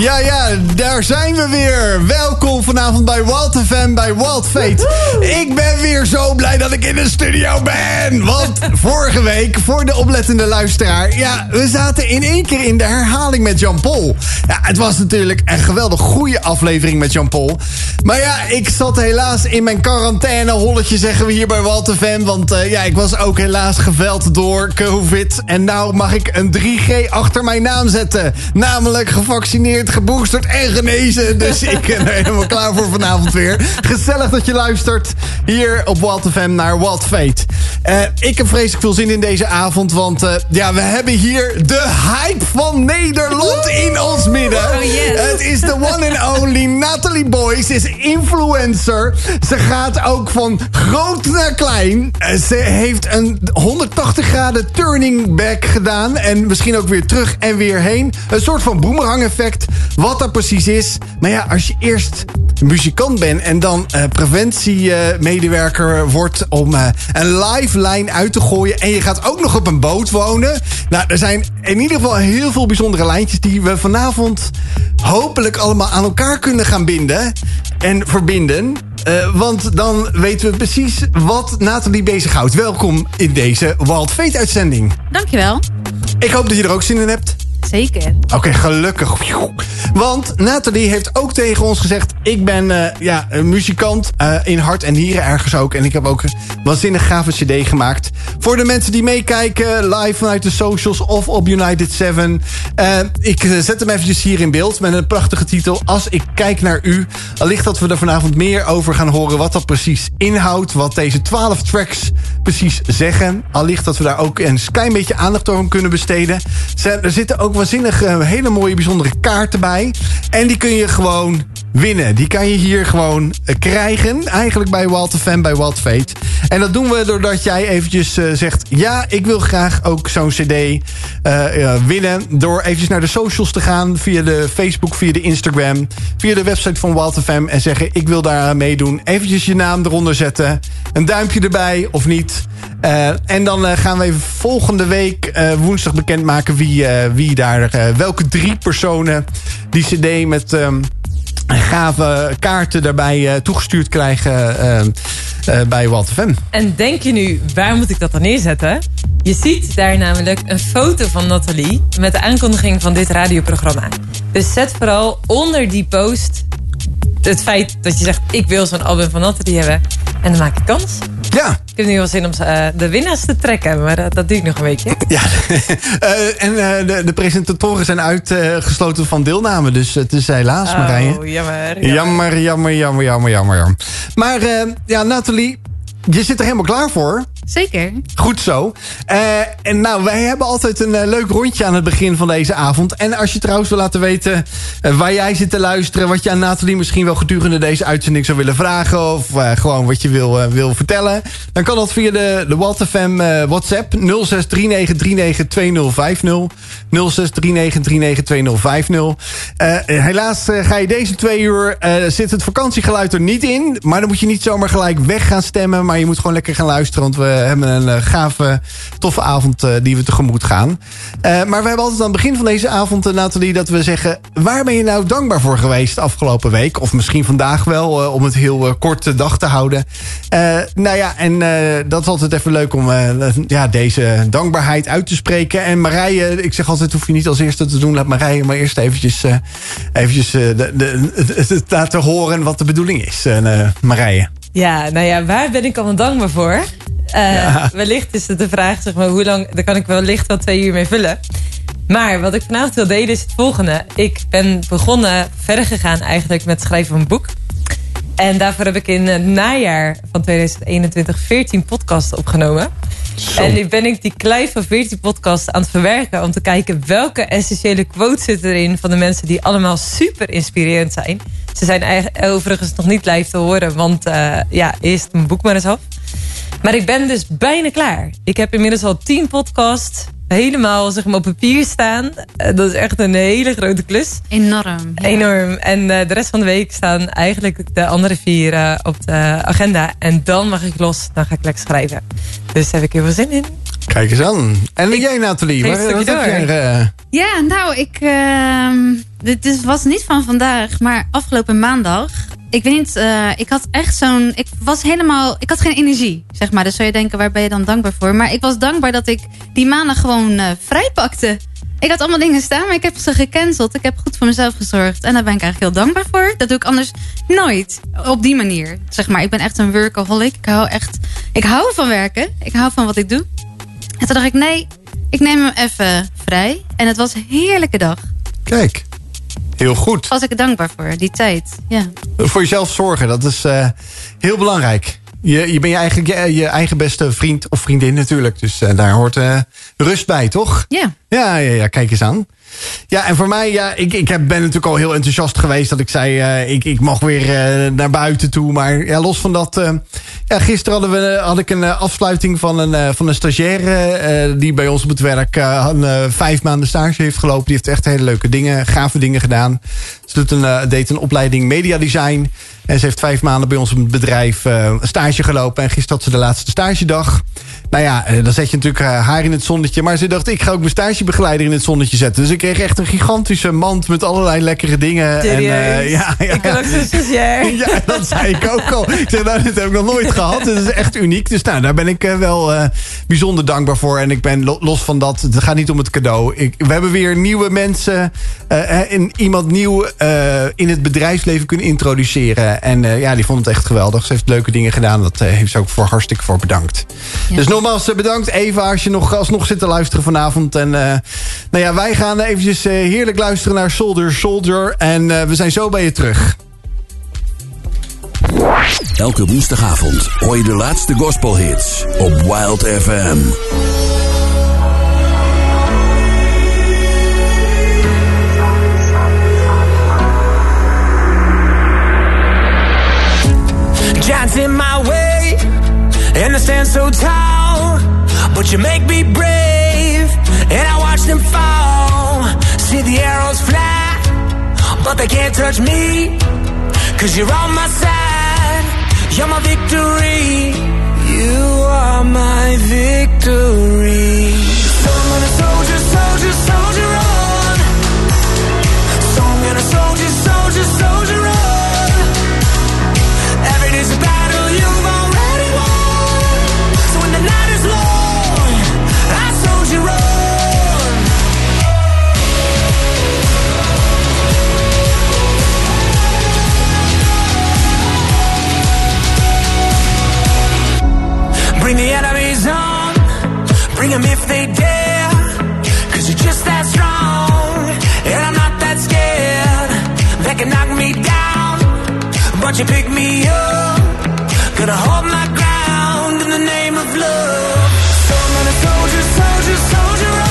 Ja, ja, daar zijn we weer. Welkom vanavond bij Walt FM, bij Walt Fate. Ik ben weer zo blij dat ik in de studio ben. Want vorige week, voor de oplettende luisteraar... ja, we zaten in één keer in de herhaling met Jean-Paul. Ja, het was natuurlijk een geweldig goede aflevering met Jean-Paul. Maar ja, ik zat helaas in mijn quarantaine holletje, zeggen we hier bij Walt FM. Want uh, ja, ik was ook helaas geveld door COVID. En nou mag ik een 3G achter mijn naam zetten. Namelijk gevaccineerd geboosterd en genezen. Dus ik ben er helemaal klaar voor vanavond weer. Gezellig dat je luistert hier op Wild FM naar Wild Fate. Uh, ik heb vreselijk veel zin in deze avond, want uh, ja, we hebben hier de hype van Nederland in ons midden. Oh yes. Het is de one and only Natalie Boys, is influencer. Ze gaat ook van groot naar klein. Uh, ze heeft een 180 graden turning back gedaan en misschien ook weer terug en weer heen. Een soort van boomerang effect wat dat precies is. Maar ja, als je eerst muzikant bent en dan uh, preventiemedewerker wordt om uh, een lifeline uit te gooien. En je gaat ook nog op een boot wonen. Nou, er zijn in ieder geval heel veel bijzondere lijntjes die we vanavond hopelijk allemaal aan elkaar kunnen gaan binden en verbinden. Uh, want dan weten we precies wat Nathalie bezighoudt. Welkom in deze Wild Fate uitzending. Dankjewel. Ik hoop dat je er ook zin in hebt. Zeker. Oké, gelukkig. Want Nathalie heeft ook tegen ons gezegd... ik ben uh, ja, een muzikant uh, in hart en nieren ergens ook. En ik heb ook een waanzinnig gave cd gemaakt. Voor de mensen die meekijken, live vanuit de socials of op United 7. Uh, ik zet hem eventjes hier in beeld met een prachtige titel. Als ik kijk naar u. Allicht dat we er vanavond meer over gaan horen... wat dat precies inhoudt. Wat deze 12 tracks precies zeggen. Allicht dat we daar ook een klein beetje aandacht aan kunnen besteden. Er zitten ook waanzinnig uh, hele mooie bijzondere kaarten bij. En die kun je gewoon winnen. Die kan je hier gewoon uh, krijgen. Eigenlijk bij Wild FM, bij Wild Fate. En dat doen we doordat jij eventjes uh, zegt... ja, ik wil graag ook zo'n cd winnen. Door eventjes naar de socials te gaan. Via de Facebook, via de Instagram. Via de website van Wild FM. En zeggen, ik wil daar meedoen. Eventjes je naam eronder zetten. Een duimpje erbij, of niet. en dan gaan we even volgende week woensdag bekendmaken... wie, wie daar, welke drie personen die cd met um, gave kaarten daarbij uh, toegestuurd krijgen uh, uh, bij Walt FM. En denk je nu, waar moet ik dat dan neerzetten? Je ziet daar namelijk een foto van Nathalie met de aankondiging van dit radioprogramma. Dus zet vooral onder die post het feit dat je zegt, ik wil zo'n album van Nathalie hebben. En dan maak ik kans. Ja. Ik heb nu wel zin om uh, de winnaars te trekken, maar dat, dat duurt nog een weekje. Ja, uh, en uh, de, de, presentatoren zijn uitgesloten van deelname, dus het is helaas, oh, Marije. Jammer, jammer. Jammer, jammer, jammer, jammer, jammer. Maar ja, Nathalie, je zit er helemaal klaar voor. Zeker. Goed zo. Uh, en nou, wij hebben altijd een uh, leuk rondje aan het begin van deze avond. En als je trouwens wil laten weten uh, waar jij zit te luisteren... wat je aan Nathalie misschien wel gedurende deze uitzending zou willen vragen... of gewoon wat je wil, wil vertellen... dan kan dat via de, de WhatsApp 0639392050. 0639392050. helaas ga je deze twee uur... zit het vakantiegeluid er niet in. Maar dan moet je niet zomaar gelijk weg gaan stemmen... maar je moet gewoon lekker gaan luisteren... want we hebben een uh, gave, toffe avond uh, die we tegemoet gaan. Maar we hebben altijd aan het begin van deze avond, Nathalie, dat we zeggen... waar ben je nou dankbaar voor geweest afgelopen week? Of misschien vandaag wel, om het heel korte dag te houden. nou ja, en dat is altijd even leuk om ja, deze dankbaarheid uit te spreken. En Marije, ik zeg altijd, hoef je niet als eerste te doen. Laat Marije maar eerst eventjes, eventjes de, de, laten horen wat de bedoeling is, Marije. Ja, nou ja, waar ben ik allemaal dankbaar voor? Ja. Wellicht is het de vraag, zeg maar, hoe lang... daar kan ik wellicht wel twee uur mee vullen. Maar wat ik vanavond wil delen is het volgende. Ik ben begonnen, verder gegaan eigenlijk met het schrijven van een boek. En daarvoor heb ik in het najaar van 2021 14 podcasts opgenomen. Zo. En nu ben ik die klei van 14 podcasts aan het verwerken... om te kijken welke essentiële quotes zitten erin... van de mensen die allemaal super inspirerend zijn. Ze zijn overigens nog niet live te horen... want uh, ja, eerst mijn boek maar eens af. Maar ik ben dus bijna klaar. Ik heb inmiddels al 10 podcasts helemaal zeg maar, op papier staan. Uh, dat is echt een hele grote klus. Enorm. Ja. Enorm. En uh, de rest van de week staan eigenlijk de andere vier uh, op de agenda. En dan mag ik los, dan ga ik lekker schrijven. Dus daar heb ik heel veel zin in. Kijk eens aan. En jij, Nathalie? Waar, wat stukje heb jij eh, Ja, nou, ik. ehm, dit is, was niet van vandaag, maar afgelopen maandag. Ik weet niet, eh, ik had echt zo'n. Ik was helemaal. Ik had geen energie, zeg maar. Dus zou je denken, waar ben je dan dankbaar voor? Maar ik was dankbaar dat ik die maandag gewoon eh, vrij pakte. Ik had allemaal dingen staan, maar ik heb ze gecanceld. Ik heb goed voor mezelf gezorgd. En daar ben ik eigenlijk heel dankbaar voor. Dat doe ik anders nooit. Op die manier. Zeg maar, ik ben echt een workaholic. Ik hou echt. Ik hou van werken. Ik hou van wat ik doe. En toen dacht ik, nee, ik neem hem even vrij. En het was een heerlijke dag. Kijk, heel goed. Was ik er dankbaar voor, die tijd. Ja. Voor jezelf zorgen, dat is eh, heel belangrijk. Je, je bent je eigen, je, je eigen beste vriend of vriendin natuurlijk. Dus eh, daar hoort eh, rust bij, toch? Ja. Ja, ja, ja, kijk eens aan. Ja, en voor mij, ja, ik, ik ben natuurlijk al heel enthousiast geweest dat ik zei, eh, ik, ik mag weer eh, naar buiten toe. Maar ja, los van dat, eh, ja, gisteren hadden we, had ik een afsluiting van een, van een stagiaire die bij ons op het werk vijf maanden stage heeft gelopen. Die heeft echt hele leuke dingen, gave dingen gedaan. Ze doet een, deed een opleiding media design. En ze heeft vijf maanden bij ons op het bedrijf stage gelopen. En gisteren had ze de laatste stagedag. Nou ja, dan zet je natuurlijk haar in het zonnetje. Maar ze dacht, ik ga ook mijn stagebegeleider in het zonnetje zetten. Dus ik kreeg echt een gigantische mand met allerlei lekkere dingen. Serieus? En, eh, ja, ja, Ik ook zo'n ja, dat zei ik ook al. Ik zeg, nou, dit heb ik nog nooit gehad. Het is echt uniek. Dus nou, daar ben ik eh, wel eh, bijzonder dankbaar voor. En ik ben lo- los van dat, het gaat niet om het cadeau. Ik, we hebben weer nieuwe mensen, en iemand nieuw in het bedrijfsleven kunnen introduceren. En ja, die vond het echt geweldig. Ze heeft leuke dingen gedaan. Dat heeft ze ook voor hartstikke voor bedankt. Ja. Dus nogmaals bedankt Eva als je nog alsnog zit te luisteren vanavond. En nou ja, wij gaan eventjes eh, heerlijk luisteren naar Soldier Soldier. En eh, we zijn zo bij je terug. Elke woensdagavond hoor je de laatste gospelhits op Wild FM. Giants in my way, and I stand so tall. But you make me brave, and I watch them fall. See the arrows fly, but they can't touch me. Cause you're on my side, you're my victory. You are my victory. So I'm gonna soldier, soldier, soldier on. So I'm gonna soldier, soldier, soldier Bring the enemies on, bring them if they dare. Cause you're just that strong, and I'm not that scared. They can knock me down, but you pick me up. Gonna hold my ground in the name of love. So soldier, soldier, soldier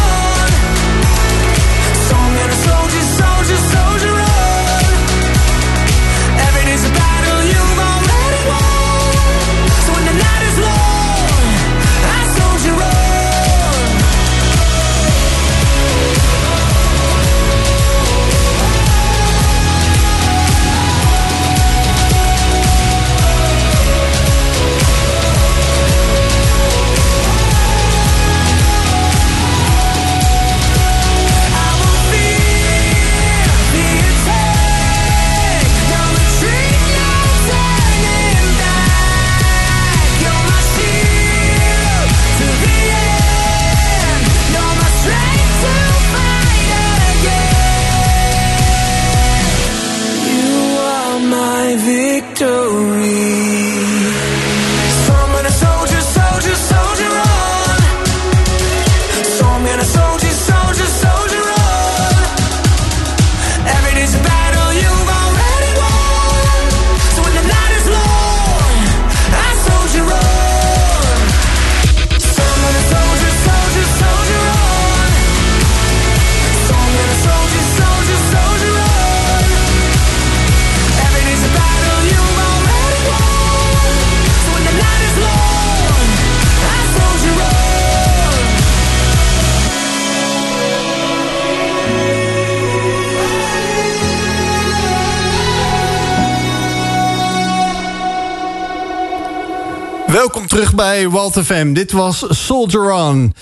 terug bij Walt FM. Dit was Soldier On.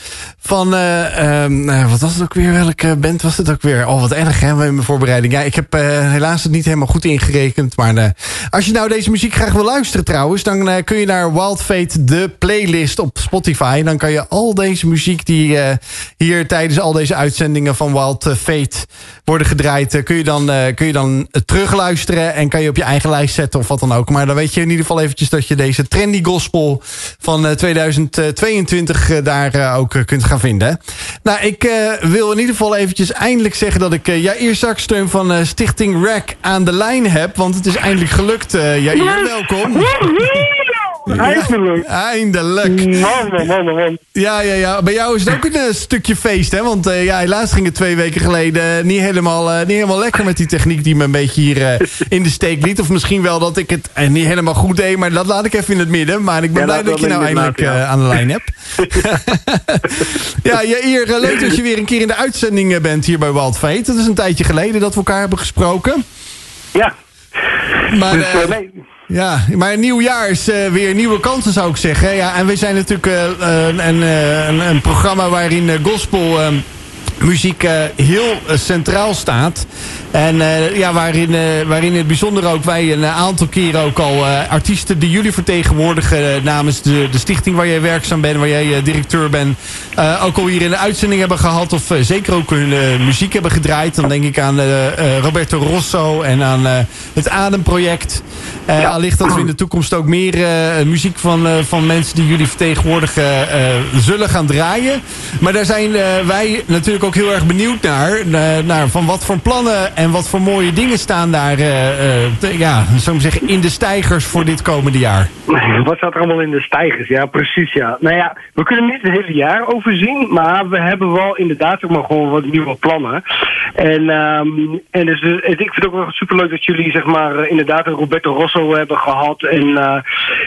Van, uh, uh, wat was het ook weer? Welke band was het ook weer? Oh, wat erg hè, met mijn voorbereiding. Ja, ik heb uh, helaas het niet helemaal goed ingerekend. Maar als je nou deze muziek graag wil luisteren trouwens... dan kun je naar Wild Fate, de playlist op Spotify. Dan kan je al deze muziek die hier tijdens al deze uitzendingen van Wild Fate worden gedraaid... kun, je dan, kun je dan terugluisteren en kan je op je eigen lijst zetten of wat dan ook. Maar dan weet je in ieder geval eventjes dat je deze trendy gospel van 2022 daar ook kunt gaan vinden. Nou, ik uh, wil in ieder geval eventjes eindelijk zeggen dat ik uh, Jair Zaksteun van uh, Stichting RAC aan de lijn heb. Want het is eindelijk gelukt. Jair, welkom. Eindelijk. eindelijk. Man, man, man, Ja, ja, ja. Bij jou is het ook een stukje feest, hè? Want uh, ja, helaas ging het twee weken geleden niet helemaal, uh, niet helemaal lekker met die techniek die me een beetje hier uh, in de steek liet. Of misschien wel dat ik het niet helemaal goed deed, maar dat laat ik even in het midden. Maar ik ben blij dat, je nou eindelijk ja. aan de lijn hebt. ja, hier leuk dat je weer een keer in de uitzending bent hier bij Wild Fate. Dat is een tijdje geleden dat we elkaar hebben gesproken. Ja. Maar, dus, nee. Ja, maar een nieuw jaar is uh, weer nieuwe kansen zou ik zeggen. Ja, en we zijn natuurlijk uh, een, een, een, programma waarin gospel muziek uh, heel uh, centraal staat. En uh, ja, waarin, waarin het bijzonder ook wij een aantal keren ook al artiesten die jullie vertegenwoordigen namens de, de stichting waar jij werkzaam bent, waar jij directeur bent, ook al hier in de uitzending hebben gehad of zeker ook hun muziek hebben gedraaid. Dan denk ik aan Roberto Rosso en aan het Ademproject. Allicht dat we in de toekomst ook meer muziek van, van mensen die jullie vertegenwoordigen zullen gaan draaien. Maar daar zijn wij natuurlijk ook heel erg benieuwd naar, naar van wat voor plannen en wat voor mooie dingen staan daar uh, te, ja, zeggen, in de stijgers voor dit komende jaar. Wat staat er allemaal in de stijgers? Ja, precies ja. Nou ja, we kunnen niet het hele jaar overzien, maar we hebben wel inderdaad ook maar gewoon wat nieuwe plannen. En, um, en dus, ik vind het ook wel superleuk dat jullie zeg maar inderdaad een Roberto Rosso hebben gehad en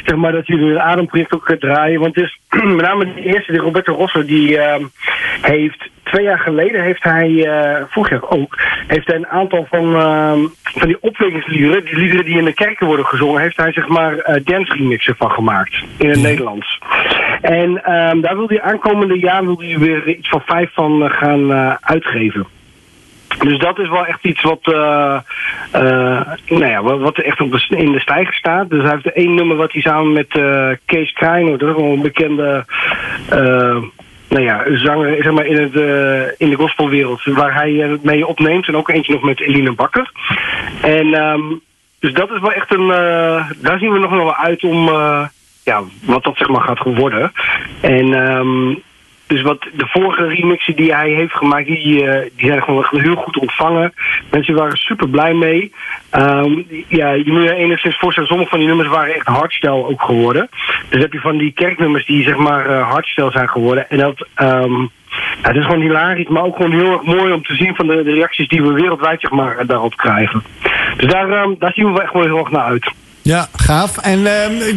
zeg maar dat jullie een ademproject ook draaien. Want het is met name de eerste, die Roberto Rosso, die uh, heeft twee jaar geleden heeft hij, uh, vorig jaar ook, heeft hij een aantal van, uh, van die opwekkingsliederen, die liederen die in de kerken worden gezongen, heeft hij zeg maar uh, dance remixen van gemaakt in het Nederlands. En um, daar wil hij aankomende jaar wil hij weer iets van vijf van gaan uitgeven. Dus dat is wel echt iets wat, uh, uh, nou ja, wat echt op de, in de stijger staat. Dus hij heeft één nummer wat hij samen met uh, Kees Krijn, dat is een bekende nou ja, zanger zeg maar, in, het, uh, in de gospelwereld. Waar hij uh, mee opneemt. En ook eentje nog met Eline Bakker. En um, dus dat is wel echt een... Uh, daar zien we nog wel uit om... ja, wat dat zeg maar gaat worden. En... Um, dus wat de vorige remixen die hij heeft gemaakt, die, uh, die zijn gewoon heel goed ontvangen. Mensen waren super blij mee. Um, ja, je moet je enigszins voorstellen, sommige van die nummers waren echt hardstyle ook geworden. Dus heb je van die kerknummers die zeg maar uh, zijn geworden. En dat, um, ja, het is gewoon hilarisch, maar ook gewoon heel erg mooi om te zien van de, de reacties die we wereldwijd zeg maar daarop krijgen. Dus daar, um, daar zien we echt wel heel erg naar uit. Ja, gaaf. En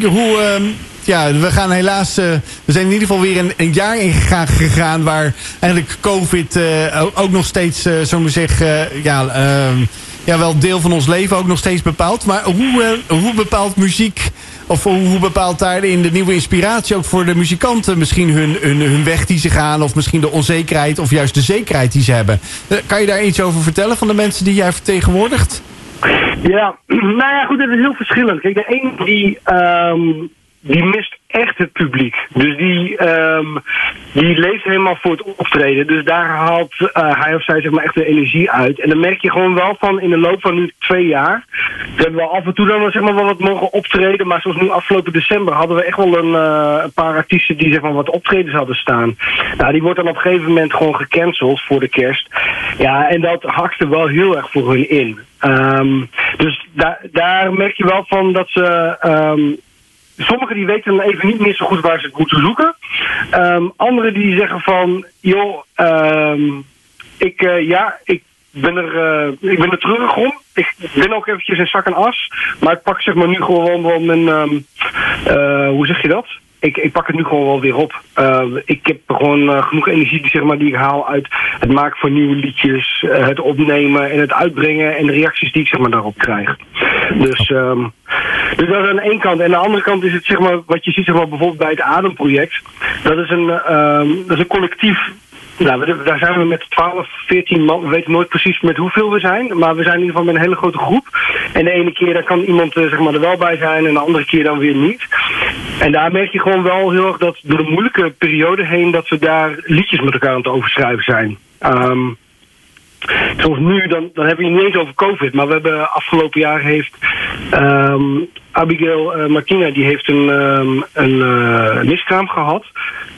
hoe ja, we gaan helaas. Uh, we zijn in ieder geval weer een, jaar ingegaan gegaan waar eigenlijk COVID uh, ook nog steeds, uh, zo maar zeggen, ja, ehm, ja, wel deel van ons leven ook nog steeds bepaalt. Maar hoe, hoe bepaalt muziek, of hoe, bepaalt daarin de nieuwe inspiratie ook voor de muzikanten misschien hun, hun, weg die ze gaan, of misschien de onzekerheid of juist de zekerheid die ze hebben? kan je daar iets over vertellen van de mensen die jij vertegenwoordigt? Ja, nou ja, goed, het is heel verschillend. Kijk, de een die. Um die mist echt het publiek. Dus die, um, die leeft helemaal voor het optreden. Dus daar haalt uh, hij of zij zeg maar echt de energie uit. En dan merk je gewoon wel van in de loop van nu twee jaar. We hebben wel af en toe dan zeg maar wel wat mogen optreden. Maar zoals nu afgelopen december hadden we echt wel een, uh, een paar artiesten die zeg maar wat optredens hadden staan. Nou, die wordt dan op een gegeven moment gewoon gecanceld voor de kerst. Ja, en dat hakte wel heel erg voor hun in. Um, dus daar, daar merk je wel van dat ze um, Sommigen die weten dan even niet meer zo goed waar ze het moeten zoeken. Um, anderen die zeggen van, joh, um, ik, uh, ja, ik ben er, uh, ik ben er terug om. Ik ben ook eventjes in zak en as. Maar ik pak zeg maar nu gewoon wel mijn, um, hoe zeg je dat? Ik, ik pak het nu gewoon wel weer op. Uh, ik heb gewoon uh, genoeg energie die, zeg maar, die ik haal uit het maken van nieuwe liedjes, uh, het opnemen en het uitbrengen en de reacties die ik zeg maar, daarop krijg. Dus, um, dus dat is aan de ene kant. En aan de andere kant is het zeg maar, wat je ziet zeg maar, bijvoorbeeld bij het Ademproject. Dat is een, um, dat is een collectief nou, daar zijn we met 12, 14 man. We weten nooit precies met hoeveel we zijn. Maar we zijn in ieder geval met een hele grote groep. En de ene keer dan kan iemand uh, zeg maar, er wel bij zijn. En de andere keer dan weer niet. En daar merk je gewoon wel heel erg dat door de moeilijke periode heen... dat we daar liedjes met elkaar aan het overschrijven zijn. Um, Zoals nu, dan, dan hebben we het niet eens over COVID. Maar we hebben afgelopen jaar heeft um, Abigail uh, Martina die heeft een, um, een uh, miskraam gehad.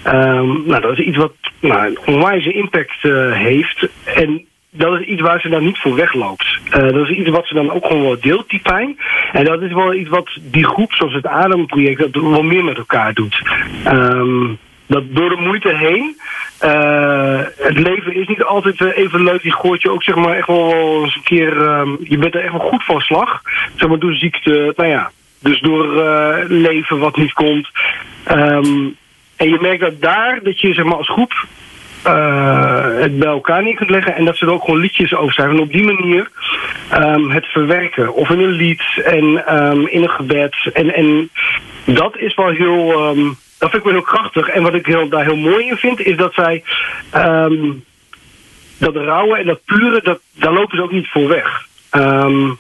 Um, nou, dat is iets wat nou, een onwijze impact uh, heeft. En dat is iets waar ze dan niet voor wegloopt. Uh, dat is iets wat ze dan ook gewoon wel deelt, die pijn. En dat is wel iets wat die groep, zoals het Ademproject, dat wel meer met elkaar doet. Dat door de moeite heen. Uh, het leven is niet altijd even leuk. Die gooit je ook zeg maar echt wel eens een keer. Um, je bent er echt wel goed van slag. Zeg maar door ziekte. Nou ja. Dus door uh, leven wat niet komt. Um, en je merkt dat daar dat je zeg maar als groep het bij elkaar neer kunt leggen. En dat ze er ook gewoon liedjes over schrijven. En op die manier um, het verwerken. Of in een lied en in een gebed. En, en dat is wel heel. Dat vind ik wel heel krachtig. En wat ik heel, daar heel mooi in vind, is dat zij. Um, dat rauwe en dat pure, dat, daar lopen ze ook niet voor weg. Um,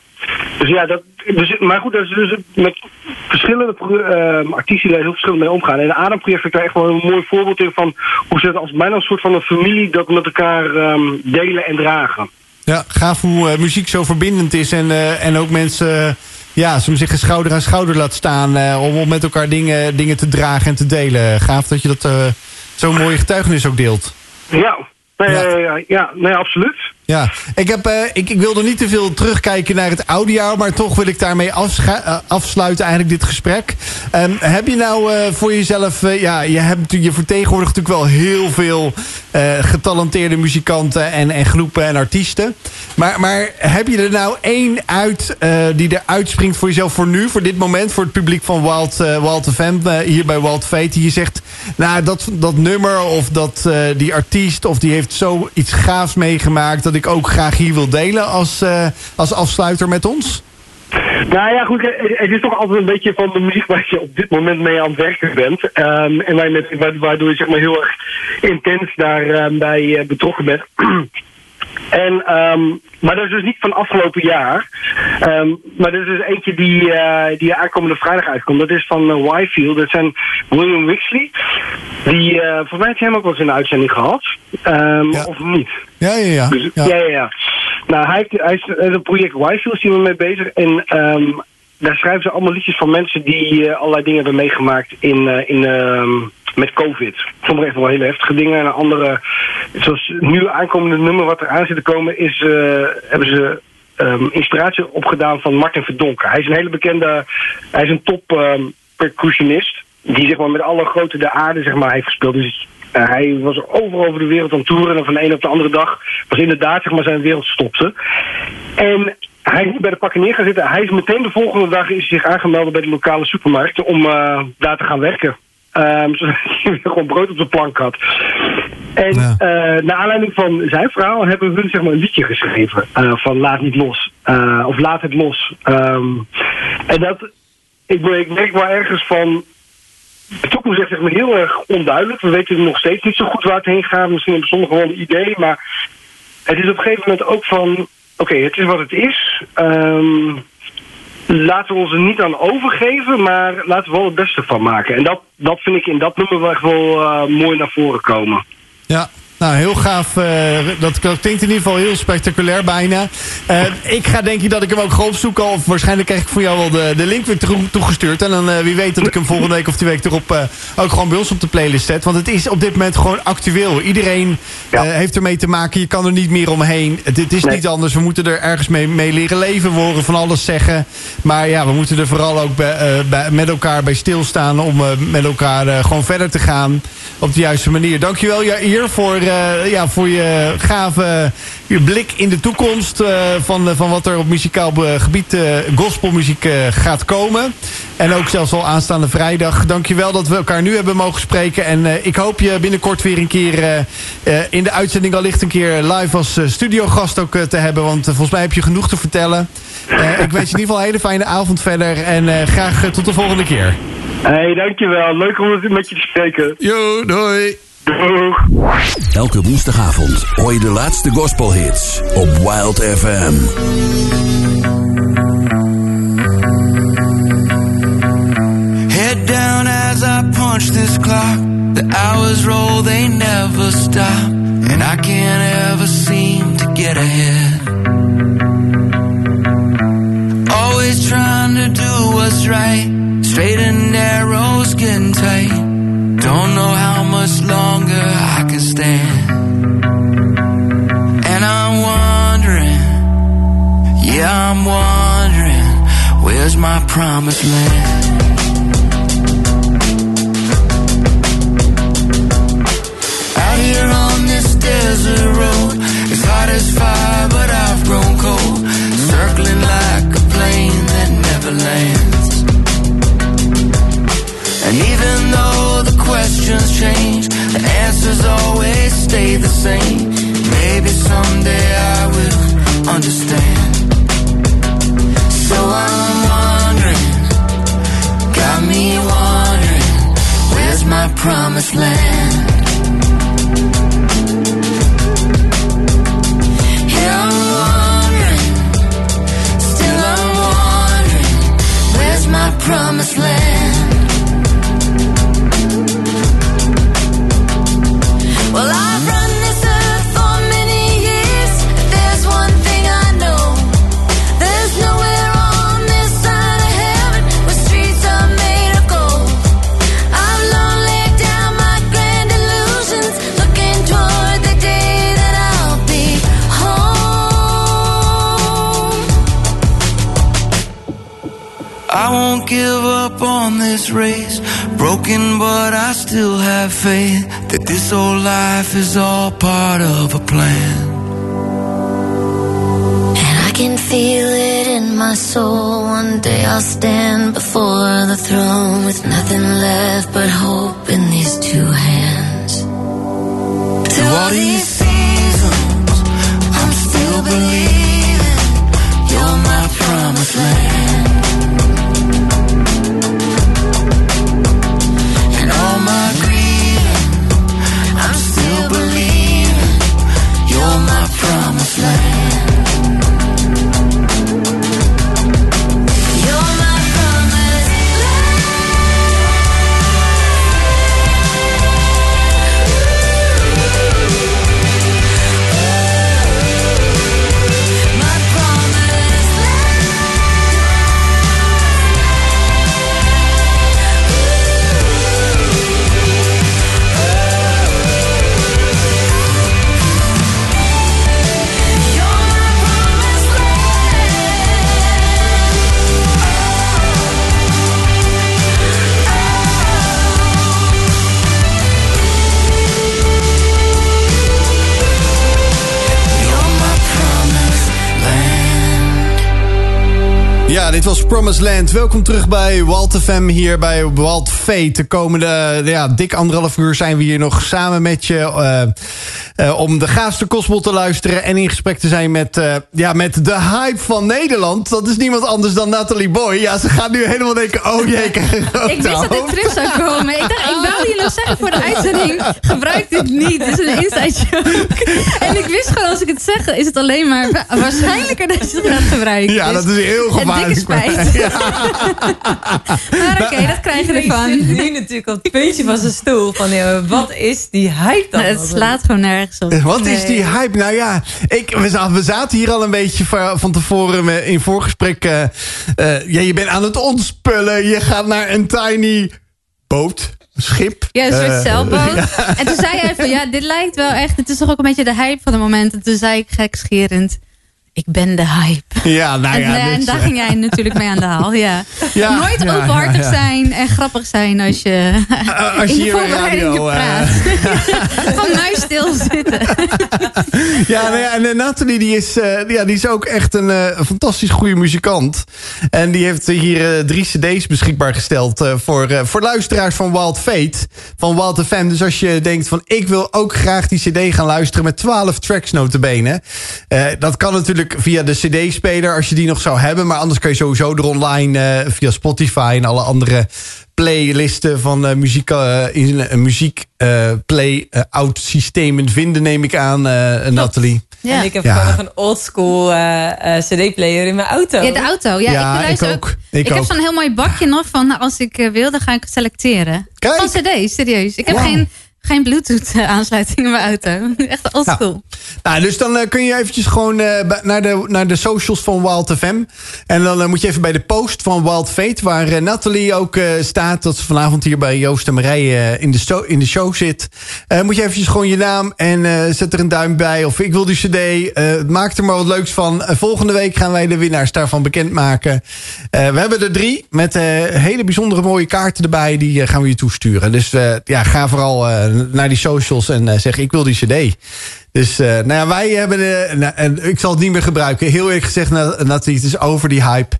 dus ja, dat, dus, maar goed, dat is dus met verschillende uh, artiesten die daar heel verschillend mee omgaan. En de Ademproject vind ik daar echt wel een mooi voorbeeld in van hoe ze als bijna een soort van een familie dat met elkaar delen en dragen. Ja, gaaf hoe uh, muziek zo verbindend is en, uh, en ook mensen. Ja, ze zeggen schouder aan schouder laat staan uh, om, om met elkaar dingen, dingen te dragen en te delen. Gaaf dat je dat uh, zo'n mooie getuigenis ook deelt. Ja, nee, ja. ja, ja nee, absoluut. Ja, ik, heb, uh, ik, ik wilde niet te veel terugkijken naar het audio, maar toch wil ik daarmee afsluiten eigenlijk dit gesprek. Um, heb je nou uh, voor jezelf, ja, je, hebt, je vertegenwoordigt natuurlijk wel heel veel getalenteerde muzikanten en, en groepen en artiesten. Maar, maar heb je er nou één uit die er uitspringt voor jezelf voor nu, voor dit moment, voor het publiek van Wild, Wild FM, hier bij Wild Fate, die je zegt, nou dat, dat nummer of dat, die artiest of die heeft zoiets gaafs meegemaakt dat ook graag hier wil delen als, uh, als afsluiter met ons? Nou ja, goed, het is toch altijd een beetje van de muziek waar je op dit moment mee aan het werken bent. Um, en waardoor je zeg maar heel erg intens daarbij uh, betrokken bent. En, um, maar dat is dus niet van afgelopen jaar. Um, maar dat is dus eentje die, uh, die aankomende vrijdag uitkomt. Dat is van uh, Wyfield. Dat zijn William Wixley. Die, uh, volgens mij heeft hij hem ook wel eens in een uitzending gehad. Um, ja. Of niet? Ja, ja, ja. Dus, ja. ja, ja. Nou, hij, heeft, hij is een project Wyfield die we mee bezig. En daar schrijven ze allemaal liedjes van mensen die uh, allerlei dingen hebben meegemaakt in, uh, in um, met COVID. Sommige echt wel hele heftige dingen. En andere, zoals nu aankomende nummer wat er aan zit te komen, is, uh, hebben ze um, inspiratie opgedaan van Martin Verdonker. Hij is een hele bekende, hij is een top um, percussionist. Die zeg maar met alle grote de aarde zeg maar heeft gespeeld. Dus hij was overal over de wereld aan toeren. En van de een op de andere dag was inderdaad zeg maar zijn wereld stopte. En hij is bij de pakken neer gaan zitten. Hij is meteen de volgende dag is zich aangemeld bij de lokale supermarkt om uh, daar te gaan werken. Um, zodat hij gewoon brood op de plank had. En ja. uh, naar aanleiding van zijn verhaal hebben we hun zeg maar, een liedje geschreven. Uh, van laat niet los. Of laat het los. Um, en dat, ik, ik merk wel ergens van... De toekomst is zeg maar, heel erg onduidelijk. We weten nog steeds niet zo goed waar het heen gaat. Misschien hebben sommigen wel een idee. Maar het is op een gegeven moment ook van... Oké, het is wat het is. Um, laten we ons er niet aan overgeven, maar laten we wel het beste van maken. En dat, dat vind ik in dat nummer wel echt wel uh, mooi naar voren komen. Ja, nou, heel gaaf. Uh, dat, klinkt in ieder geval heel spectaculair bijna. Uh, ik ga denk ik dat ik hem ook ga opzoeken. Of waarschijnlijk krijg ik voor jou wel de, de link weer toegestuurd. En dan uh, wie weet dat ik hem volgende week of die week erop ook gewoon bij ons op de playlist zet. Want het is op dit moment gewoon actueel. Iedereen ja. heeft ermee te maken. Je kan er niet meer omheen. Het, het is nee. niet anders. We moeten er ergens mee, mee leren leven. We horen van alles zeggen. Maar ja, we moeten er vooral ook bij, bij, met elkaar bij stilstaan. Om met elkaar gewoon verder te gaan. Op de juiste manier. Dankjewel Jair voor eh, ja, voor je gave je blik in de toekomst... eh, van, van wat er op muzikaal eh, gebied uh, gospelmuziek uh, gaat komen. En ook zelfs al aanstaande vrijdag. Dankjewel dat we elkaar nu hebben mogen spreken. En uh, ik hoop je binnenkort weer een keer in de uitzending... allicht een keer live als studiogast ook te hebben. Want volgens mij heb je genoeg te vertellen. ik wens je in ieder geval een hele fijne avond verder. En graag tot de volgende keer. Hey, dankjewel. Leuk om het met je te spreken. Jo, doei. Doeg. Elke woensdagavond hoor je de laatste gospelhits op Wild FM. Head down as I punch this clock. The hours roll, they never stop. And I can't ever seem to get ahead. Always trying to do what's right. Straight and narrow, skin tight. Don't know how much longer I can stand. And I'm wondering, yeah, I'm wondering, where's my promised land? Out here on this desert road, it's hot as fire, but I've grown cold. Circling like a plane that never lands. And even though questions change, the answers always stay the same. Maybe someday I will understand. So I'm wondering, got me wondering, where's my promised land? Yeah, I'm wondering, still I'm wondering, where's my promised land? Give up on this race. Broken, but I still have faith that this old life is all part of a plan. And I can feel it in my soul. One day I'll stand before the throne with nothing left but hope in these two hands. Through all these seasons, I'm still believing you're my promised land. You're my promised land. Ja, dit was Promised Land. Welkom terug bij Walt FM hier bij Walt Fate. De komende ja, dik anderhalf uur zijn we hier nog samen met je... eh, eh, om de gaafste gospel te luisteren... en in gesprek te zijn met, eh, ja, met de hype van Nederland. Dat is niemand anders dan Natalie Boy. Ja, ze gaat nu helemaal denken... oh jee, ik krijg een grote Ik wist dat dit terug zou komen. Ik dacht, ik wou je nog zeggen voor de uitzending. Gebruik dit niet. Dit is een inside joke. En ik wist gewoon, als ik het zeg, is het alleen maar wa- waarschijnlijker dat je het gaat gebruiken. Ja, Dus dat is heel gevaarlijk. dikke spijt. Maar oké, dat krijg je ervan. zit nu natuurlijk op het puntje van zijn stoel. Van, ja, wat is die hype dan? Het slaat gewoon nergens op. Wat is die hype? Nou ja, ik, we, zaten, we zaten hier al een beetje van, van tevoren eh, in voorgesprek. eh, eh, ja, je bent aan het ontspullen. Je gaat naar een tiny boot, schip. Ja, een soort Eh, zeilboot. En toen zei hij van, ja, dit lijkt wel echt... Het is toch ook een beetje de hype van het moment. En toen zei ik gekscherend... ik ben de hype. Ja, nou en, ja. eh, en dus, daar eh, ging jij natuurlijk mee aan de haal. Ja. Ja, Nooit ja, openhartig ja, zijn en grappig zijn als je, eh, als je in voorbereidingen radio, eh, praat. Gewoon muis stil zitten. Ja, nou ja, en eh, Nathalie die is, eh, ja, die is ook echt een, eh, fantastisch goede muzikant. En die heeft hier eh, drie cd's beschikbaar gesteld... eh, voor, eh, voor luisteraars van Wild Fate, van Wild FM. Dus als je denkt van ik wil ook graag die cd gaan luisteren... met 12 tracks notabene. Eh dat kan natuurlijk via de cd-speler als je die nog zou hebben. Maar anders kan je sowieso er online eh, via Spotify en alle andere playlisten van eh, muziek, eh, in een muziek eh, play eh, out systemen vinden, neem ik aan, eh Nathalie. Ja. En ik heb Ja. gewoon nog een oldschool eh, cd-player in mijn auto. Ja, de auto. Ja, Ja, ik, ik ook. Ik Ik, heb zo'n heel mooi bakje nog van nou, als ik wil, dan ga ik selecteren. Kijk. Van cd, serieus. Ik heb geen, geen bluetooth eh, in mijn auto. Echt oldschool. Nou, dus dan eh, kun je eventjes gewoon eh, naar, de, naar de socials van Wild FM. En dan moet je even bij de post van Wild Fate... waar Nathalie ook staat... dat ze vanavond hier bij Joost en Marije in, de sto- in de show zit. Moet je eventjes gewoon je naam en zet er een duim bij. Of ik wil die cd. maak er maar wat leuks van. Volgende week gaan wij de winnaars daarvan bekendmaken. We hebben er drie met hele bijzondere mooie kaarten erbij. Die gaan we je toesturen. Dus ja, ga vooral naar die socials en eh, zeg ik wil die cd. Dus eh, nou ja, wij hebben... eh, nou, en ik zal het niet meer gebruiken. Heel eerlijk gezegd, Na- Nathalie, het is over die hype.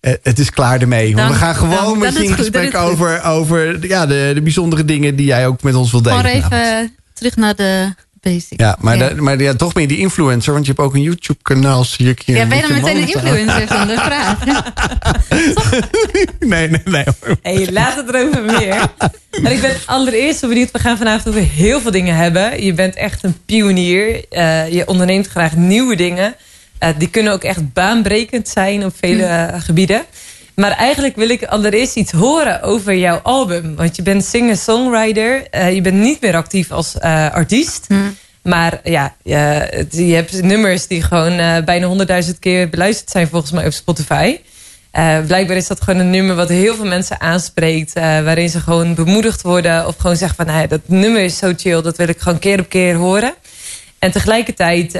Eh, het is klaar ermee. We gaan gewoon dank. met je in goed, gesprek over, over ja, de, de bijzondere dingen die jij ook met ons wilt delen. Gewoon even eh, terug naar de Ja, maar, ja. de- maar ja, toch ben je die influencer, want je hebt ook een YouTube-kanaal. Zie ik hier Ja, ben je met dan meteen een influencer zonder vraag? Nee, nee, nee. hoor. Hey, laat het erover meer. En ik ben allereerst zo benieuwd. We gaan vanavond over heel veel dingen hebben. Je bent echt een pionier. Eh, je onderneemt graag nieuwe dingen. Eh, die kunnen ook echt baanbrekend zijn op vele eh, gebieden. Maar eigenlijk wil ik allereerst iets horen over jouw album. Want je bent singer-songwriter. Eh, je bent niet meer actief als eh, artiest. Maar ja, je, je hebt nummers die gewoon eh, bijna 100.000 keer beluisterd zijn volgens mij op Spotify. Blijkbaar is dat gewoon een nummer wat heel veel mensen aanspreekt. waarin ze gewoon bemoedigd worden. Of gewoon zeggen van nou dat nummer is zo chill. Dat wil ik gewoon keer op keer horen. En tegelijkertijd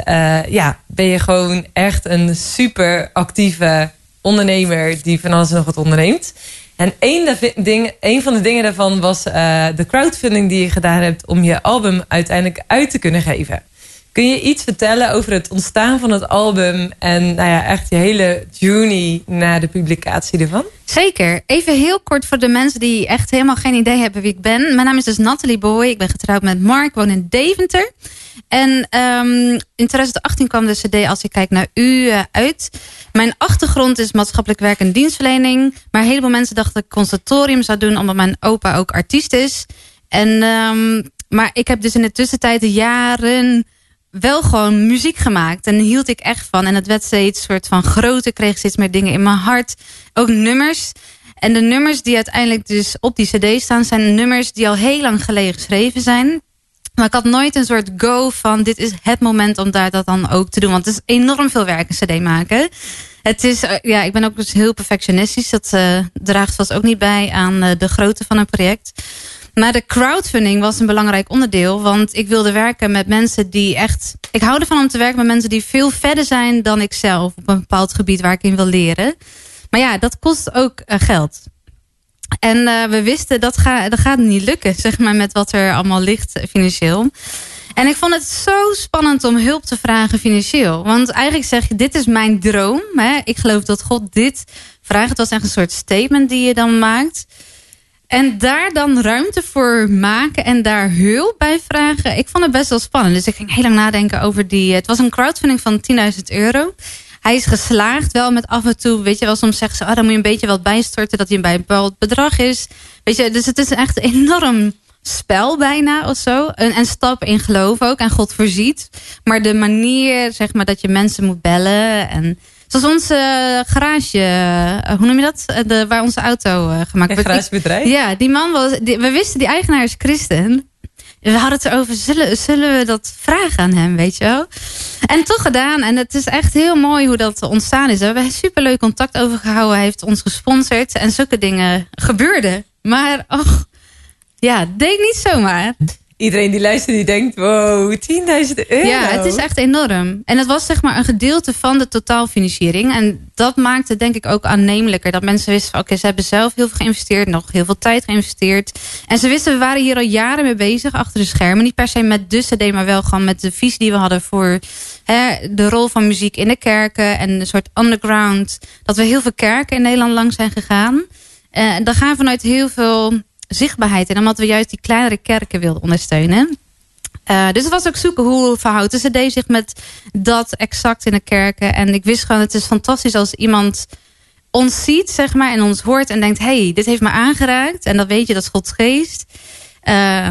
ja, ben je gewoon echt een super actieve ondernemer. Die van alles nog wat onderneemt. En daarvi- ding, van de dingen daarvan was eh, de crowdfunding die je gedaan hebt. Om je album uiteindelijk uit te kunnen geven. Kun je iets vertellen over het ontstaan van het album en nou ja, echt je hele journey naar de publicatie ervan? Zeker. Even heel kort voor de mensen die echt helemaal geen idee hebben wie ik ben. Mijn naam is dus Natalie Boy. Ik ben getrouwd met Mark. Ik woon in Deventer. En ehm, in 2018 kwam de cd Als ik kijk naar u eh, uit. Mijn achtergrond is maatschappelijk werk en dienstverlening. Maar een heleboel mensen dachten dat ik conservatorium zou doen... omdat mijn opa ook artiest is. En, ehm, maar ik heb dus in de tussentijd jaren wel gewoon muziek gemaakt. En daar hield ik echt van. En het werd steeds soort van groter. Kreeg steeds meer dingen in mijn hart. Ook nummers. En de nummers die uiteindelijk dus op die cd staan... zijn nummers die al heel lang geleden geschreven zijn. Maar ik had nooit een soort go van... dit is het moment om daar dat dan ook te doen. Want het is enorm veel werk een cd maken. Het is, eh, ja, ik ben ook dus heel perfectionistisch. Dat eh, draagt vast ook niet bij aan eh, de grootte van een project. Maar de crowdfunding was een belangrijk onderdeel. Want ik wilde werken met mensen die echt... Ik hou ervan om te werken met mensen die veel verder zijn dan ik zelf. Op een bepaald gebied waar ik in wil leren. Maar ja, dat kost ook eh, geld. En eh, we wisten dat, ga, dat gaat niet lukken, zeg maar, met wat er allemaal ligt financieel. En ik vond het zo spannend om hulp te vragen financieel. Want eigenlijk zeg je, dit is mijn droom. Hè? Ik geloof dat God dit vraagt. Het was echt een soort statement die je dan maakt. En daar dan ruimte voor maken en daar hulp bij vragen. Ik vond het best wel spannend. Dus ik ging heel lang nadenken over die... Het was een crowdfunding van 10.000 euro. Hij is geslaagd wel met af en toe, weet je wel, soms zeggen ze, oh, dan moet je een beetje wat bijstorten dat hij bij een bepaald bedrag is. Weet je, dus het is echt een enorm spel bijna of zo. En, en stap in geloof ook. En God voorziet. Maar de manier, zeg maar, dat je mensen moet bellen. En zoals onze garage, eh, hoe noem je dat? Eh, De, waar onze auto eh, gemaakt Een wordt. garagebedrijf? Ja, die man was. Die, we wisten, die eigenaar is christen. We hadden het erover, zullen, zullen we dat vragen aan hem, weet je wel? En toch gedaan. En het is echt heel mooi hoe dat ontstaan is. We hebben superleuk contact overgehouden. Hij heeft ons gesponsord. En zulke dingen gebeurden. Maar, och, ja, deed niet zomaar. Iedereen die luistert, die denkt, wow, 10.000 euro. Ja, het is echt enorm. En het was zeg maar een gedeelte van de totaalfinanciering. En dat maakte denk ik ook aannemelijker. Dat mensen wisten oké, ze hebben zelf heel veel geïnvesteerd. Nog heel veel tijd geïnvesteerd. En ze wisten, we waren hier al jaren mee bezig achter de schermen. Niet per se met de cd, maar wel gewoon met de visie die we hadden voor de rol van muziek in de kerken. En een soort underground. Dat we heel veel kerken in Nederland lang zijn gegaan. En uh, dan gaan vanuit heel veel zichtbaarheid. En omdat we juist die kleinere kerken wilden ondersteunen. Uh, dus het was ook zoeken hoe verhoudt de CD zich met dat exact in de kerken. En ik wist gewoon, het is fantastisch als iemand ons ziet, zeg maar, en ons hoort en denkt: hey, dit heeft me aangeraakt. En dan weet je dat is Gods geest. Uh,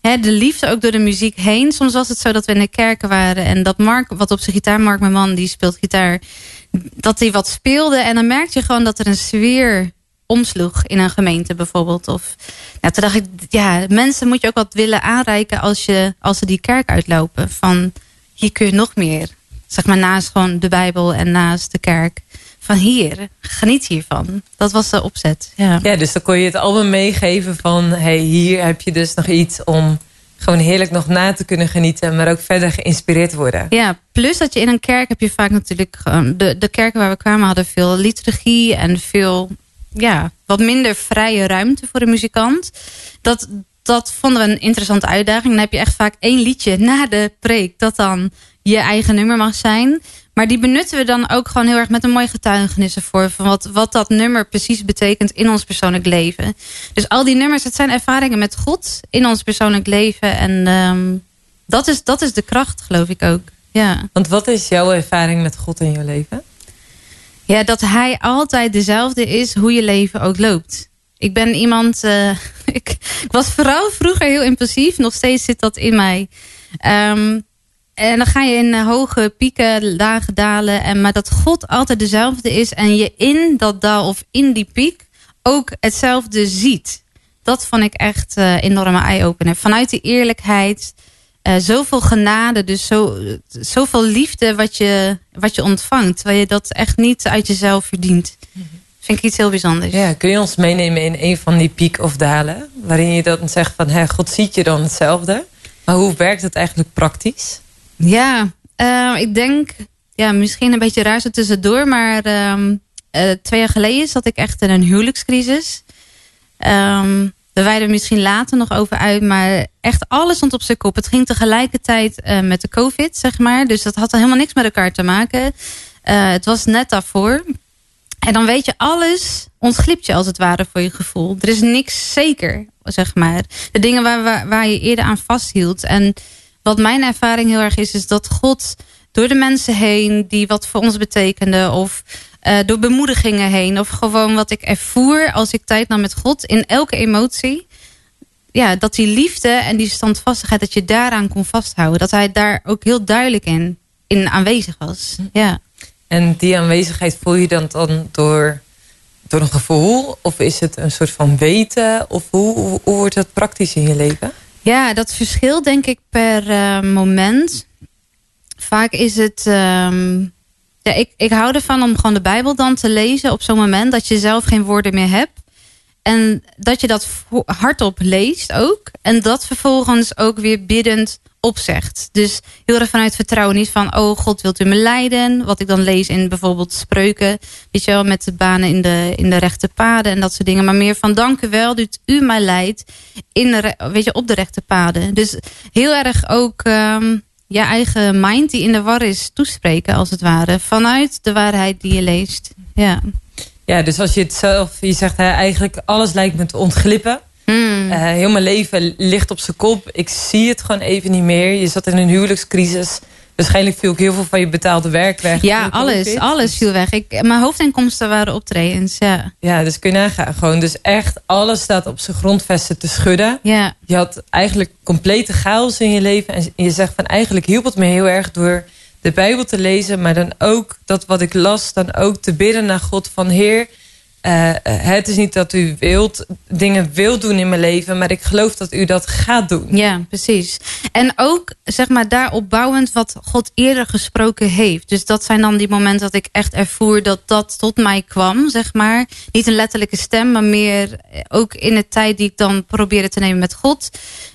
hè, de liefde ook door de muziek heen. Soms was het zo dat we in de kerken waren en dat Mark, wat op zijn gitaar, Mark, mijn man, die speelt gitaar, dat hij wat speelde. En dan merk je gewoon dat er een sfeer omsloeg in een gemeente bijvoorbeeld. Of, nou, toen dacht ik, ja, mensen moet je ook wat willen aanreiken als, je, als ze die kerk uitlopen. Van, hier kun je nog meer. Zeg maar naast gewoon de Bijbel en naast de kerk. Van hier, geniet hiervan. Dat was de opzet. Ja, ja dus dan kon je het album meegeven van... hey, hier heb je dus nog iets om gewoon heerlijk nog na te kunnen genieten... maar ook verder geïnspireerd worden. Ja, plus dat je in een kerk heb je vaak natuurlijk... de, de kerken waar we kwamen hadden veel liturgie en veel ja, wat minder vrije ruimte voor de muzikant. Dat, dat vonden we een interessante uitdaging. Dan heb je echt vaak één liedje na de preek... dat dan je eigen nummer mag zijn. Maar die benutten we dan ook gewoon heel erg met een mooie getuigenis ervoor. Van wat, wat dat nummer precies betekent in ons persoonlijk leven. Dus al die nummers, het zijn ervaringen met God in ons persoonlijk leven. En um, dat, is, dat is de kracht, geloof ik ook. Ja. Want wat is jouw ervaring met God in je leven? Ja, dat hij altijd dezelfde is hoe je leven ook loopt. Ik ben iemand... Uh, ik, was vooral vroeger heel impulsief. Nog steeds zit dat in mij. Um, en dan ga je in hoge pieken, lage dalen. En, maar dat God altijd dezelfde is. En je in dat dal of in die piek ook hetzelfde ziet. Dat vond ik echt uh, enorme eye-opener. Vanuit die eerlijkheid... Uh, zoveel genade, dus zo, zoveel liefde wat je, wat je ontvangt. Terwijl je dat echt niet uit jezelf verdient. Vind ik iets heel bijzonders. Ja, kun je ons meenemen in een van die piek of dalen? Waarin je dan zegt van, hè, God ziet je dan hetzelfde. Maar hoe werkt het eigenlijk praktisch? Ja, uh, ik denk, ja, misschien een beetje raar zo tussendoor. Maar uh, twee jaar geleden zat ik echt in een huwelijkscrisis. Um, daar wijden we misschien later nog over uit. Maar echt alles stond op zijn kop. Het ging tegelijkertijd uh, met de covid, zeg maar. Dus dat had er helemaal niks met elkaar te maken. Uh, het was net daarvoor. En dan weet je, alles ontglipt je als het ware voor je gevoel. Er is niks zeker, zeg maar. De dingen waar, waar, waar je eerder aan vasthield. En wat mijn ervaring heel erg is, is dat God door de mensen heen... die wat voor ons betekenden... of uh, door bemoedigingen heen. Of gewoon wat ik ervoer als ik tijd nam met God. In elke emotie. Ja, dat die liefde en die standvastigheid. Dat je daaraan kon vasthouden. Dat hij daar ook heel duidelijk in, in aanwezig was. Ja. En die aanwezigheid voel je dan, dan door, door een gevoel? Of is het een soort van weten? Of hoe, hoe, hoe wordt dat praktisch in je leven? Ja, dat verschilt denk ik per uh, moment. Vaak is het... Um, ja, ik, ik hou ervan om gewoon de Bijbel dan te lezen op zo'n moment dat je zelf geen woorden meer hebt. En dat je dat hardop leest ook. En dat vervolgens ook weer biddend opzegt. Dus heel erg vanuit vertrouwen. Niet van, oh God wilt u me leiden. Wat ik dan lees in bijvoorbeeld spreuken. Weet je wel, met de banen in de, in de rechte paden en dat soort dingen. Maar meer van, dank u wel dat u mij leidt in de, weet je, op de rechte paden. Dus heel erg ook... Um, je eigen mind die in de war is toespreken als het ware. Vanuit de waarheid die je leest. Ja, ja dus als je het zelf, je zegt hè, eigenlijk alles lijkt me te ontglippen. Mm. Uh, heel mijn leven ligt op zijn kop. Ik zie het gewoon even niet meer. Je zat in een huwelijkscrisis. Waarschijnlijk viel ook heel veel van je betaalde werk weg. Ja, alles. Alles viel weg. Ik, mijn hoofdinkomsten waren optredens. Ja. ja, dus kun je nagaan. Gewoon dus echt alles staat op zijn grondvesten te schudden. Ja. Je had eigenlijk complete chaos in je leven. En je zegt van eigenlijk hielp het me heel erg door de Bijbel te lezen. Maar dan ook dat wat ik las. Dan ook te bidden naar God van Heer uh, het is niet dat u wilt, dingen wilt doen in mijn leven... maar ik geloof dat u dat gaat doen. Ja, precies. En ook zeg maar daarop bouwend wat God eerder gesproken heeft. Dus dat zijn dan die momenten dat ik echt ervoer dat dat tot mij kwam, zeg maar. Niet een letterlijke stem, maar meer ook in de tijd die ik dan probeerde te nemen met God.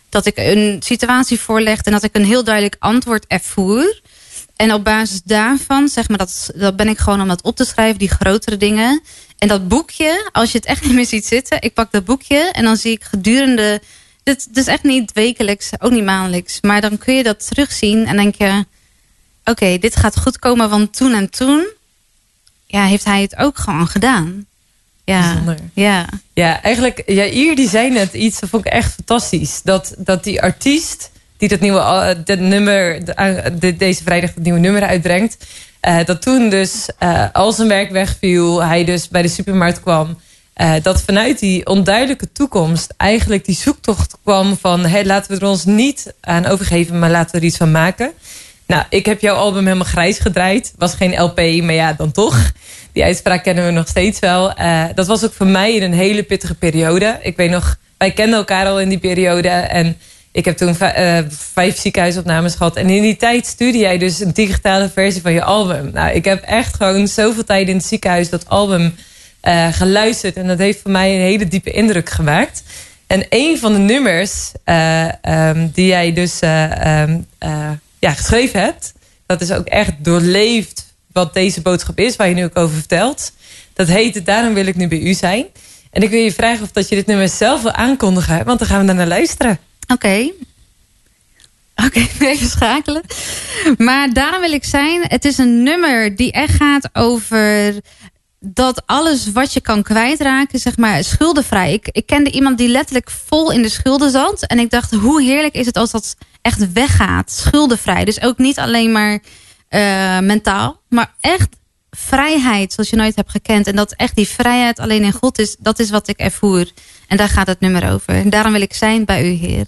Dat ik een situatie voorleg en dat ik een heel duidelijk antwoord ervoer. En op basis daarvan, zeg maar, dat, dat ben ik gewoon om dat op te schrijven, die grotere dingen. En dat boekje, als je het echt niet meer ziet zitten, ik pak dat boekje en dan zie ik gedurende. Dit, dit is echt niet wekelijks, ook niet maandelijks. Maar dan kun je dat terugzien en denk je: oké, dit gaat goed komen, want toen en toen ja, heeft hij het ook gewoon gedaan. Ja, Bijzonder. ja. Ja, eigenlijk, ja, Ier die zei net iets, dat vond ik echt fantastisch. Dat, dat die artiest die dat nieuwe dit nummer, de- deze vrijdag het nieuwe nummer uitbrengt, eh, dat toen dus eh, al zijn werk wegviel, hij dus bij de supermarkt kwam, eh, dat vanuit die onduidelijke toekomst eigenlijk die zoektocht kwam van hey, laten we er ons niet aan overgeven, maar laten we er iets van maken. Nou, ik heb jouw album helemaal grijs gedraaid. Was geen LP, maar ja, dan toch. Die uitspraak kennen we nog steeds wel. Dat was ook voor mij in een hele pittige periode. Ik weet nog, wij kenden elkaar al in die periode. En ik heb toen eh, vijf ziekenhuisopnames gehad. En in die tijd stuurde jij dus een digitale versie van je album. Nou, ik heb echt gewoon zoveel tijd in het ziekenhuis dat album eh, geluisterd. En dat heeft voor mij een hele diepe indruk gemaakt. En een van de nummers eh, ehm, die jij dus eh, ehm, eh, ja, geschreven hebt... dat is ook echt doorleefd wat deze boodschap is... waar je nu ook over vertelt. Dat heet Daarom wil ik nu bij u zijn. En ik wil je vragen of dat je dit nummer zelf wil aankondigen... want dan gaan we naar luisteren. Oké. Oké, even schakelen. Maar daarom wil ik zijn, het is een nummer die echt gaat over dat alles wat je kan kwijtraken, zeg maar, schuldenvrij. Ik, ik kende iemand die letterlijk vol in de schulden zat. En ik dacht, hoe heerlijk is het als dat echt weggaat, schuldenvrij. Dus ook niet alleen maar eh, mentaal, maar echt vrijheid zoals je nooit hebt gekend. En dat echt die vrijheid alleen in God is, dat is wat ik ervoer. En daar gaat het nummer over. En daarom wil ik zijn bij u, Heer.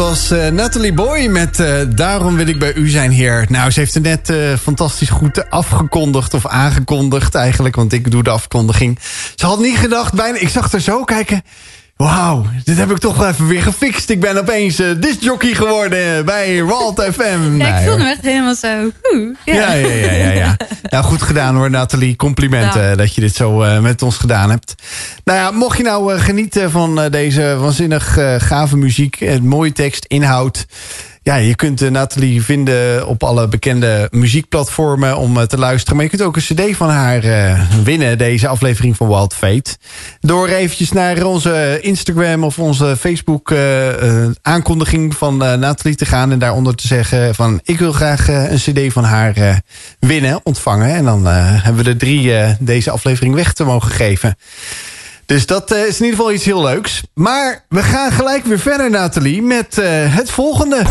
Was eh, Natalie Boy met eh, Daarom wil ik bij u zijn, heer. Nou, ze heeft het net eh, fantastisch goed afgekondigd of aangekondigd eigenlijk, want ik doe de afkondiging. Ze had niet gedacht, bijna, ik zag er zo kijken. Wauw, dit heb ik toch wel even weer gefixt. Ik ben opeens uh, discjockey geworden bij Walt FM. Ja, ik voelde me echt helemaal zo. Oeh, ja. Ja, ja, ja, ja, ja. Nou, goed gedaan hoor, Nathalie. Complimenten eh, dat je dit zo met ons gedaan hebt. Nou ja, mocht je nou eh, genieten van eh, deze waanzinnig eh, gave muziek, eh, mooie tekst, inhoud. Ja, je kunt Nathalie vinden op alle bekende muziekplatformen om te luisteren. Maar je kunt ook een cd van haar winnen, deze aflevering van Wild Fate. Door eventjes naar onze Instagram of onze Facebook aankondiging van Nathalie te gaan. En daaronder te zeggen van ik wil graag een cd van haar winnen, ontvangen. En dan hebben we er drie deze aflevering weg te mogen geven. Dus dat eh, is in ieder geval iets heel leuks. Maar we gaan gelijk weer verder, Nathalie, met eh, het volgende.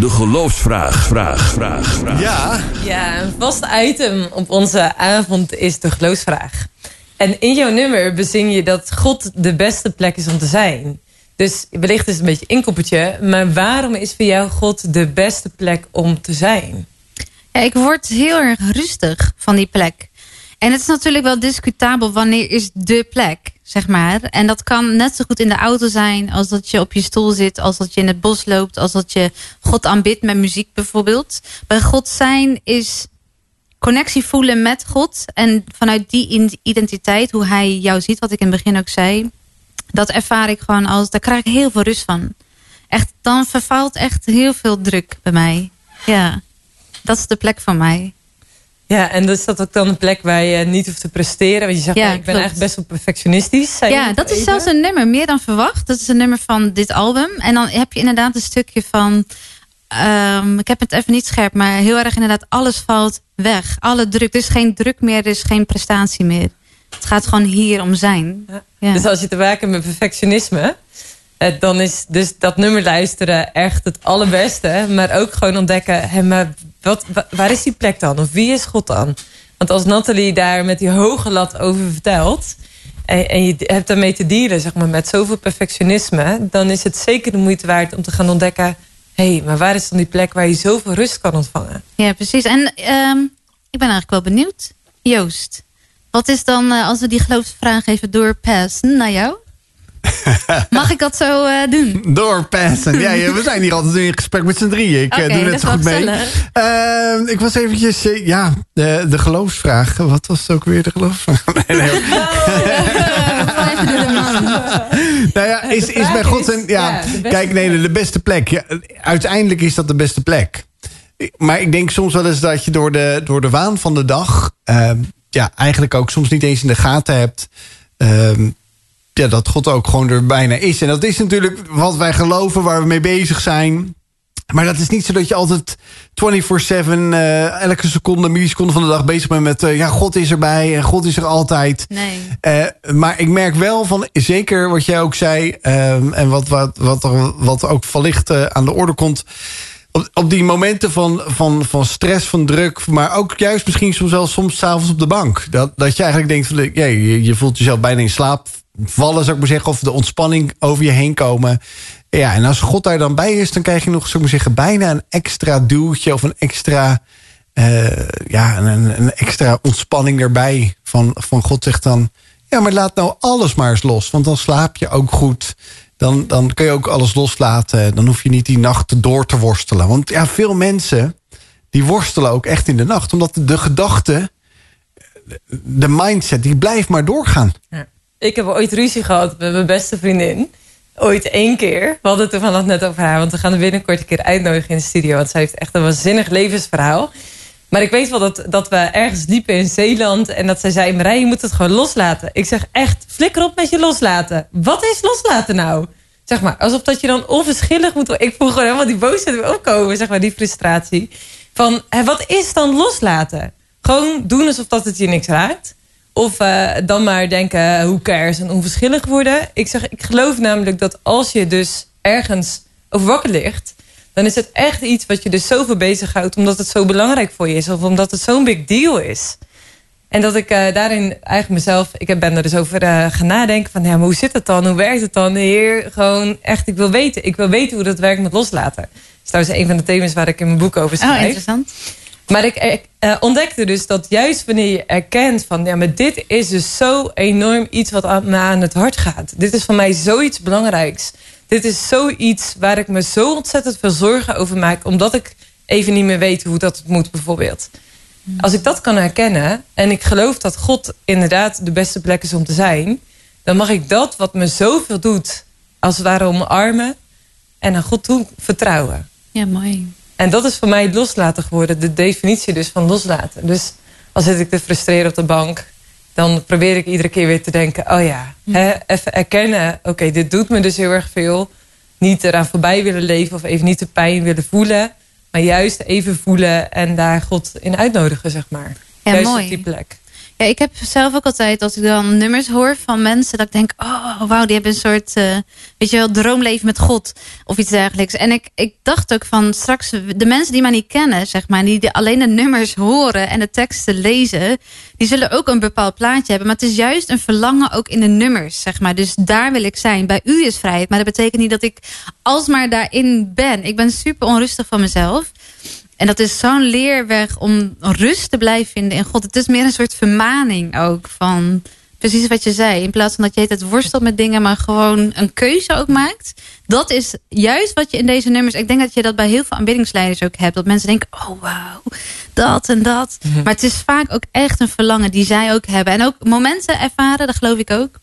De geloofsvraag, vraag, vraag, vraag. Ja, Ja, een vast item op onze avond is de geloofsvraag. En in jouw nummer bezing je dat God de beste plek is om te zijn. Dus wellicht is het een beetje een inkoppertje, maar waarom is voor jou God de beste plek om te zijn? Ja, ik word heel erg rustig van die plek. En het is natuurlijk wel discutabel wanneer is de plek, zeg maar. En dat kan net zo goed in de auto zijn als dat je op je stoel zit, als dat je in het bos loopt, als dat je God aanbidt met muziek bijvoorbeeld. Bij God zijn is connectie voelen met God en vanuit die identiteit, hoe hij jou ziet, wat ik in het begin ook zei, dat ervaar ik gewoon als, daar krijg ik heel veel rust van. Echt, dan vervalt echt heel veel druk bij mij. Ja, dat is de plek van mij. Ja, en is dat ook dan een plek waar je niet hoeft te presteren? Want je zegt, Ja, ik ben klopt. eigenlijk best wel perfectionistisch. Ja, dat is zelfs een nummer, meer dan verwacht. Dat is een nummer van dit album. En dan heb je inderdaad een stukje van... ehm, ik heb het even niet scherp, maar heel erg inderdaad... alles valt weg, alle druk. Er is geen druk meer, er is geen prestatie meer. Het gaat gewoon hier om zijn. Ja. Ja. Dus als je te maken hebt met perfectionisme, dan is dus dat nummer luisteren echt het allerbeste. Maar ook gewoon ontdekken, hé, maar wat, wa- waar is die plek dan? Of wie is God dan? Want als Nathalie daar met die hoge lat over vertelt... en, en je hebt daarmee te dealen zeg maar, met zoveel perfectionisme... dan is het zeker de moeite waard om te gaan ontdekken... hé, hey, maar waar is dan die plek waar je zoveel rust kan ontvangen? Ja, precies. En ehm, ik ben eigenlijk wel benieuwd. Joost, wat is dan eh, als we die geloofsvraag even doorpassen naar jou? Mag ik dat zo eh, doen? doorpassen. Ja, we zijn hier altijd in gesprek met z'n drieën. Ik eh, doe net dat zo goed mee. Ehm, ik was eventjes, eh, ja, de, de geloofsvraag. Wat was het ook weer, de geloofsvraag? Nee, nee. Nou ja, is, is bij God een... Ja, kijk, nee, de, beste plek. Ja, uiteindelijk is dat de beste plek. Maar ik denk soms wel eens dat je door de, door de waan van de dag... ehm, ja, eigenlijk ook soms niet eens in de gaten hebt... ehm, ja, dat God ook gewoon er bijna is. En dat is natuurlijk wat wij geloven, waar we mee bezig zijn. Maar dat is niet zo dat je altijd 24-7, eh, elke seconde, milliseconde van de dag bezig bent met... eh, ja, God is erbij en God is er altijd. Nee. Eh, maar ik merk wel van, zeker wat jij ook zei... ehm, en wat, wat, wat, er, wat ook wellicht aan de orde komt... Op, op die momenten van, van, van stress, van druk... maar ook juist misschien soms wel soms s'avonds op de bank. Dat, dat je eigenlijk denkt, van, je, je voelt jezelf bijna in slaap vallen, zou ik maar zeggen... of de ontspanning over je heen komen. Ja, en als God daar dan bij is... dan krijg je nog, zou ik maar zeggen, bijna een extra duwtje... of een extra, eh, ja, een, een extra ontspanning erbij. Van, van God zegt dan... Ja, maar laat nou alles maar eens los. Want dan slaap je ook goed. Dan, dan kun je ook alles loslaten. Dan hoef je niet die nacht door te worstelen. Want ja, veel mensen die worstelen ook echt in de nacht. Omdat de gedachte, de mindset, die blijft maar doorgaan. Ik heb ooit ruzie gehad met mijn beste vriendin. Ooit één keer. We hadden het toevallig net over haar. Want we gaan er binnenkort een keer uitnodigen in de studio. Want zij heeft echt een waanzinnig levensverhaal. Maar ik weet wel dat, dat we ergens liepen in Zeeland. En dat zij zei, Marij, je moet het gewoon loslaten. Ik zeg echt, flikker op met je loslaten. Wat is loslaten nou? Zeg maar, alsof dat je dan onverschillig moet... Ik voel gewoon helemaal die boosheid weer opkomen. Zeg maar, die frustratie. Van, hè, wat is dan loslaten? Gewoon doen alsof dat het je niks raakt. Of eh, dan maar denken, hoe cares en onverschillig worden. Ik zeg, ik geloof namelijk dat als je dus ergens over wakker ligt... dan is het echt iets wat je dus zoveel bezighoudt... omdat het zo belangrijk voor je is. Of omdat het zo'n big deal is. En dat ik eh, daarin eigenlijk mezelf, ik heb- ben er dus over eh, gaan nadenken van, ja, maar hoe zit het dan? Hoe werkt het dan? Heer, gewoon echt, ik wil weten. Ik wil weten hoe dat werkt met loslaten. Dat is trouwens een van de thema's waar ik in mijn boek over Oh, schrijf. interessant. Maar ik eh, ontdekte dus dat juist wanneer je erkent van... ja, maar dit is dus zo enorm iets wat aan, me aan het hart gaat. Dit is voor mij zoiets belangrijks. Dit is zoiets waar ik me zo ontzettend veel zorgen over maak... omdat ik even niet meer weet hoe dat moet bijvoorbeeld. Als ik dat kan herkennen en ik geloof dat God inderdaad de beste plek is om te zijn... dan mag ik dat wat me zoveel doet als het ware omarmen... en aan God toe vertrouwen. Ja, mooi. En dat is voor mij het loslaten geworden. De definitie dus van loslaten. Dus als zit ik te frustreren op de bank... dan probeer ik iedere keer weer te denken... oh ja, hè, even erkennen... oké, dit doet me dus heel erg veel. Niet eraan voorbij willen leven... of even niet de pijn willen voelen... maar juist even voelen en daar God in uitnodigen, zeg maar. Ja, juist mooi. op die plek. Ja, ik heb zelf ook altijd, als ik dan nummers hoor van mensen, dat ik denk, oh wauw, die hebben een soort, eh, weet je wel, droomleven met God of iets dergelijks. En ik, ik dacht ook van straks, de mensen die mij niet kennen, zeg maar, die alleen de nummers horen en de teksten lezen, die zullen ook een bepaald plaatje hebben. Maar het is juist een verlangen ook in de nummers, zeg maar. Dus daar wil ik zijn. Bij u is vrijheid, maar dat betekent niet dat ik alsmaar daarin ben. Ik ben super onrustig van mezelf. En dat is zo'n leerweg om rust te blijven vinden in God. Het is meer een soort vermaning ook van precies wat je zei. In plaats van dat je het worstelt met dingen, maar gewoon een keuze ook maakt. Dat is juist wat je in deze nummers. Ik denk dat je dat bij heel veel aanbiddingsleiders ook hebt. Dat mensen denken: oh wauw, dat en dat. Maar het is vaak ook echt een verlangen die zij ook hebben. En ook momenten ervaren, dat geloof ik ook.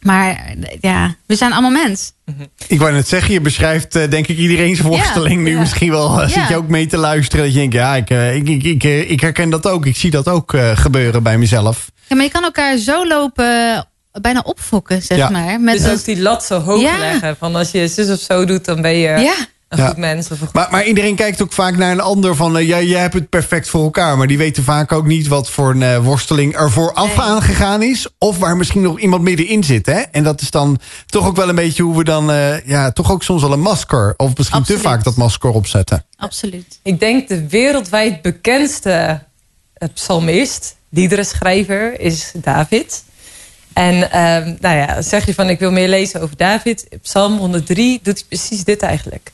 Maar ja, we zijn allemaal mens. Ik wou net zeggen, je beschrijft eh, denk ik iedereen zijn Ja, worsteling nu ja. misschien wel. Ja. Zit je ook mee te luisteren dat je denkt, ja, ik, eh, ik, ik, ik, eh, ik herken dat ook. Ik zie dat ook eh, gebeuren bij mezelf. Ja, maar je kan elkaar zo lopen, bijna opfokken, zeg Ja. maar. Met Dus ook die lat zo hoog Ja. leggen. Van als je zus of zo doet, dan ben je ja. Een Ja. goed mens. Of een goed Maar, maar iedereen kijkt ook vaak naar een ander van, ja, jij hebt het perfect voor elkaar. Maar die weten vaak ook niet wat voor een eh, worsteling er vooraf Nee. aangegaan is. Of waar misschien nog iemand middenin zit. Hè? En dat is dan toch ook wel een beetje hoe we dan, eh, ja, toch ook soms wel een masker. Of misschien Absoluut. te vaak dat masker opzetten. Absoluut. Ik denk de wereldwijd bekendste psalmist, liederenschrijver, is David. En ehm, nou ja, zeg je van ik wil meer lezen over David. Psalm 103 doet hij precies dit eigenlijk.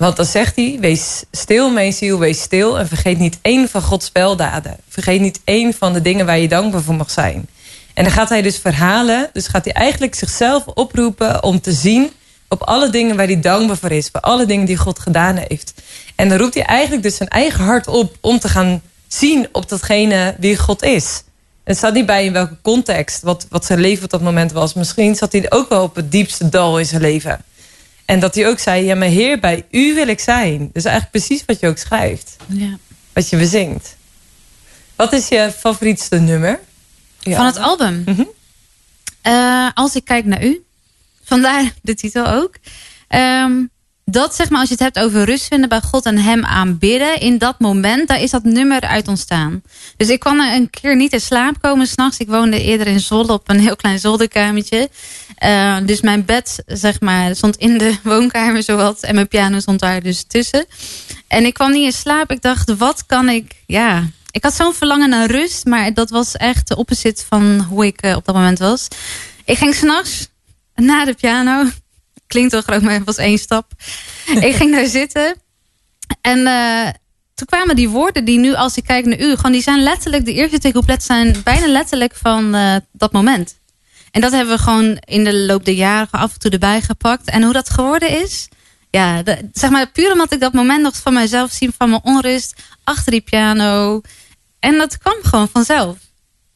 Want dan zegt hij, wees stil mijn ziel, wees stil. En vergeet niet één van Gods speldaden. Vergeet niet één van de dingen waar je dankbaar voor mag zijn. En dan gaat hij dus verhalen. Dus gaat hij eigenlijk zichzelf oproepen om te zien op alle dingen waar hij dankbaar voor is. Bij alle dingen die God gedaan heeft. En dan roept hij eigenlijk dus zijn eigen hart op om te gaan zien op datgene wie God is. En het staat niet bij in welke context, wat, wat zijn leven op dat moment was. Misschien zat hij ook wel op het diepste dal in zijn leven. En dat hij ook zei, ja maar Heer, bij u wil ik zijn. Dus eigenlijk precies wat je ook schrijft. Ja. Wat je bezingt. Wat is je favorietste nummer? Ja. Van het album. Mhm. Eh, als ik kijk naar u. Vandaar de titel ook. Ehm, dat zeg maar, als je het hebt over rust vinden bij God en hem aanbidden. In dat moment, daar is dat nummer uit ontstaan. Dus ik kwam er een keer niet in slaap komen s'nachts. Ik woonde eerder in Zwolle op een heel klein zolderkamertje. Eh, dus mijn bed, zeg maar, stond in de woonkamer zowat. En mijn piano stond daar dus tussen. En ik kwam niet in slaap. Ik dacht, wat kan ik... Ja, ik had zo'n verlangen naar rust. Maar dat was echt de opposite van hoe ik eh, op dat moment was. Ik ging s'nachts naar de piano. Klinkt wel groot, maar het was één stap. ik ging daar zitten. En eh, toen kwamen die woorden die nu, als ik kijk naar u... gewoon die zijn letterlijk, de eerste twee couplets zijn bijna letterlijk van eh, dat moment. En dat hebben we gewoon in de loop der jaren af en toe erbij gepakt. En hoe dat geworden is... Ja, zeg maar puur omdat ik dat moment nog van mezelf zie... van mijn onrust achter die piano. En dat kwam gewoon vanzelf.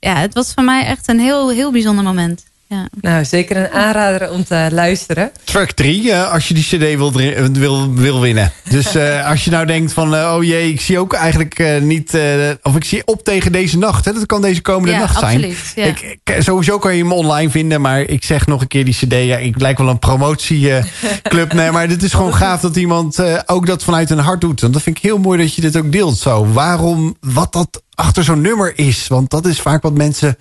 Ja, het was voor mij echt een heel, heel bijzonder moment. Ja. Nou, zeker een aanrader om te luisteren. Track 3, als je die cd wil, dri- wil, wil winnen. Dus eh, als je nou denkt van, eh, oh jee, ik zie ook eigenlijk eh, niet... eh, of ik zie op tegen deze nacht. Hè? Dat kan deze komende Ja, nacht zijn. absoluut, ja. Ik, ik- sowieso kan je hem online vinden. Maar ik zeg nog een keer die cd. Ja, ik lijk wel een promotieclub. nee, maar dit is gewoon gaaf dat iemand eh, ook dat vanuit hun hart doet. Want dat vind ik heel mooi dat je dit ook deelt zo. Waarom, wat dat achter zo'n nummer is. Want dat is vaak wat mensen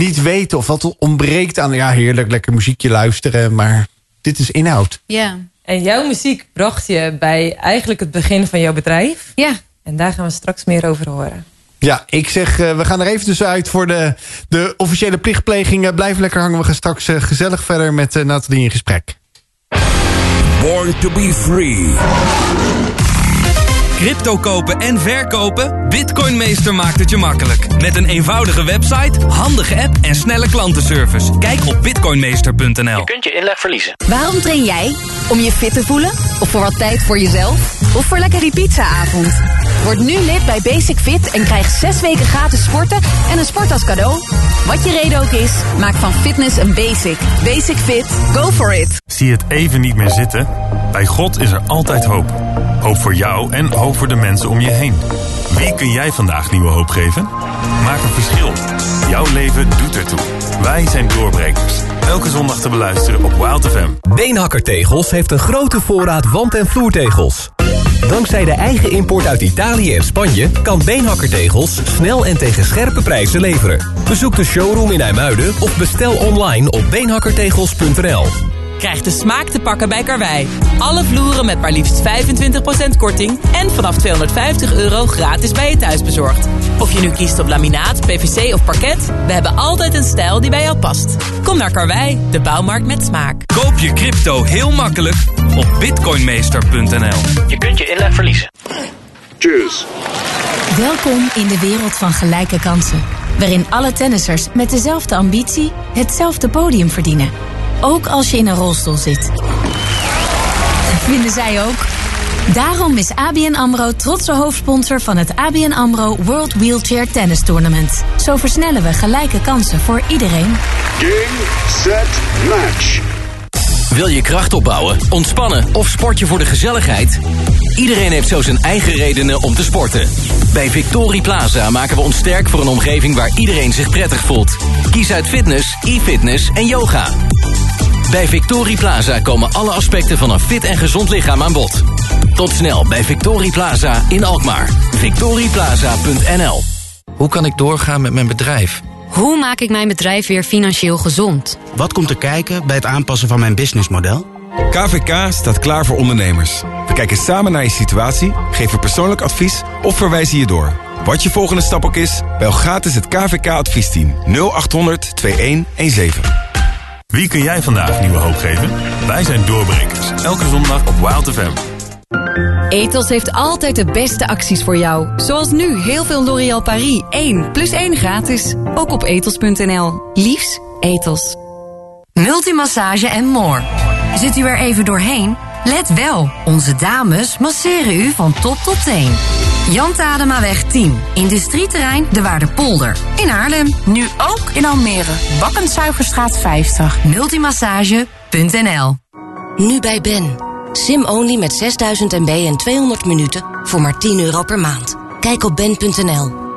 niet weten. Of wat ontbreekt aan, ja heerlijk, lekker muziekje luisteren. Maar dit is inhoud. Ja. En jouw muziek bracht je bij eigenlijk het begin van jouw bedrijf. Ja. En daar gaan we straks meer over horen. Ja, ik zeg, eh, we gaan er even tussenuit voor de, de officiële plichtpleging. Eh, blijf lekker hangen. We gaan straks eh, gezellig verder met eh, Nathalie in gesprek. Born to be free. Crypto kopen en verkopen? Bitcoinmeester maakt het je makkelijk. Met een eenvoudige website, handige app en snelle klantenservice. Kijk op bitcoinmeester.nl. kunt je inleg verliezen. Waarom train jij? Om je fit te voelen? Of voor wat tijd voor jezelf? Of voor lekker die pizzaavond? Word nu lid bij Basic Fit en krijg zes weken gratis sporten en een sport als cadeau. Wat je reden ook is, maak van fitness een basic. Basic Fit, go for it. Zie je het even niet meer zitten? Bij God is er altijd hoop. Hoop voor jou en hoop voor de mensen om je heen. Wie kun jij vandaag nieuwe hoop geven? Maak een verschil. Jouw leven doet ertoe. Wij zijn doorbrekers. Elke zondag te beluisteren op Wild FM. Beenhakker Tegels heeft een grote voorraad wand- en vloertegels. Dankzij de eigen import uit Italië en Spanje kan Beenhakker Tegels snel en tegen scherpe prijzen leveren. Bezoek de showroom in IJmuiden of bestel online op beenhakkertegels.nl. Krijg de smaak te pakken bij Karwei. Alle vloeren met maar liefst 25% korting en vanaf 250 euro gratis bij je thuis bezorgd. Of je nu kiest op laminaat, PVC of parket, we hebben altijd een stijl die bij jou past. Kom naar Karwei, de bouwmarkt met smaak. Koop je crypto heel makkelijk op bitcoinmeester.nl. Je kunt je inleg verliezen. Tjus. Welkom in de wereld van gelijke kansen. Waarin alle tennissers met dezelfde ambitie hetzelfde podium verdienen. Ook als je in een rolstoel zit. Vinden zij ook? Daarom is ABN AMRO trotse hoofdsponsor van het ABN AMRO World Wheelchair Tennis Tournament. Zo versnellen we gelijke kansen voor iedereen. Game, set, match. Wil je kracht opbouwen, ontspannen of sport je voor de gezelligheid? Iedereen heeft zo zijn eigen redenen om te sporten. Bij Victorie Plaza maken we ons sterk voor een omgeving waar iedereen zich prettig voelt. Kies uit fitness, e-fitness en yoga. Bij Victorie Plaza komen alle aspecten van een fit en gezond lichaam aan bod. Tot snel bij Victorie Plaza in Alkmaar. victorieplaza.nl Hoe kan ik doorgaan met mijn bedrijf? Hoe maak ik mijn bedrijf weer financieel gezond? Wat komt er kijken bij het aanpassen van mijn businessmodel? KVK staat klaar voor ondernemers. We kijken samen naar je situatie, geven persoonlijk advies of verwijzen je door. Wat je volgende stap ook is, bel gratis het KVK-adviesteam 0800 2117. Wie kun jij vandaag nieuwe hoop geven? Wij zijn doorbrekers. Elke zondag op Wild FM. Etos heeft altijd de beste acties voor jou. Zoals nu heel veel L'Oréal Paris 1 plus 1 gratis. Ook op etos.nl. Liefs, Etos. Multimassage en more. Zit u er even doorheen? Let wel, onze dames masseren u van top tot teen. Jan Tademaweg 10, industrieterrein De Waardepolder. In Haarlem. Nu ook in Almere. Bakkensuigerstraat 50. Multimassage.nl Nu bij Ben. Sim-only met 6000 MB en 200 minuten voor maar 10 euro per maand. Kijk op ben.nl.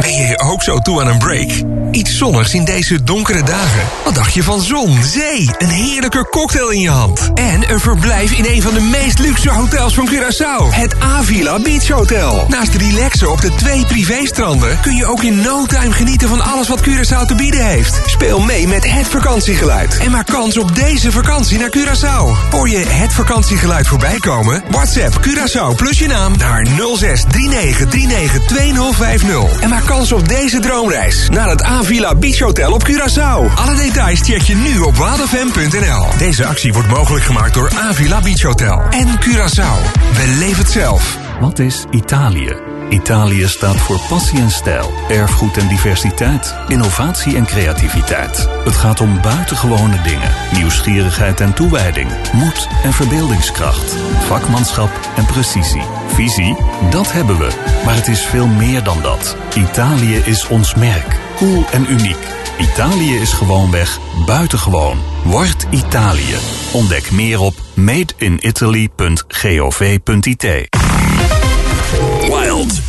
Ben je ook zo toe aan een break? Iets zonnigs in deze donkere dagen. Wat dacht je van zon, zee, een heerlijke cocktail in je hand... en een verblijf in een van de meest luxe hotels van Curaçao? Het Avila Beach Hotel. Naast relaxen op de twee privéstranden... kun je ook in no time genieten van alles wat Curaçao te bieden heeft. Speel mee met het vakantiegeluid en maak kans op deze vakantie naar Curaçao. Hoor je het vakantiegeluid voorbij komen? WhatsApp Curaçao plus je naam naar 06 39 39 2050 en maak kans op deze droomreis naar het Avila Beach Hotel op Curaçao. Alle details check je nu op wildfm.nl. Deze actie wordt mogelijk gemaakt door Avila Beach Hotel en Curaçao. Beleef het zelf. Wat is Italië? Italië staat voor passie en stijl, erfgoed en diversiteit, innovatie en creativiteit. Het gaat om buitengewone dingen, nieuwsgierigheid en toewijding, moed en verbeeldingskracht, vakmanschap en precisie. Visie, dat hebben we. Maar het is veel meer dan dat. Italië is ons merk, cool en uniek. Italië is gewoonweg buitengewoon. Word Italië. Ontdek meer op madeinitaly.gov.it.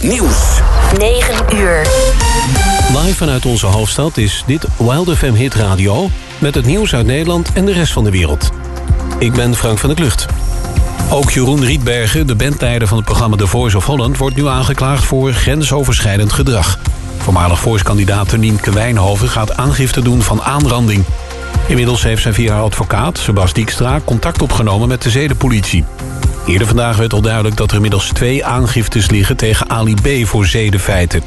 Nieuws. 9 uur. Live vanuit onze hoofdstad is dit Wild FM Hit Radio... met het nieuws uit Nederland en de rest van de wereld. Ik ben Frank van der Klucht. Ook Jeroen Rietbergen, de bandleider van het programma The Voice of Holland... wordt nu aangeklaagd voor grensoverschrijdend gedrag. Voormalig Voice-kandidaat Nienke Wijnhoven gaat aangifte doen van aanranding. Inmiddels heeft zij via haar advocaat, Sebas Dijkstra... contact opgenomen met de zedenpolitie. Eerder vandaag werd al duidelijk dat er inmiddels twee aangiftes liggen... tegen Ali B. voor zedenfeiten.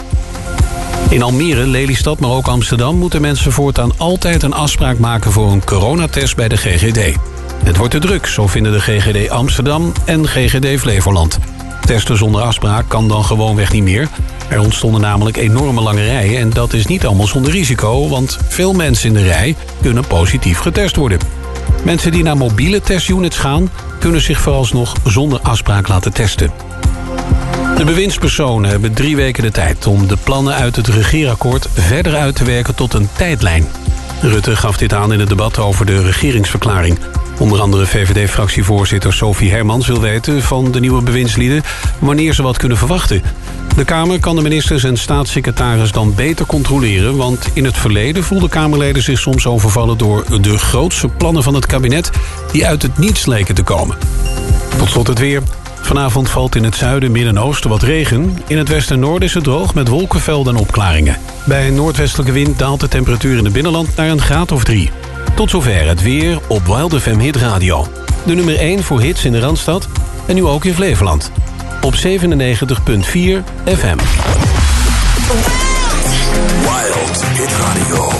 In Almere, Lelystad, maar ook Amsterdam... moeten mensen voortaan altijd een afspraak maken... voor een coronatest bij de GGD. Het wordt te druk, zo vinden de GGD Amsterdam en GGD Flevoland. Testen zonder afspraak kan dan gewoonweg niet meer. Er ontstonden namelijk enorme lange rijen... en dat is niet allemaal zonder risico... want veel mensen in de rij kunnen positief getest worden. Mensen die naar mobiele testunits gaan... kunnen zich vooralsnog zonder afspraak laten testen. De bewindspersonen hebben drie weken de tijd om de plannen uit het regeerakkoord verder uit te werken tot een tijdlijn. Rutte gaf dit aan in het debat over de regeringsverklaring. Onder andere VVD-fractievoorzitter Sophie Hermans wil weten van de nieuwe bewindslieden wanneer ze wat kunnen verwachten. De Kamer kan de ministers en staatssecretaris dan beter controleren... want in het verleden voelden Kamerleden zich soms overvallen... door de grootste plannen van het kabinet die uit het niets leken te komen. Tot slot het weer. Vanavond valt in het zuiden, midden en oosten wat regen. In het westen en noorden is het droog met wolkenvelden en opklaringen. Bij een noordwestelijke wind daalt de temperatuur in het binnenland naar een graad of drie. Tot zover het weer op Wild FM Hit Radio. De nummer 1 voor hits in de Randstad en nu ook in Flevoland. Op 97.4 FM. Wild Hit Radio.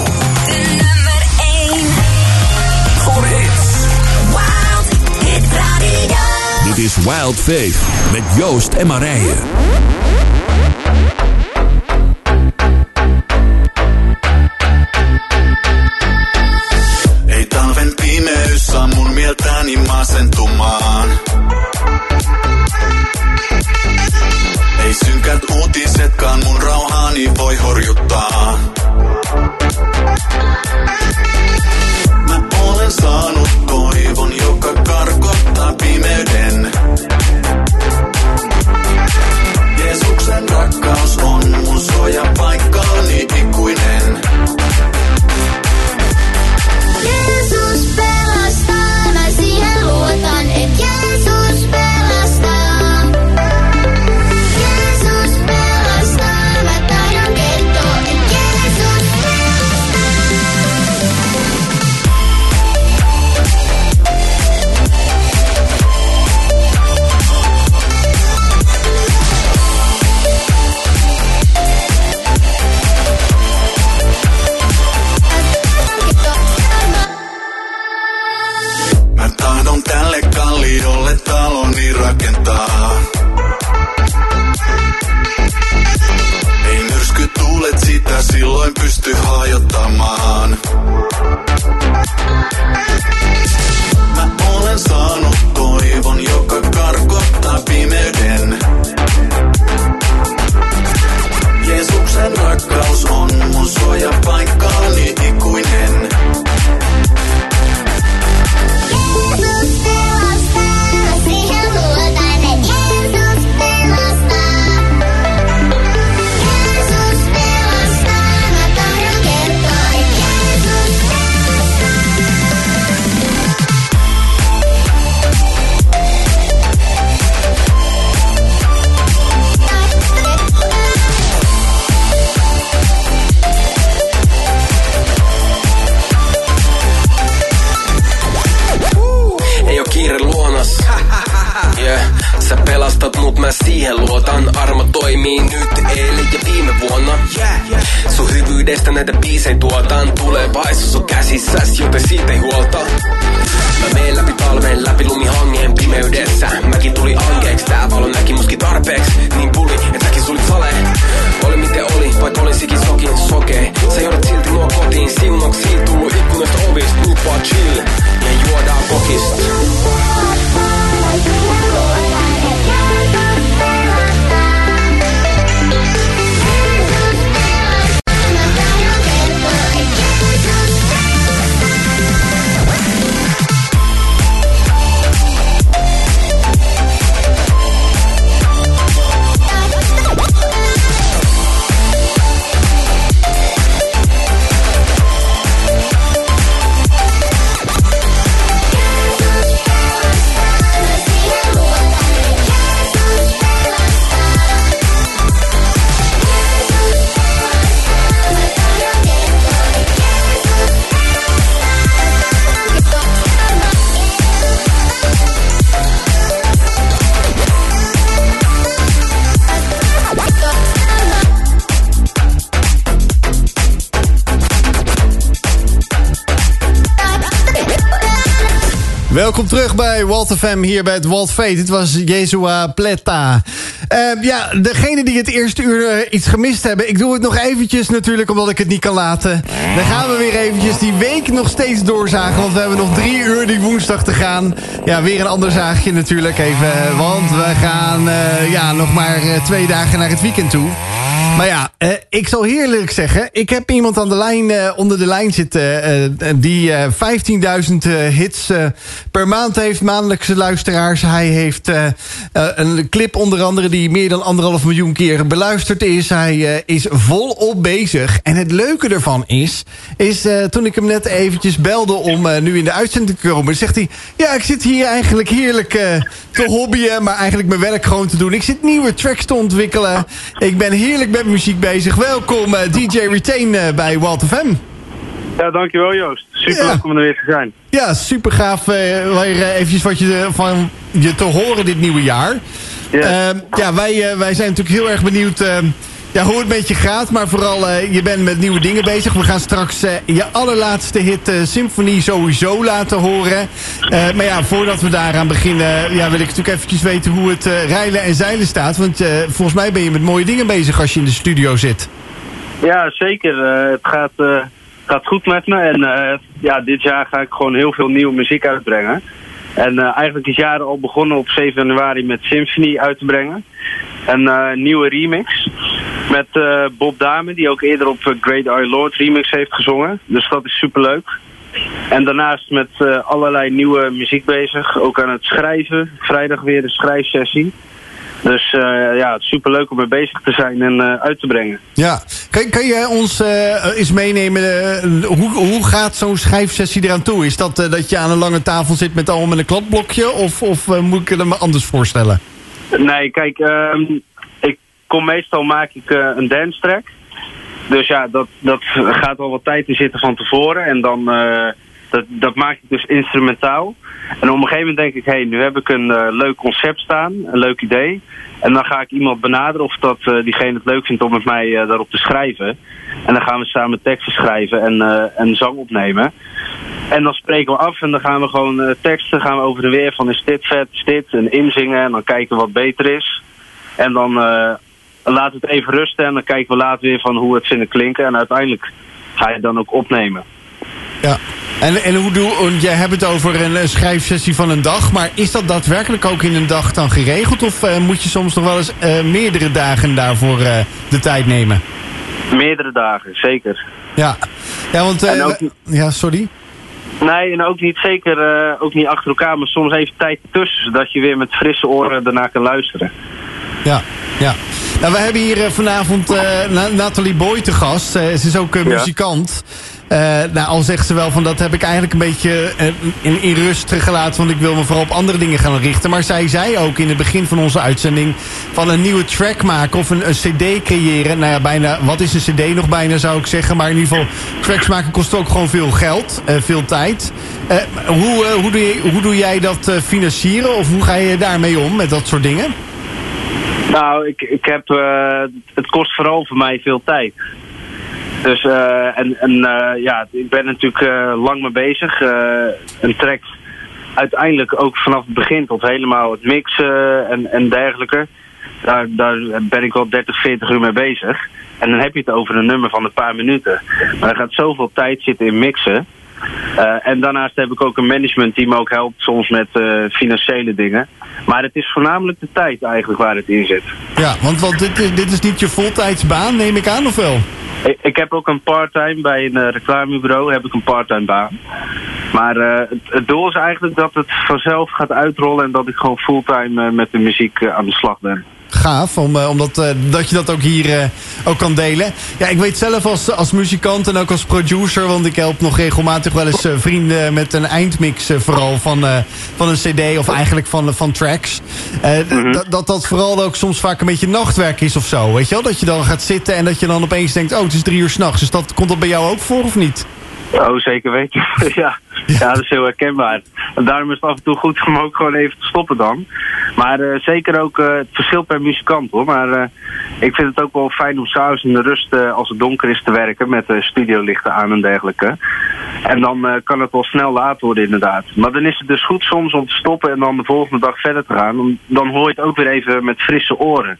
Voor hits. Wild Hit Radio. Dit is Wild Faith met Joost en Marije. Ei talven pimeys saa mun mieltäni masentumaan. Ei uutisetkaan mun rauhaani voi horjuttaa. Siihen luotan. Armo toimii nyt, eilen ja viime vuonna. Sun hyvyydestä näitä biisei tuotan. Tulevaisuus sun käsissäs, joten siitä ei huolta. Mä meen läpi talven, läpi lumihangeen pimeydessä. Mäkin tuli ankeeks, tää valo näki muskin tarpeeks. Niin puli, et säkin sulit sale. Oli miten oli, vaikka olin sikin sokin sokee. Sä johdat silti nuo kotiin, siunaksi tullut ikkunasta ovista. Nyt chill, ja juodaan kokista. Welkom terug bij Walt FM hier bij het Walt Fate. Dit was Jesua Pletta. Uh, ja, degene die het eerste uur uh, iets gemist hebben... ik doe het nog eventjes natuurlijk, omdat ik het niet kan laten. Dan gaan we weer eventjes die week nog steeds doorzagen... want we hebben nog drie uur die woensdag te gaan. Ja, weer een ander zaagje natuurlijk even. Want we gaan uh, ja, nog maar twee dagen naar het weekend toe. Maar ja, uh, ik zal heerlijk zeggen... ik heb iemand aan de lijn, uh, onder de lijn zitten... Uh, die 15.000 hits per maand heeft, maandelijkse luisteraars. Hij heeft een clip onder andere... die meer dan anderhalf miljoen keer beluisterd is. Hij is volop bezig. En het leuke ervan is... is toen ik hem net eventjes belde om nu in de uitzending te komen... zegt hij... ja, ik zit hier eigenlijk heerlijk te hobbyen... maar eigenlijk mijn werk gewoon te doen. Ik zit nieuwe tracks te ontwikkelen. Ik ben heerlijk met muziek bezig. Welkom uh, DJ Retain uh, bij Walt FM. Ja, dankjewel Joost. Super leuk om er weer te zijn. Ja, super gaaf uh, weer eventjes wat je van je te horen dit nieuwe jaar. Ja, wij, wij zijn natuurlijk heel erg benieuwd ja, hoe het met je gaat. Maar vooral, je bent met nieuwe dingen bezig. We gaan straks je allerlaatste hit Symphony sowieso laten horen. maar ja, voordat we daaraan beginnen... Ja, wil ik natuurlijk eventjes weten hoe het rijlen en zeilen staat. Want volgens mij ben je met mooie dingen bezig als je in de studio zit. Ja, zeker. het gaat, gaat goed met me. En ja, dit jaar ga ik gewoon heel veel nieuwe muziek uitbrengen. En eigenlijk is jaar al begonnen op 7 januari met Symphony uit te brengen. Een nieuwe remix. Met uh, Bob Dame, die ook eerder op Great Our Lord remix heeft gezongen. Dus dat is superleuk. En daarnaast met allerlei nieuwe muziek bezig. Ook aan het schrijven. Vrijdag weer een schrijfsessie. Dus ja, het is superleuk om mee bezig te zijn en uit te brengen. Ja, kan, kan je ons eens meenemen, hoe, hoe gaat zo'n schrijfsessie eraan toe? Is dat dat je aan een lange tafel zit met allemaal met een kladblokje? Of, of moet ik het me anders voorstellen? Nee, kijk, ehm, kom meestal maak ik een dance track. Dus ja, dat, dat gaat al wat tijd in zitten van tevoren. En dan, uh, dat, dat maak ik dus instrumentaal. En op een gegeven moment denk ik, hé, hey, nu heb ik een uh, leuk concept staan, een leuk idee. En dan ga ik iemand benaderen of dat uh, diegene het leuk vindt om met mij uh, daarop te schrijven. En dan gaan we samen teksten schrijven en, uh, en zang opnemen. En dan spreken we af en dan gaan we gewoon teksten gaan we over de weer van is dit vet, is dit. En inzingen en dan kijken wat beter is. En dan laten we het even rusten en dan kijken we later weer van hoe het vinden klinken. En uiteindelijk ga je het dan ook opnemen. Ja, en, en hoe doe, jij hebt het over een, schrijfsessie van een dag, maar is dat daadwerkelijk ook in een dag dan geregeld? Of uh, moet je soms nog wel eens uh, meerdere dagen daarvoor uh, de tijd nemen? Meerdere dagen, zeker. Ja, ja want... Ook, ja, sorry? Nee, en ook niet zeker, ook niet achter elkaar, maar soms even tijd tussen, zodat je weer met frisse oren daarna kan luisteren. Ja, ja. Nou, we hebben hier vanavond Nathalie Boy te gast. Ze is ook uh, muzikant. nou, al zegt ze wel van dat heb ik eigenlijk een beetje in, in, rust gelaten. Want ik wil me vooral op andere dingen gaan richten. Maar zij zei ook in het begin van onze uitzending... van een nieuwe track maken of een, cd creëren. Nou ja, bijna, wat is een cd nog bijna zou ik zeggen. Maar in ieder geval, tracks maken kost ook gewoon veel geld. veel tijd. hoe, hoe, doe hoe doe jij dat financieren? Of hoe ga je daarmee om met dat soort dingen? Nou, ik, ik heb, uh, het kost vooral voor mij veel tijd. Dus, uh, en, en uh, ja, ik ben natuurlijk lang mee bezig. een track uiteindelijk ook vanaf het begin tot helemaal het mixen en, en dergelijke. Daar, daar ben ik wel 30, 40 uur mee bezig. En dan heb je het over een nummer van een paar minuten. Maar er gaat zoveel tijd zitten in mixen. En daarnaast heb ik ook een management die me ook helpt soms met financiële dingen. Maar het is voornamelijk de tijd eigenlijk waar het in zit. Ja, want, want dit, dit is niet je voltijdsbaan, neem ik aan, of wel? Ik, heb ook een parttime bij een uh, reclamebureau, heb ik een parttime baan. Maar het, het, doel is eigenlijk dat het vanzelf gaat uitrollen en dat ik gewoon fulltime met de muziek aan de slag ben gaaf, om, uh, omdat uh, dat je dat ook hier uh, ook kan delen. Ja, ik weet zelf als, als muzikant en ook als producer... want ik help nog regelmatig wel eens vrienden met een eindmix... vooral van, van een cd of eigenlijk van, van tracks. Mm -hmm. Dat dat vooral ook soms vaak een beetje nachtwerk is of zo, weet je wel? Dat je dan gaat zitten en dat je dan opeens denkt... oh, het is drie uur s'nachts. Dus dat, komt dat bij jou ook voor of niet? Oh, zeker weten. ja. ja, dat is heel herkenbaar. En daarom is het af en toe goed om ook gewoon even te stoppen dan. Maar eh, zeker ook eh, het verschil per muzikant hoor. Maar eh, ik vind het ook wel fijn om s'avonds in de rust als het donker is te werken met studiolichten aan en dergelijke. En dan kan het wel snel laat worden inderdaad. Maar dan is het dus goed soms om te stoppen en dan de volgende dag verder te gaan. Dan hoor je het ook weer even met frisse oren.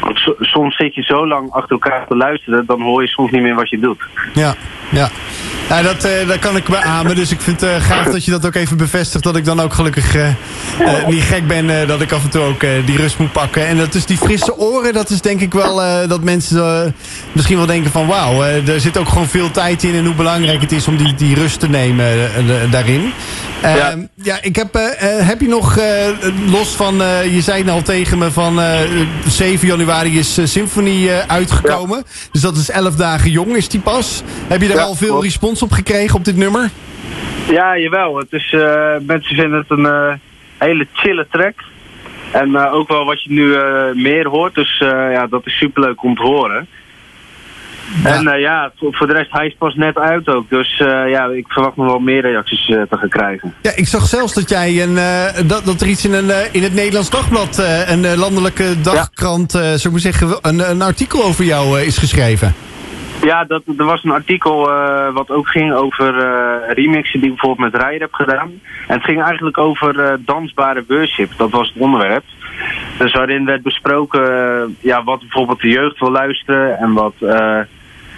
Want so- soms zit je zo lang achter elkaar te luisteren, dan hoor je soms niet meer wat je doet. Ja, ja. Ja, dat, eh, dat kan ik beamen. Dus ik vind het eh, gaaf dat je dat ook even bevestigt. Dat ik dan ook gelukkig eh, niet gek ben dat ik af en toe ook die rust moet pakken. En dat is die frisse oren. Dat is denk ik wel dat mensen misschien wel denken van... Wauw, er zit ook gewoon veel tijd in. En hoe belangrijk het is om die, die rust te nemen daarin. Eh, ja. ik heb, heb je nog, los van... je zei het al tegen me van eh, 7 januari is Symphony eh, uitgekomen. Dus dat is 11 dagen jong is die pas. Heb je daar Ja, al veel klopt. respons op gekregen op dit nummer? Ja, jawel. Het is, eh, mensen vinden het een eh, hele chille track. En eh, ook wel wat je nu meer hoort. Dus ja, dat is superleuk om te horen. En ja, voor, de rest, hij is pas net uit ook. Dus ja, ik verwacht nog wel meer reacties te gaan krijgen. Ja, ik zag zelfs dat jij een, dat, dat er iets in, een, in het Nederlands Dagblad, een landelijke dagkrant, zou ik zeggen, een, een artikel over jou is geschreven. Ja, dat, er was een artikel eh, wat ook ging over eh, remixen die ik bijvoorbeeld met Rijer heb gedaan. En het ging eigenlijk over eh, dansbare worship. Dat was het onderwerp. Dus waarin werd besproken ja, wat bijvoorbeeld de jeugd wil luisteren en wat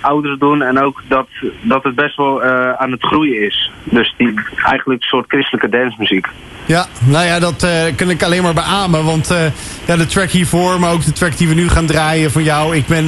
ouderen doen. En ook dat, dat het best wel eh, aan het groeien is. Dus die eigenlijk een soort christelijke dancemuziek. Ja, nou ja, dat eh, kan ik alleen maar beamen. Want eh, ja, de track hiervoor, maar ook de track die we nu gaan draaien van jou. Ik ben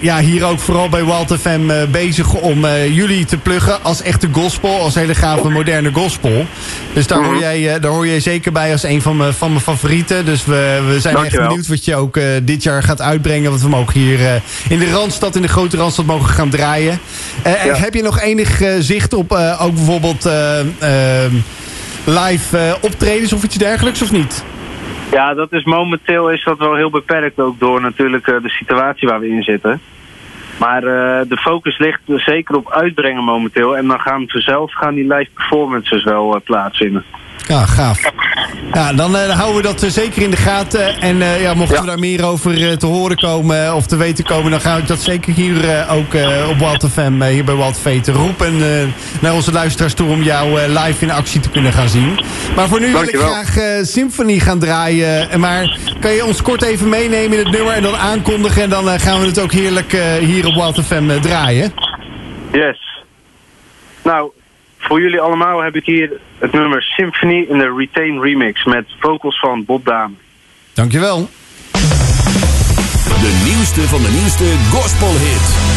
ja, hier ook vooral bij Walt FM bezig om jullie te pluggen als echte gospel. Als hele gave moderne gospel. Dus daar, hoor, jij, eh, daar hoor jij zeker bij als een van mijn, van mijn favorieten. Dus we, we zijn echt benieuwd wat je ook dit jaar gaat uitbrengen. Want we mogen hier in de Randstad, in de grote Randstad, mogen gaan draaien. Eh, Heb je nog enig eh, zicht op eh, ook bijvoorbeeld... eh, ehm, live eh, optredens of iets dergelijks of niet? Ja, dat is momenteel is dat wel heel beperkt ook door natuurlijk eh, de situatie waar we in zitten. Maar eh, de focus ligt er zeker op uitbrengen momenteel. En dan gaan vanzelf gaan die live performances wel plaatsvinden. Ja, gaaf. Ja, dan eh, houden we dat eh, zeker in de gaten. En eh, ja, mochten we daar meer over te horen komen of te weten komen... dan ga ik dat zeker hier eh, ook eh, op Wild FM, hier bij Wild V, te roepen... eh, naar onze luisteraars toe om jou eh, live in actie te kunnen gaan zien. Maar voor nu wil ik graag eh, Symphony gaan draaien. En Maar kan je ons kort even meenemen in het nummer en dan aankondigen... en dan eh, gaan we het ook heerlijk eh, hier op Wild FM draaien? Yes. Nou, voor jullie allemaal heb ik hier het nummer Symphony in de Retain remix met vocals van Bob Dame. Dankjewel. De nieuwste van de nieuwste gospelhit.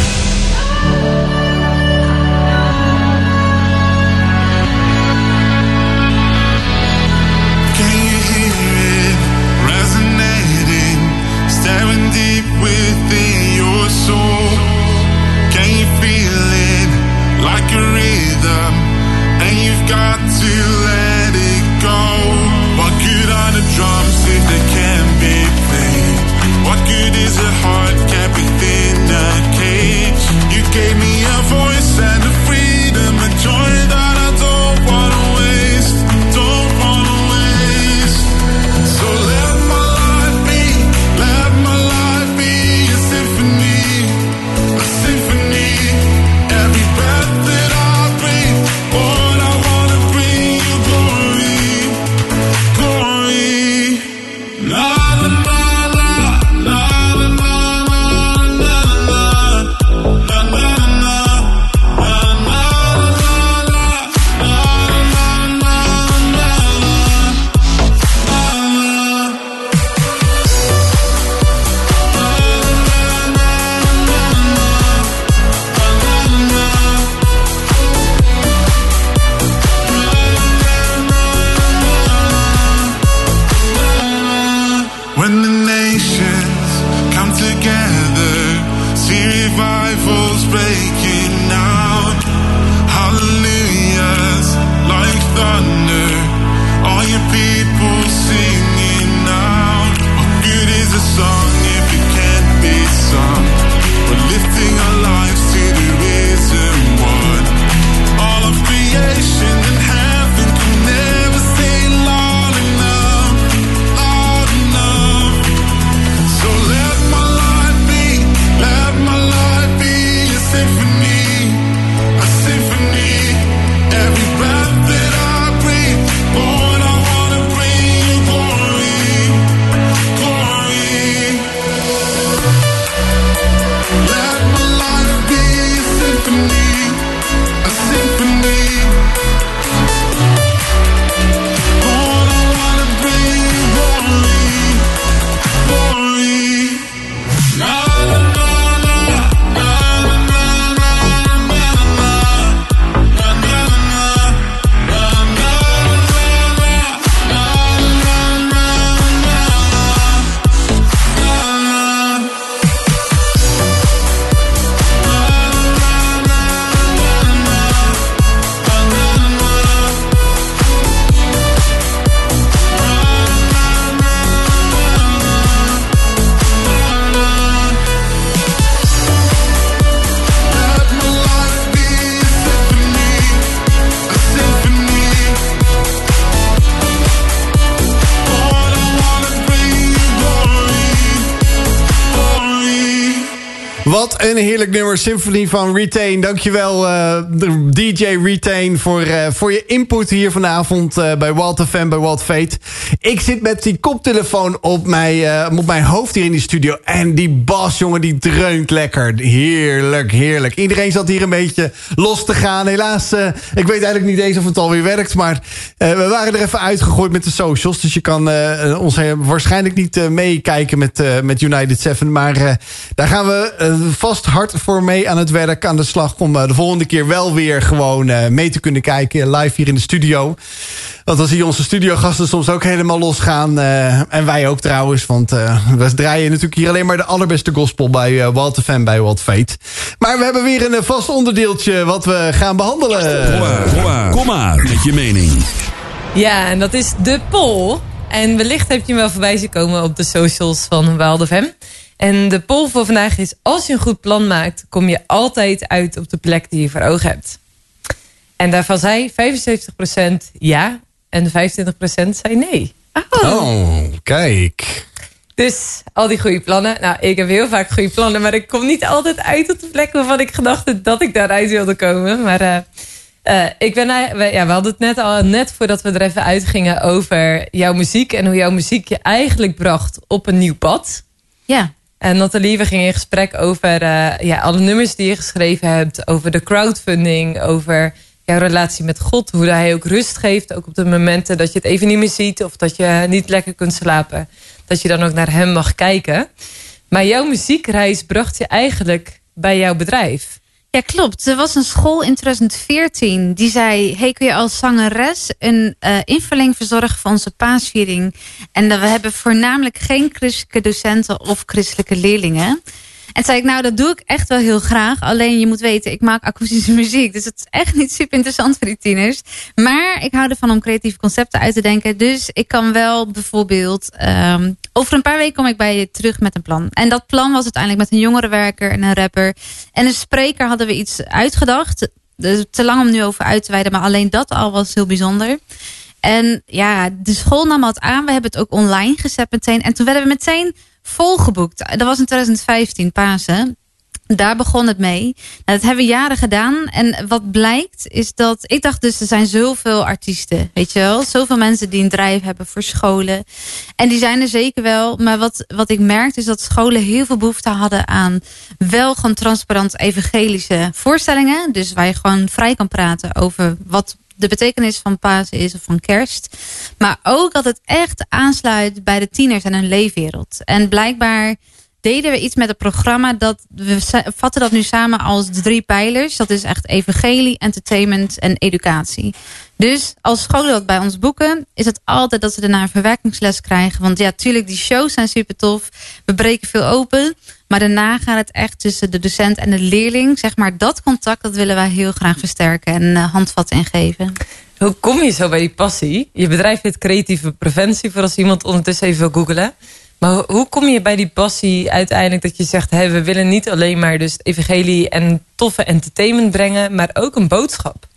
Wat een heerlijk nummer, Symphony van Retain. Dankjewel uh, DJ Retain voor, uh, voor je input hier vanavond uh, bij Walt FM, bij Walt Fate. Ik zit met die koptelefoon op mijn, op mijn hoofd hier in die studio. En die bas, jongen, die dreunt lekker. Heerlijk, heerlijk. Iedereen zat hier een beetje los te gaan. Helaas, ik weet eigenlijk niet eens of het alweer werkt. Maar we waren er even uitgegooid met de socials. Dus je kan ons waarschijnlijk niet meekijken met, met United 7. Maar daar gaan we vast hard voor mee aan het werk, aan de slag... om uh, de volgende keer wel weer gewoon uh, mee te kunnen kijken. Live hier in de studio. Want dan zie je onze studiogasten soms ook helemaal losgaan. Uh, en wij ook trouwens. Want we draaien natuurlijk hier alleen maar de allerbeste gospel... bij uh, Walt Fan, bij Walt Fate. Maar we hebben weer een vast onderdeeltje wat we gaan behandelen. Kom maar, kom maar, kom maar met je mening. Ja, en dat is de poll. En wellicht heb je hem wel voorbij zien komen op de socials van Wild FM. En de poll voor vandaag is: als je een goed plan maakt, kom je altijd uit op de plek die je voor ogen hebt. En daarvan zei 75% ja en 25% zei nee. Oh. oh, kijk. Dus al die goede plannen. Nou, ik heb heel vaak goede plannen, maar ik kom niet altijd uit op de plek waarvan ik gedacht dat ik daaruit wilde komen. Maar uh, uh, ik ben, ja, we hadden het net al, net voordat we er even uitgingen over jouw muziek en hoe jouw muziek je eigenlijk bracht op een nieuw pad. Ja. En Nathalie, we gingen in gesprek over uh, ja, alle nummers die je geschreven hebt. Over de crowdfunding, over jouw relatie met God. Hoe hij ook rust geeft, ook op de momenten dat je het even niet meer ziet. Of dat je niet lekker kunt slapen. Dat je dan ook naar hem mag kijken. Maar jouw muziekreis bracht je eigenlijk bij jouw bedrijf. Ja, klopt. Er was een school in 2014 die zei... hey, kun je als zangeres een uh, invulling verzorgen voor onze paasviering? En we hebben voornamelijk geen christelijke docenten of christelijke leerlingen. En zei ik, nou, dat doe ik echt wel heel graag. Alleen je moet weten, ik maak akoestische muziek. Dus het is echt niet super interessant voor die tieners. Maar ik hou ervan om creatieve concepten uit te denken. Dus ik kan wel bijvoorbeeld... Um, over een paar weken kom ik bij je terug met een plan. En dat plan was uiteindelijk met een jongerenwerker en een rapper. En een spreker hadden we iets uitgedacht. Te lang om nu over uit te wijden. Maar alleen dat al was heel bijzonder. En ja, de school nam het aan. We hebben het ook online gezet meteen. En toen werden we meteen volgeboekt. Dat was in 2015, Pasen. Daar begon het mee. Nou, dat hebben we jaren gedaan. En wat blijkt is dat... Ik dacht dus, er zijn zoveel artiesten. Weet je wel? Zoveel mensen die een drijf hebben voor scholen. En die zijn er zeker wel. Maar wat, wat ik merkte is dat scholen heel veel behoefte hadden aan... wel gewoon transparant evangelische voorstellingen. Dus waar je gewoon vrij kan praten over wat de betekenis van Pasen is of van kerst. Maar ook dat het echt aansluit bij de tieners en hun leefwereld. En blijkbaar deden we iets met het programma. Dat we vatten dat nu samen als drie pijlers. Dat is echt evangelie, entertainment en educatie. Dus als scholen dat bij ons boeken, is het altijd dat ze daarna een verwerkingsles krijgen. Want ja, tuurlijk, die shows zijn super tof. We breken veel open. Maar daarna gaat het echt tussen de docent en de leerling. Zeg maar, dat contact, dat willen wij heel graag versterken en uh, handvatten ingeven. Hoe kom je zo bij die passie? Je bedrijf heet creatieve preventie, voor als iemand ondertussen even wil googelen. Maar hoe kom je bij die passie uiteindelijk dat je zegt... Hey, we willen niet alleen maar dus evangelie en toffe entertainment brengen... maar ook een boodschap?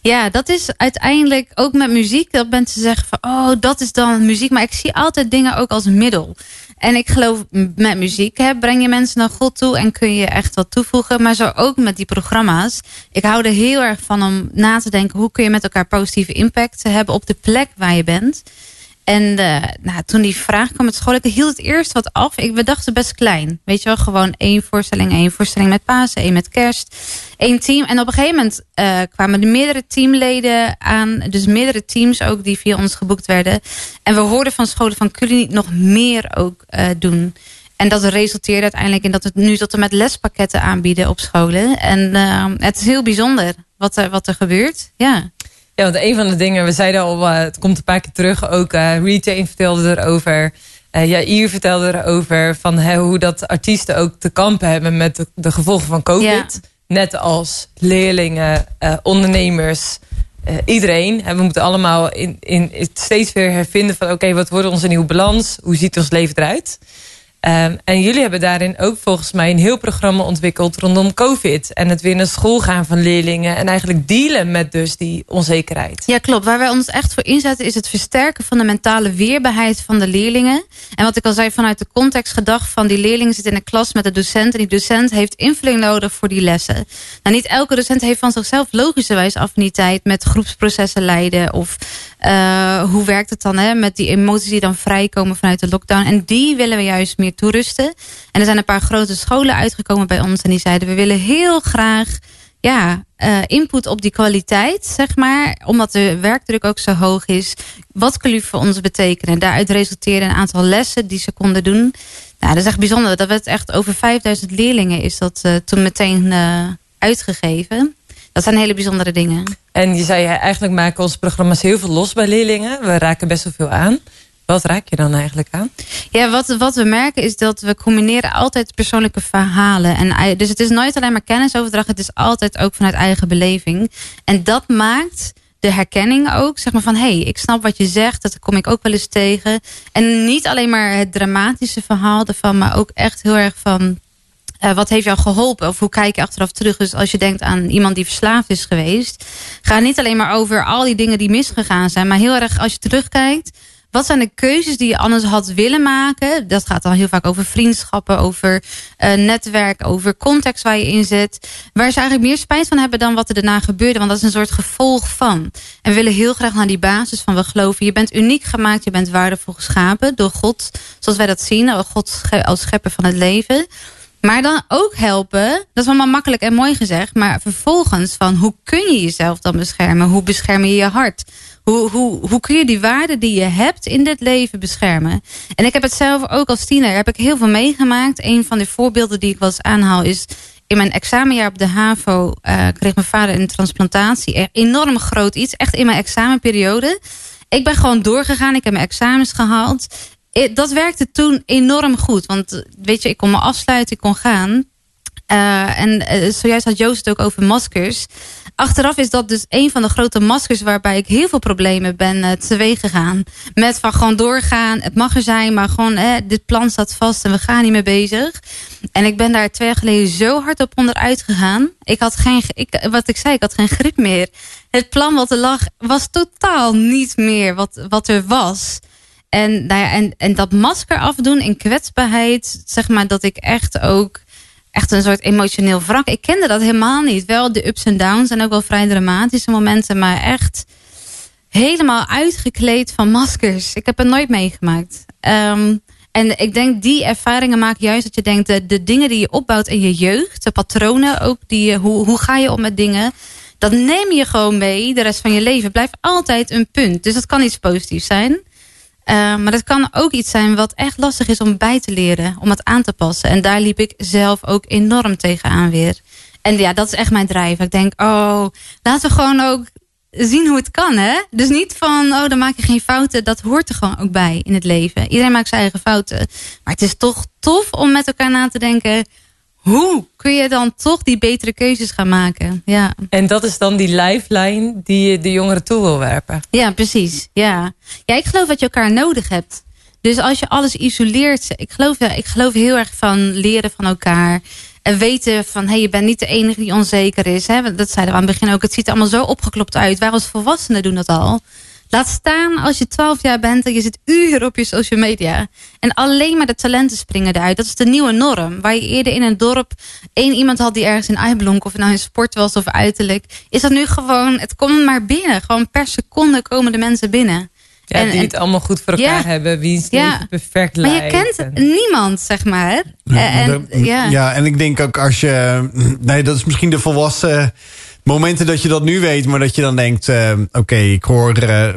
Ja, dat is uiteindelijk ook met muziek. Dat mensen zeggen van, oh, dat is dan muziek. Maar ik zie altijd dingen ook als middel. En ik geloof met muziek hè, breng je mensen naar God toe en kun je echt wat toevoegen. Maar zo ook met die programma's. Ik hou er heel erg van om na te denken hoe kun je met elkaar positieve impact hebben op de plek waar je bent. En uh, nou, toen die vraag kwam met school, ik hield het eerst wat af. Ik, we dachten best klein. Weet je wel, gewoon één voorstelling, één voorstelling met Pasen, één met kerst. één team. En op een gegeven moment uh, kwamen er meerdere teamleden aan. Dus meerdere teams ook die via ons geboekt werden. En we hoorden van scholen van, kunnen niet nog meer ook uh, doen? En dat resulteerde uiteindelijk in dat we nu tot en met lespakketten aanbieden op scholen. En het is heel bijzonder wat er, wat er gebeurt. Ja. Ja, want een van de dingen, we zeiden al, uh, het komt een paar keer terug ook. Uh, Retain vertelde erover. Uh, Jair vertelde erover van hè, hoe dat artiesten ook te kampen hebben met de, de gevolgen van COVID. Net als leerlingen, ondernemers, iedereen. En we moeten allemaal in, in, steeds weer hervinden van oké, wat wordt onze nieuwe balans? Hoe ziet ons leven eruit? Ehm, en jullie hebben daarin ook volgens mij een heel programma ontwikkeld rondom COVID. En het weer naar school gaan van leerlingen. En eigenlijk dealen met dus die onzekerheid. Ja, klopt. Waar wij ons echt voor inzetten is het versterken van de mentale weerbaarheid van de leerlingen. En wat ik al zei, vanuit de context gedacht van die leerlingen zit in een klas met een docent. En die docent heeft invulling nodig voor die lessen. Nou, niet elke docent heeft van zichzelf logischerwijs affiniteit met groepsprocessen leiden. Of uh, hoe werkt het dan hè, met die emoties die dan vrijkomen vanuit de lockdown. En die willen we juist meer toerusten. En er zijn een paar grote scholen uitgekomen bij ons. En die zeiden we willen heel graag ja, uh, input op die kwaliteit, zeg maar. Omdat de werkdruk ook zo hoog is. Wat kan u voor ons betekenen? Daaruit resulteren een aantal lessen die ze konden doen. Nou, dat is echt bijzonder. Dat werd echt over 5000 leerlingen is dat uh, toen meteen uh, uitgegeven. Dat zijn hele bijzondere dingen. En je zei, eigenlijk maken onze programma's heel veel los bij leerlingen. We raken best wel veel aan. Wat raak je dan eigenlijk aan? Ja, wat, wat we merken is dat we combineren altijd persoonlijke verhalen. En, dus het is nooit alleen maar kennisoverdracht. Het is altijd ook vanuit eigen beleving. En dat maakt de herkenning ook. Zeg maar van, hé, hey, ik snap wat je zegt. Dat kom ik ook wel eens tegen. En niet alleen maar het dramatische verhaal ervan. Maar ook echt heel erg van... Uh, wat heeft jou geholpen? Of hoe kijk je achteraf terug? Dus als je denkt aan iemand die verslaafd is geweest. Ga niet alleen maar over al die dingen die misgegaan zijn. Maar heel erg als je terugkijkt wat zijn de keuzes die je anders had willen maken? Dat gaat dan heel vaak over vriendschappen, over uh, netwerk, over context waar je in zit. Waar ze eigenlijk meer spijt van hebben dan wat er daarna gebeurde. Want dat is een soort gevolg van. En we willen heel graag naar die basis van we geloven. Je bent uniek gemaakt, je bent waardevol geschapen door God. Zoals wij dat zien, God als schepper van het leven. Maar dan ook helpen, dat is allemaal makkelijk en mooi gezegd. Maar vervolgens van hoe kun je jezelf dan beschermen? Hoe bescherm je je hart? Hoe, hoe, hoe kun je die waarden die je hebt in dit leven beschermen? En ik heb het zelf ook als tiener heb ik heel veel meegemaakt. Een van de voorbeelden die ik wel aanhaal is... in mijn examenjaar op de HAVO uh, kreeg mijn vader een transplantatie. Enorm groot iets, echt in mijn examenperiode. Ik ben gewoon doorgegaan, ik heb mijn examens gehaald. Dat werkte toen enorm goed. Want weet je, ik kon me afsluiten, ik kon gaan. Uh, en uh, zojuist had Joost het ook over maskers. Achteraf is dat dus een van de grote maskers waarbij ik heel veel problemen ben uh, gegaan. Met van gewoon doorgaan, het mag er zijn, maar gewoon eh, dit plan staat vast en we gaan niet meer bezig. En ik ben daar twee jaar geleden zo hard op onderuit gegaan. Ik had geen, ik, wat ik zei, ik had geen grip meer. Het plan wat er lag was totaal niet meer wat, wat er was. En, nou en dat masker afdoen in kwetsbaarheid, zeg maar dat ik echt ook echt een soort emotioneel wrak. Ik kende dat helemaal niet. Wel de ups en downs en ook wel vrij dramatische momenten, maar echt helemaal uitgekleed van maskers. Ik heb het nooit meegemaakt. Um, en ik denk die ervaringen maken juist dat je denkt... De, de dingen die je opbouwt in je jeugd, de patronen ook, die, hoe, hoe ga je om met dingen... dat neem je gewoon mee de rest van je leven. Blijft altijd een punt. Dus dat kan iets positiefs zijn. Uh, maar dat kan ook iets zijn wat echt lastig is om bij te leren. Om het aan te passen. En daar liep ik zelf ook enorm tegenaan weer. En ja, dat is echt mijn drijf. Ik denk, oh, laten we gewoon ook zien hoe het kan, hè? Dus niet van, oh, dan maak je geen fouten. Dat hoort er gewoon ook bij in het leven. Iedereen maakt zijn eigen fouten. Maar het is toch tof om met elkaar na te denken hoe kun je dan toch die betere keuzes gaan maken? Ja. En dat is dan die lifeline die je de jongeren toe wil werpen. Ja, precies. Ja. ja, ik geloof dat je elkaar nodig hebt. Dus als je alles isoleert, ik geloof, ik geloof heel erg van leren van elkaar. En weten van, hé, hey, je bent niet de enige die onzeker is. Hè? Dat zeiden we aan het begin ook. Het ziet er allemaal zo opgeklopt uit. Wij als volwassenen doen dat al. Laat staan als je 12 jaar bent en je zit uren op je social media. En alleen maar de talenten springen eruit. Dat is de nieuwe norm. Waar je eerder in een dorp één iemand had die ergens in uitblonk. Of het nou in sport was of uiterlijk. Is dat nu gewoon, het komt maar binnen. Gewoon per seconde komen de mensen binnen. Ja, en, die het allemaal goed voor elkaar ja, hebben. Wie is ja, perfect Maar je kent en... niemand, zeg maar. Ja, en, ja. ja, en ik denk ook als je... Nee, dat is misschien de volwassen momenten dat je dat nu weet, maar dat je dan denkt... Uh, oké, ik hoor uh,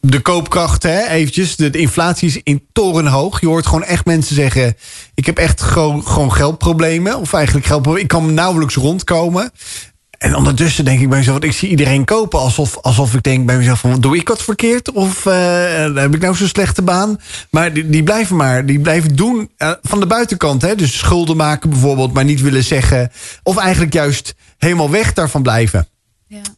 de, koopkracht, hè, eventjes. De, de, inflatie is in torenhoog. Je hoort gewoon echt mensen zeggen... ik heb echt gewoon, gewoon geldproblemen. Of eigenlijk geldproblemen. Ik kan nauwelijks rondkomen. En ondertussen denk ik bij mezelf... ik zie iedereen kopen alsof, alsof ik denk bij mezelf... Van, doe ik wat verkeerd? Of uh, heb ik nou zo'n slechte baan? Maar die, die, blijven maar, die blijven doen van de buitenkant. Hè? Dus schulden maken bijvoorbeeld, maar niet willen zeggen... of eigenlijk juist helemaal weg daarvan blijven.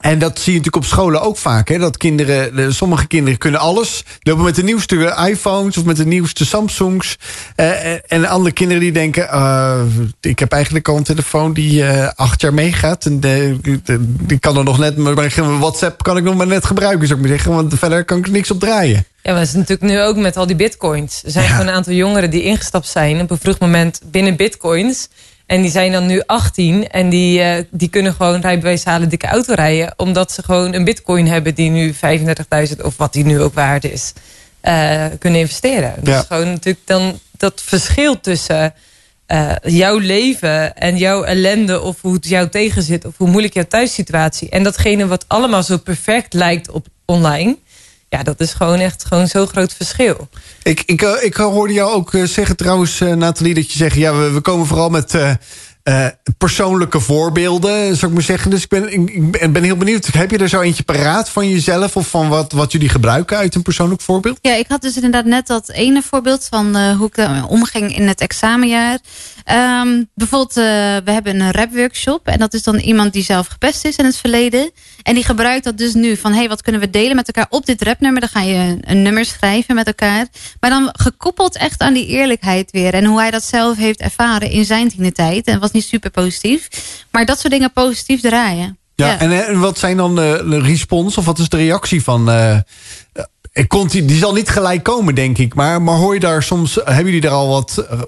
En dat zie je natuurlijk op scholen ook vaak. Hè? Dat kinderen, de- sommige kinderen kunnen alles. Lopen met de nieuwste iPhones of met de nieuwste Samsungs. Eh, eh, en andere kinderen die denken... eh, ik heb eigenlijk al een telefoon die eh, acht jaar meegaat. En de, de- die kan er nog net... Maar WhatsApp kan ik nog maar net gebruiken, zou ik maar zeggen. Want verder kan ik er niks op draaien. Ja, maar het is natuurlijk nu ook met al die bitcoins. Er zijn gewoon een aantal jongeren die ingestapt zijn op een vroeg moment binnen bitcoins. En die zijn dan nu 18 en die, eh, die kunnen gewoon rijbewijs halen, dikke auto rijden. Omdat ze gewoon een bitcoin hebben die nu 35.000 of wat die nu ook waard is, eh, kunnen investeren. Dus Ja. gewoon natuurlijk dan dat verschil tussen eh, jouw leven en jouw ellende of hoe het jou tegenzit of hoe moeilijk jouw thuissituatie. En datgene wat allemaal zo perfect lijkt op online. Ja, dat is gewoon echt gewoon zo'n groot verschil. Ik, ik, eh, ik hoorde jou ook eh, zeggen trouwens, eh, Nathalie, dat je zegt... ja, we, we komen vooral met eh, persoonlijke voorbeelden, zou ik maar zeggen. Dus ik ben, ik, ben- heel benieuwd. Heb je er zo eentje paraat van jezelf... of van wat, wat jullie gebruiken uit een persoonlijk voorbeeld? Ja, ik had dus inderdaad net dat ene voorbeeld van eh, hoe ik eh, omging in het examenjaar. Ehm, bijvoorbeeld, we hebben een rapworkshop. En dat is dan iemand die zelf gepest is in het verleden. En die gebruikt dat dus nu van, hey, wat kunnen we delen met elkaar op dit rapnummer? Dan ga je een, nummer schrijven met elkaar. Maar dan gekoppeld echt aan die eerlijkheid weer. En hoe hij dat zelf heeft ervaren in zijn tienertijd. En was niet super positief. Maar dat soort dingen positief draaien. Ja, En, eh, en wat zijn dan de, de respons of wat is de reactie van... eh, eh, komt die, die zal niet gelijk komen, denk ik. Maar, maar hoor je daar soms... Hebben jullie er al wat eh,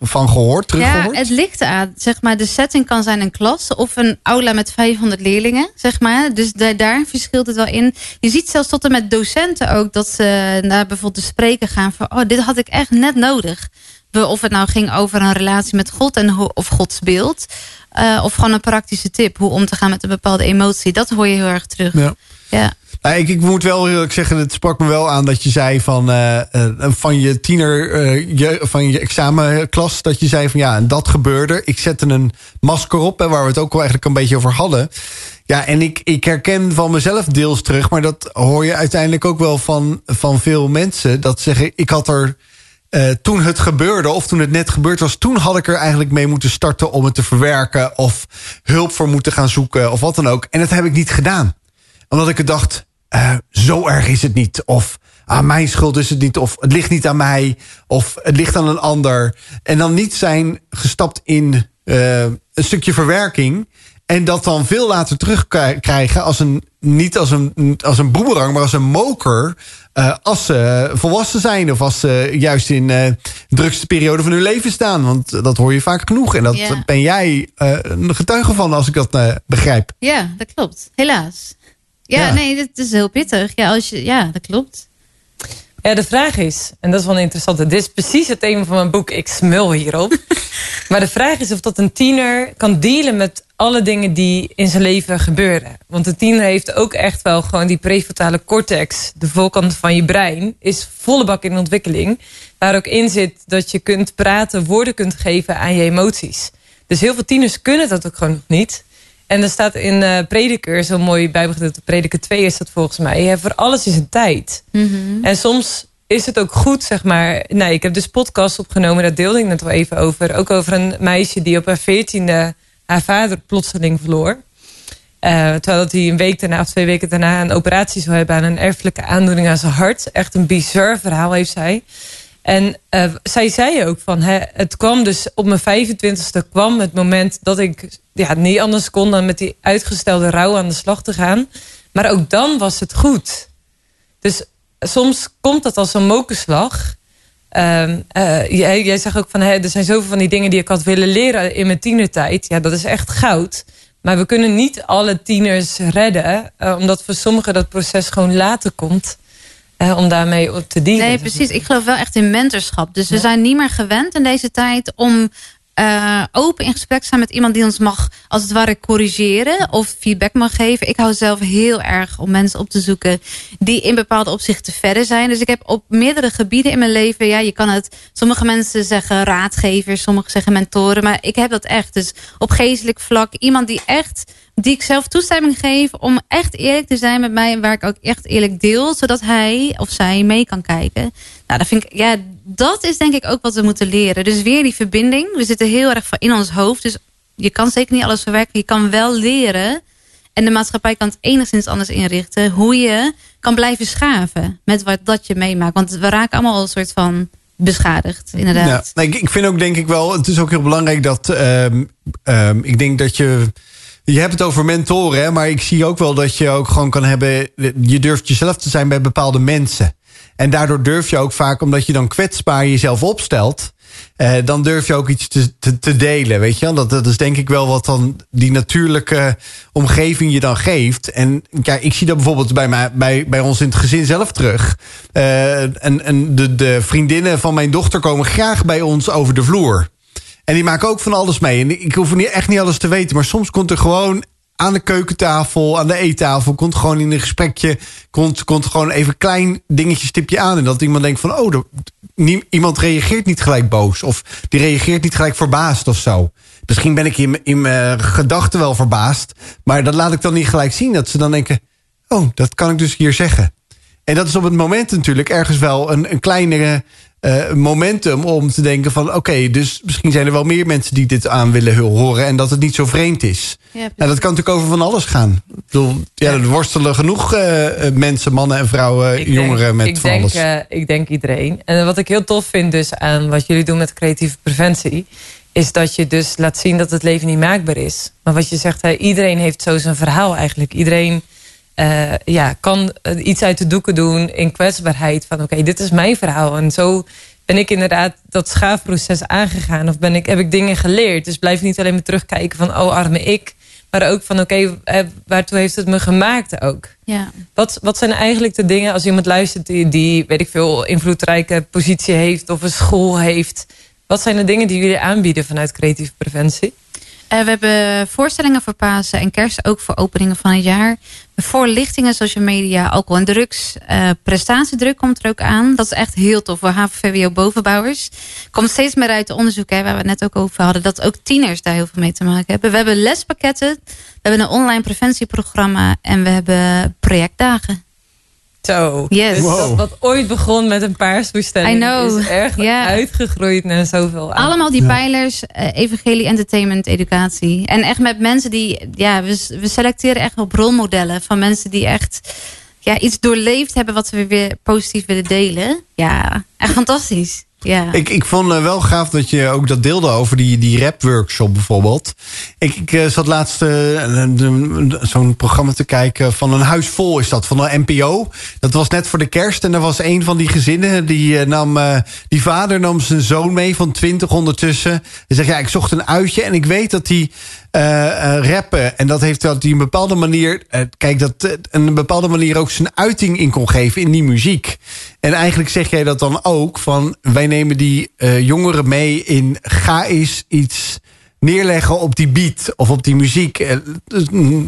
van gehoord, teruggehoord? Ja, het ligt aan. Zeg maar, de setting kan zijn een klas of een aula met 500 leerlingen. Zeg maar. Dus da- daar verschilt het wel in. Je ziet zelfs tot en met docenten ook dat ze naar bijvoorbeeld de spreker gaan van... oh, dit had ik echt net nodig. We- Of het nou ging over een relatie met God en hoe, of Gods beeld. eh, of gewoon een praktische tip hoe om te gaan met een bepaalde emotie. Dat hoor je heel erg terug. Ja. Ja. Nou, ik, ik moet wel heel eerlijk zeggen, het sprak me wel aan dat je zei van, eh, eh, van je tiener, eh, je, van je examenklas, dat je zei van ja, en dat gebeurde. Ik zette een masker op, hè, waar we het ook wel eigenlijk een beetje over hadden. Ja, en ik, ik herken van mezelf deels terug, maar dat hoor je uiteindelijk ook wel van, van veel mensen. Dat zeggen, ik had er eh, toen het gebeurde, of toen het net gebeurd was, toen had ik er eigenlijk mee moeten starten om het te verwerken, of hulp voor moeten gaan zoeken, of wat dan ook. En dat heb ik niet gedaan omdat ik dacht, eh, zo erg is het niet. Of aan mijn schuld is het niet. Of het ligt niet aan mij. Of het ligt aan een ander. En dan niet zijn gestapt in eh, een stukje verwerking. En dat dan veel later terugkrijgen als een, niet als een, als een boemerang, maar als een moker. eh, als ze volwassen zijn of als ze juist in eh, de drukste periode van hun leven staan. Want dat hoor je vaak genoeg. En dat Ja. ben jij eh, een getuige van, als ik dat begrijp. ja, dat klopt. Helaas. Ja, Ja. nee, dit is heel pittig. Ja, als je, ja dat klopt. Ja, de vraag is, en dat is wel een interessante. Dit is precies het thema van mijn boek. Ik smul hierop. maar de vraag is of dat een tiener kan dealen met alle dingen die in zijn leven gebeuren. Want een tiener heeft ook echt wel gewoon die prefrontale cortex, de voorkant van je brein, is volle bak in ontwikkeling. Waar ook in zit dat je kunt praten, woorden kunt geven aan je emoties. Dus heel veel tieners kunnen dat ook gewoon nog niet. En er staat in eh Prediker, zo'n mooi bijbelgedeelte, Prediker 2 is dat volgens mij. hè, voor alles is een tijd. En soms is het ook goed, zeg maar. Nee, ik heb dus podcast opgenomen, daar deelde ik net wel even over. Ook over een meisje die op haar veertiende haar vader plotseling verloor. Eh, terwijl dat hij een week daarna of twee weken daarna een operatie zou hebben aan een erfelijke aandoening aan zijn hart. Echt een bizar verhaal heeft zij. En eh, zij zei ook van, hè, het kwam dus op mijn 25ste kwam het moment dat ik ja, niet anders kon dan met die uitgestelde rouw aan de slag te gaan. Maar ook dan was het goed. Dus soms komt dat als een mokerslag. Ehm, eh, jij, jij zegt ook van, hè, er zijn zoveel van die dingen die ik had willen leren in mijn tienertijd. Ja, dat is echt goud. Maar we kunnen niet alle tieners redden, eh, omdat voor sommigen dat proces gewoon later komt. eh, om daarmee op te dealen. Nee, precies. Ik geloof wel echt in mentorschap. Dus we zijn niet meer gewend in deze tijd om eh, open in gesprek zijn met iemand die ons mag, als het ware, corrigeren of feedback mag geven. Ik hou zelf heel erg om mensen op te zoeken die in bepaalde opzichten verder zijn. Dus ik heb op meerdere gebieden in mijn leven, ja, je kan het, sommige mensen zeggen raadgevers, sommigen zeggen mentoren, maar ik heb dat echt. Dus op geestelijk vlak, iemand die echt die ik zelf toestemming geef om echt eerlijk te zijn met mij waar ik ook echt eerlijk deel, zodat hij of zij mee kan kijken. Nou, dat vind ik, ja, dat is denk ik ook wat we moeten leren. Dus weer die verbinding. We zitten heel erg in ons hoofd, dus je kan zeker niet alles verwerken. Je kan wel leren En de maatschappij kan het enigszins anders inrichten. Hoe je kan blijven schaven met wat dat je meemaakt. Want we raken allemaal een soort van beschadigd, inderdaad. Ja, ik vind ook denk ik wel, het is ook heel belangrijk dat ehm, ehm, ik denk dat je. Je hebt het over mentoren, maar ik zie ook wel dat je ook gewoon kan hebben. Je durft jezelf te zijn bij bepaalde mensen. En daardoor durf je ook vaak, omdat je dan kwetsbaar jezelf opstelt. eh, dan durf je ook iets te, te, delen, weet je? Dat, dat is denk ik wel wat dan die natuurlijke omgeving je dan geeft. En kijk, ik zie dat bijvoorbeeld bij, mij, bij, bij ons in het gezin zelf terug. Eh, en en de, de vriendinnen van mijn dochter komen graag bij ons over de vloer. En die maken ook van alles mee. En ik hoef niet, echt niet alles te weten. Maar soms komt er gewoon aan de keukentafel, aan de eettafel... komt gewoon in een gesprekje... komt, komt gewoon even klein dingetje stipje aan. En dat iemand denkt van... oh, iemand reageert niet gelijk boos. Of die reageert niet gelijk verbaasd of zo. Misschien ben ik in, in mijn gedachten wel verbaasd. Maar dat laat ik dan niet gelijk zien. Dat ze dan denken... oh, dat kan ik dus hier zeggen. En dat is op het moment natuurlijk ergens wel een, een kleinere eh, momentum om te denken van... oké, dus misschien zijn er wel meer mensen die dit aan willen horen... en dat het niet zo vreemd is. Ja, en dat kan natuurlijk over van alles gaan. Ik bedoel, ja, er worstelen genoeg eh, eh, mensen, mannen en vrouwen, jongeren met ik van denk, alles. ik denk iedereen. En wat ik heel tof vind dus aan wat jullie doen met creatieve preventie... is dat je dus laat zien dat het leven niet maakbaar is. Maar wat je zegt, iedereen heeft zo zijn verhaal eigenlijk. Iedereen eh, ja, kan eh, iets uit de doeken doen in kwetsbaarheid. Van oké, dit is mijn verhaal. En zo ben ik inderdaad dat schaafproces aangegaan. Of ben ik, heb ik dingen geleerd. Dus blijf niet alleen maar terugkijken van oh arme ik. Maar ook van oké, eh, waartoe heeft het me gemaakt ook. Ja. Wat, wat zijn eigenlijk de dingen als iemand luistert die, die, weet ik veel, invloedrijke positie heeft of een school heeft? Wat zijn de dingen die jullie aanbieden vanuit creatieve preventie? Eh, we hebben voorstellingen voor Pasen en kerst, ook voor openingen van het jaar. Voorlichtingen, social media, alcohol en drugs. Eh, prestatiedruk komt er ook aan. Dat is echt heel tof voor HVVO bovenbouwers. Komt steeds meer uit de onderzoek, hè, waar we het net ook over hadden... dat ook tieners daar heel veel mee te maken hebben. We hebben lespakketten, we hebben een online preventieprogramma... en we hebben projectdagen. Zo. Yes. Dus Wow. dat wat ooit begon met een know. is echt Ja. uitgegroeid naar zoveel. aan. Allemaal die pijlers, eh, evangelie, entertainment, educatie. En echt met mensen die, ja, we, we selecteren echt op rolmodellen van mensen die echt ja, iets doorleefd hebben wat we weer positief willen delen. Ja, echt fantastisch. Ja. Ik, ik vond eh, wel gaaf dat je ook dat deelde over die, die rap-workshop bijvoorbeeld. Ik, ik eh, zat laatst eh, zo'n programma te kijken van een huis vol is dat, van de NPO. Dat was net voor de kerst en er was een van die gezinnen... die, nam, die vader nam zijn zoon mee van 20 ondertussen. Hij zegt, ja, ik zocht een uitje en ik weet dat die rappen... en dat heeft dat die een bepaalde manier... eh, kijk, dat eh, een bepaalde manier ook zijn uiting in kon geven in die muziek. En eigenlijk zeg jij dat dan ook van... wij nemen die eh, jongeren mee in ga eens iets neerleggen op die beat of op die muziek. Eh,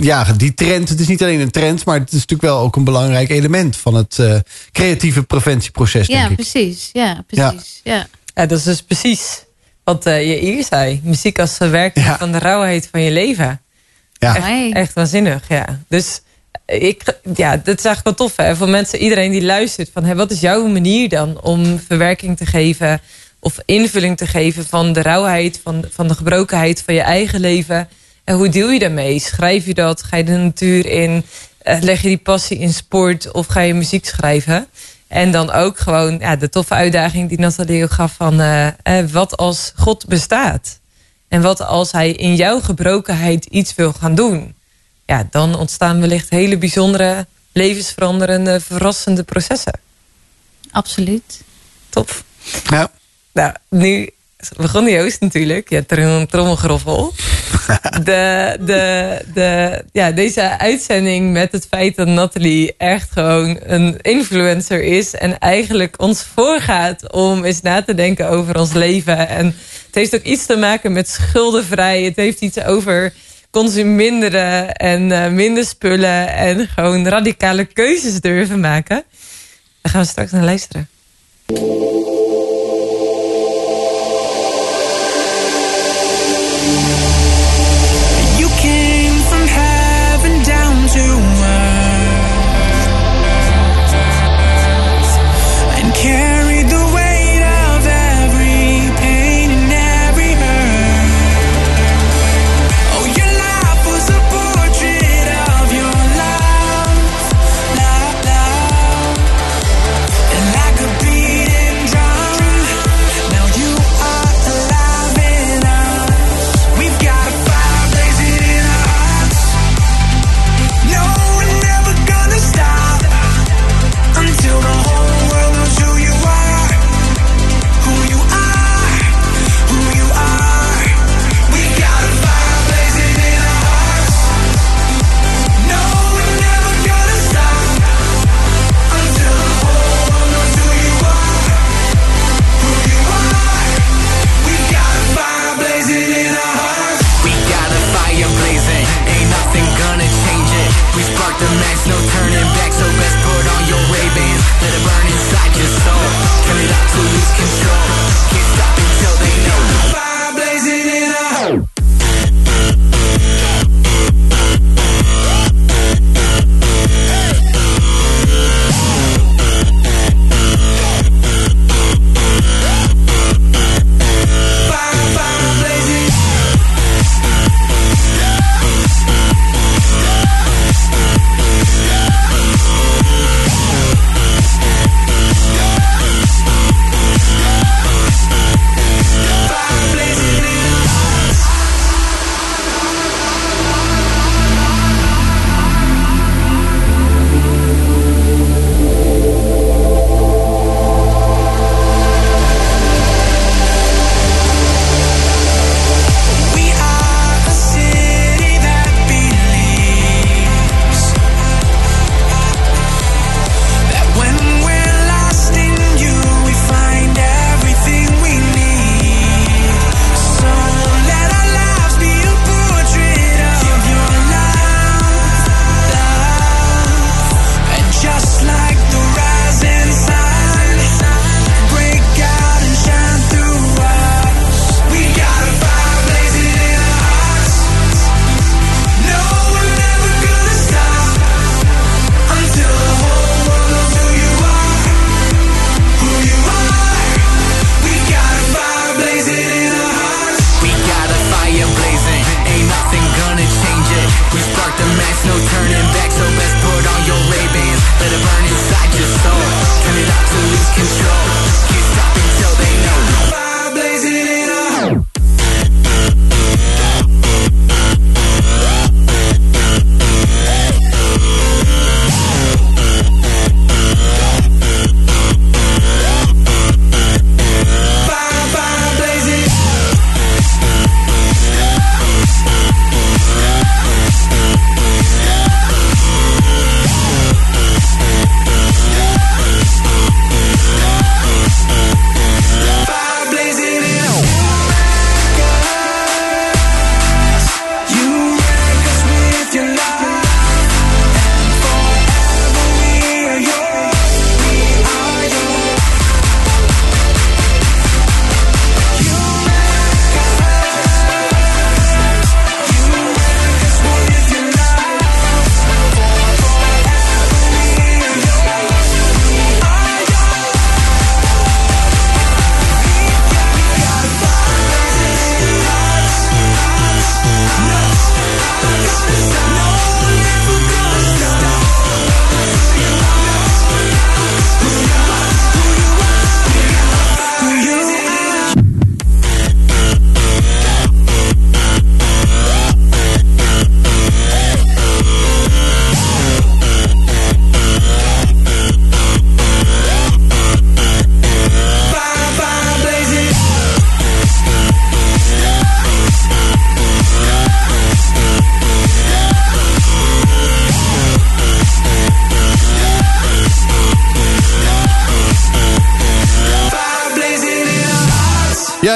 Ja, die trend, het is niet alleen een trend... maar het is natuurlijk wel ook een belangrijk element... van het eh, creatieve preventieproces, ja, denk ik. precies. Ja, precies. Ja. Ja, dat is dus precies wat eh, je hier zei. Muziek als verwerking van de rauwheid van je leven. Ja. Echt, echt waanzinnig, ja. Dus eh, ik, ja, dat is eigenlijk wel tof hè, voor mensen, iedereen die luistert. Van, hè, wat is jouw manier dan om verwerking te geven... of invulling te geven van de rauwheid, van, van de gebrokenheid van je eigen leven... En hoe deel je daarmee? Schrijf je dat? Ga je de natuur in? Eh, leg je die passie in sport? Of ga je muziek schrijven? En dan ook gewoon ja, de toffe uitdaging die Nathalie ook gaf van... eh, eh, wat als God bestaat? En wat als hij in jouw gebrokenheid iets wil gaan doen? Ja, dan ontstaan wellicht hele bijzondere, levensveranderende, verrassende processen. Absoluut. Tof. Ja. Nou, nu begon Joost natuurlijk. Ja, trom- trommelgeroffel. De, de, de, ja, deze uitzending met het feit dat Nathalie echt gewoon een influencer is. En eigenlijk ons voorgaat om eens na te denken over ons leven. En het heeft ook iets te maken met schuldenvrij. Het heeft iets over consuminderen en eh, minder spullen. En gewoon radicale keuzes durven maken. Daar gaan we straks naar luisteren.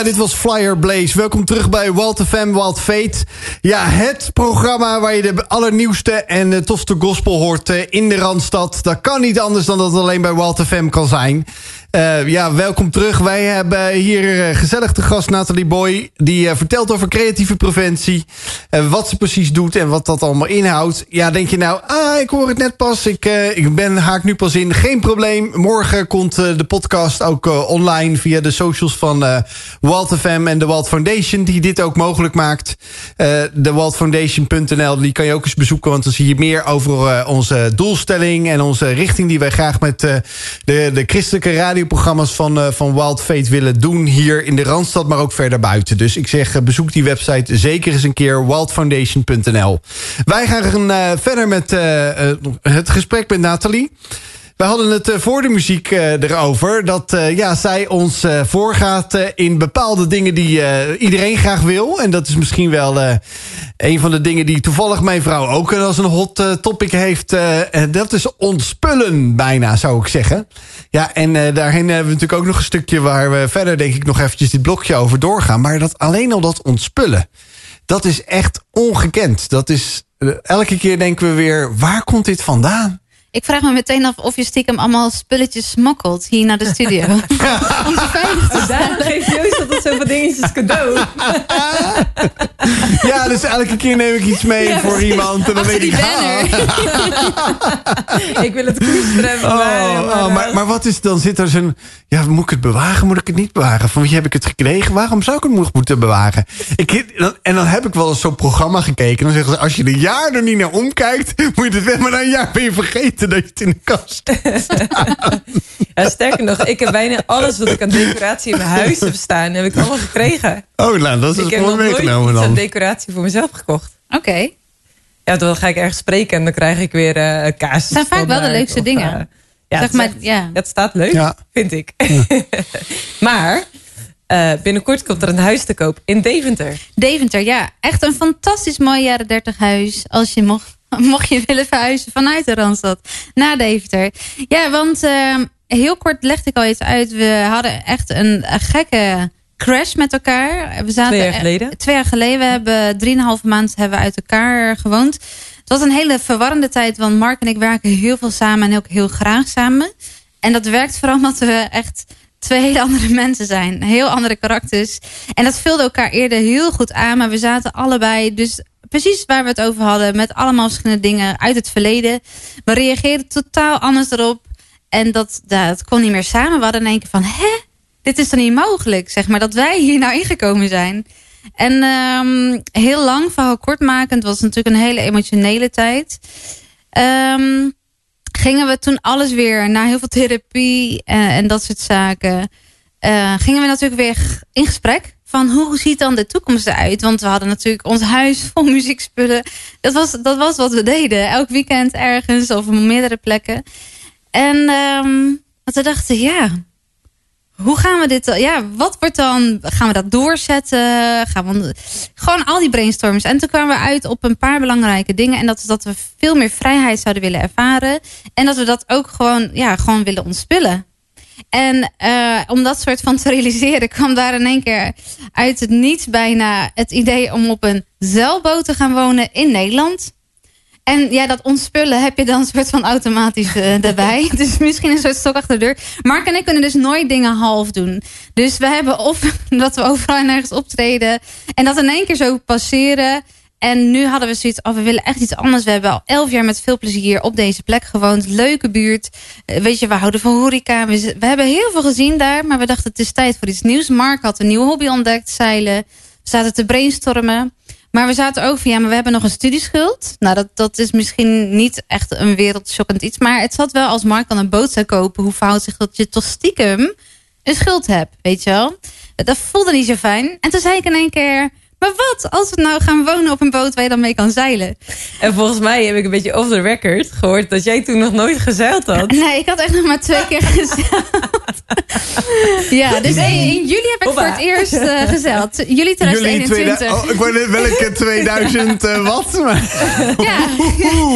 Dit was Flyer Blaze. Welkom terug bij Wild FM, Wild Fate. Ja, het programma waar je de allernieuwste en de tofste gospel hoort eh, in de Randstad. Dat kan niet anders dan dat het alleen bij Wild FM kan zijn. Eh, ja, welkom terug. Wij hebben hier eh, gezellig de gast Nathalie Boy. Die eh, vertelt over creatieve preventie. eh, wat ze precies doet en wat dat allemaal inhoudt. Ja, denk je nou, ah, ik hoor het net pas. Ik, ik ben haak nu pas in. Geen probleem. Morgen komt de podcast ook online via de socials van Walt FM en de Walt Foundation. Die dit ook mogelijk maakt. De waldfoundation.nl, die kan je ook eens bezoeken. Want dan zie je meer over onze doelstelling en onze richting die wij graag met de, de christelijke radioprogramma's van, eh, van Wild Fate willen doen. Hier in de Randstad, maar ook verder buiten. Dus ik zeg, eh, bezoek die website zeker eens een keer. wildfoundation.nl Wij gaan eh, verder met het gesprek met Nathalie. We hadden het eh, voor de muziek eh, erover. Dat eh, ja, zij ons voorgaat in bepaalde dingen die iedereen graag wil. En dat is misschien wel een van de dingen die toevallig mijn vrouw ook als een hot topic heeft. dat is ontspullen bijna, zou ik zeggen. Ja, en daarheen hebben we natuurlijk ook nog een stukje waar we verder denk ik nog eventjes dit blokje over doorgaan. Maar dat alleen al dat ontspullen. dat is echt ongekend. Dat is, elke keer denken we weer, waar komt dit vandaan? Ik vraag me meteen af of je stiekem allemaal spulletjes smokkelt hier naar de studio. Om ze veilig te Daarom zoveel dingetjes cadeau. Ja, dus elke keer neem ik iets mee Ja, voor precies. iemand. En dan Achter denk ik, ah. ik wil het koesteren. Oh, oh, maar, maar wat is dan? Zit er zo'n. Ja, moet ik het bewaren? Moet ik het niet bewaren? Van wie heb ik het gekregen? Waarom zou ik het moeten bewaren? Ik, en dan heb ik wel eens zo'n programma gekeken. Dan zeggen ze: als je een jaar er niet naar omkijkt, moet je het wel. Maar na een jaar ben je vergeten dat je het in de kast. Ja, sterker nog, ik heb bijna alles wat ik aan decoratie in mijn huis heb staan, heb ik allemaal gekregen. Oh, nou, dat is ik het heb nooit meegenomen iets aan dan. decoratie voor mezelf gekocht. Oké. Ja, dan ga ik ergens spreken en dan krijg ik weer eh kaas. Het zijn vaak wel de leukste dingen. ja, Zeg het, maar, ja. het staat leuk, Ja. vind ik. maar eh, binnenkort komt er een huis te koop in Deventer. Deventer, ja. Echt een fantastisch mooi jaren 30 huis. Als je mocht, mocht je willen verhuizen vanuit de Randstad naar Deventer. Ja, want ehm, heel kort legde ik al iets uit. We hadden echt een, een gekke crash met elkaar. We zaten Twee jaar geleden? Twee jaar geleden. We hebben drieënhalve maand hebben we uit elkaar gewoond. Het was een hele verwarrende tijd. Want Mark en ik werken heel veel samen en ook heel graag samen. En dat werkt vooral omdat we echt twee hele andere mensen zijn. Heel andere karakters. En dat vulde elkaar eerder heel goed aan. Maar we zaten allebei dus precies waar we het over hadden. Met allemaal verschillende dingen uit het verleden. We reageerden totaal anders erop. En dat, dat kon niet meer samen. We hadden in één keer van... Hè? Dit is dan niet mogelijk, zeg maar. Dat wij hier nou ingekomen zijn. En ehm, heel lang, verhaal kortmakend. was natuurlijk een hele emotionele tijd. Ehm, gingen we toen alles weer na heel veel therapie en, en dat soort zaken. eh, gingen we natuurlijk weer in gesprek. Van hoe ziet dan de toekomst eruit? Want we hadden natuurlijk ons huis vol muziekspullen. Dat was, dat was wat we deden. Elk weekend ergens of op meerdere plekken. En want we dachten, ja, hoe gaan we dit... dan- Ja, wat wordt dan... Gaan we dat doorzetten? Gaan we, gewoon al die brainstorms. En toen kwamen we uit op een paar belangrijke dingen. En dat is dat we veel meer vrijheid zouden willen ervaren. En dat we dat ook gewoon, ja, gewoon willen ontspullen. En eh, om dat soort van te realiseren... kwam daar in één keer uit het niets bijna het idee... om op een zeilboot te gaan wonen in Nederland... En ja, dat ontspullen heb je dan een soort van automatisch eh, erbij. Dus misschien een soort stok achter de deur. Mark en ik kunnen dus nooit dingen half doen. Dus we hebben of dat we overal en ergens optreden. En dat in één keer zo passeren. En nu hadden we zoiets, oh, we willen echt iets anders. We hebben al elf jaar met veel plezier op deze plek gewoond. Leuke buurt. Eh, weet je, we houden van horeca. We, we hebben heel veel gezien daar. Maar we dachten, het is tijd voor iets nieuws. Mark had een nieuwe hobby ontdekt, zeilen. We zaten te brainstormen. Maar we zaten ook ja, maar we hebben nog een studieschuld. Nou, dat, dat is misschien niet echt een wereldschokkend iets. Maar het zat wel als Mark dan een boot zou kopen. Hoe verhoudt zich dat je toch stiekem een schuld hebt, weet je wel? Dat voelde niet zo fijn. En toen zei ik in één keer... Maar wat als we nou gaan wonen op een boot waar je dan mee kan zeilen? En volgens mij heb ik een beetje off the record gehoord dat jij toen nog nooit gezeild had. Nee, ik had echt nog maar twee keer gezeild. ja, dus in, in juli heb ik Hoppa. voor het eerst eh, gezeild. Juli Jullie 2021. 2000, oh, ik wou net welke 2000 eh, wat? Maar, Ja,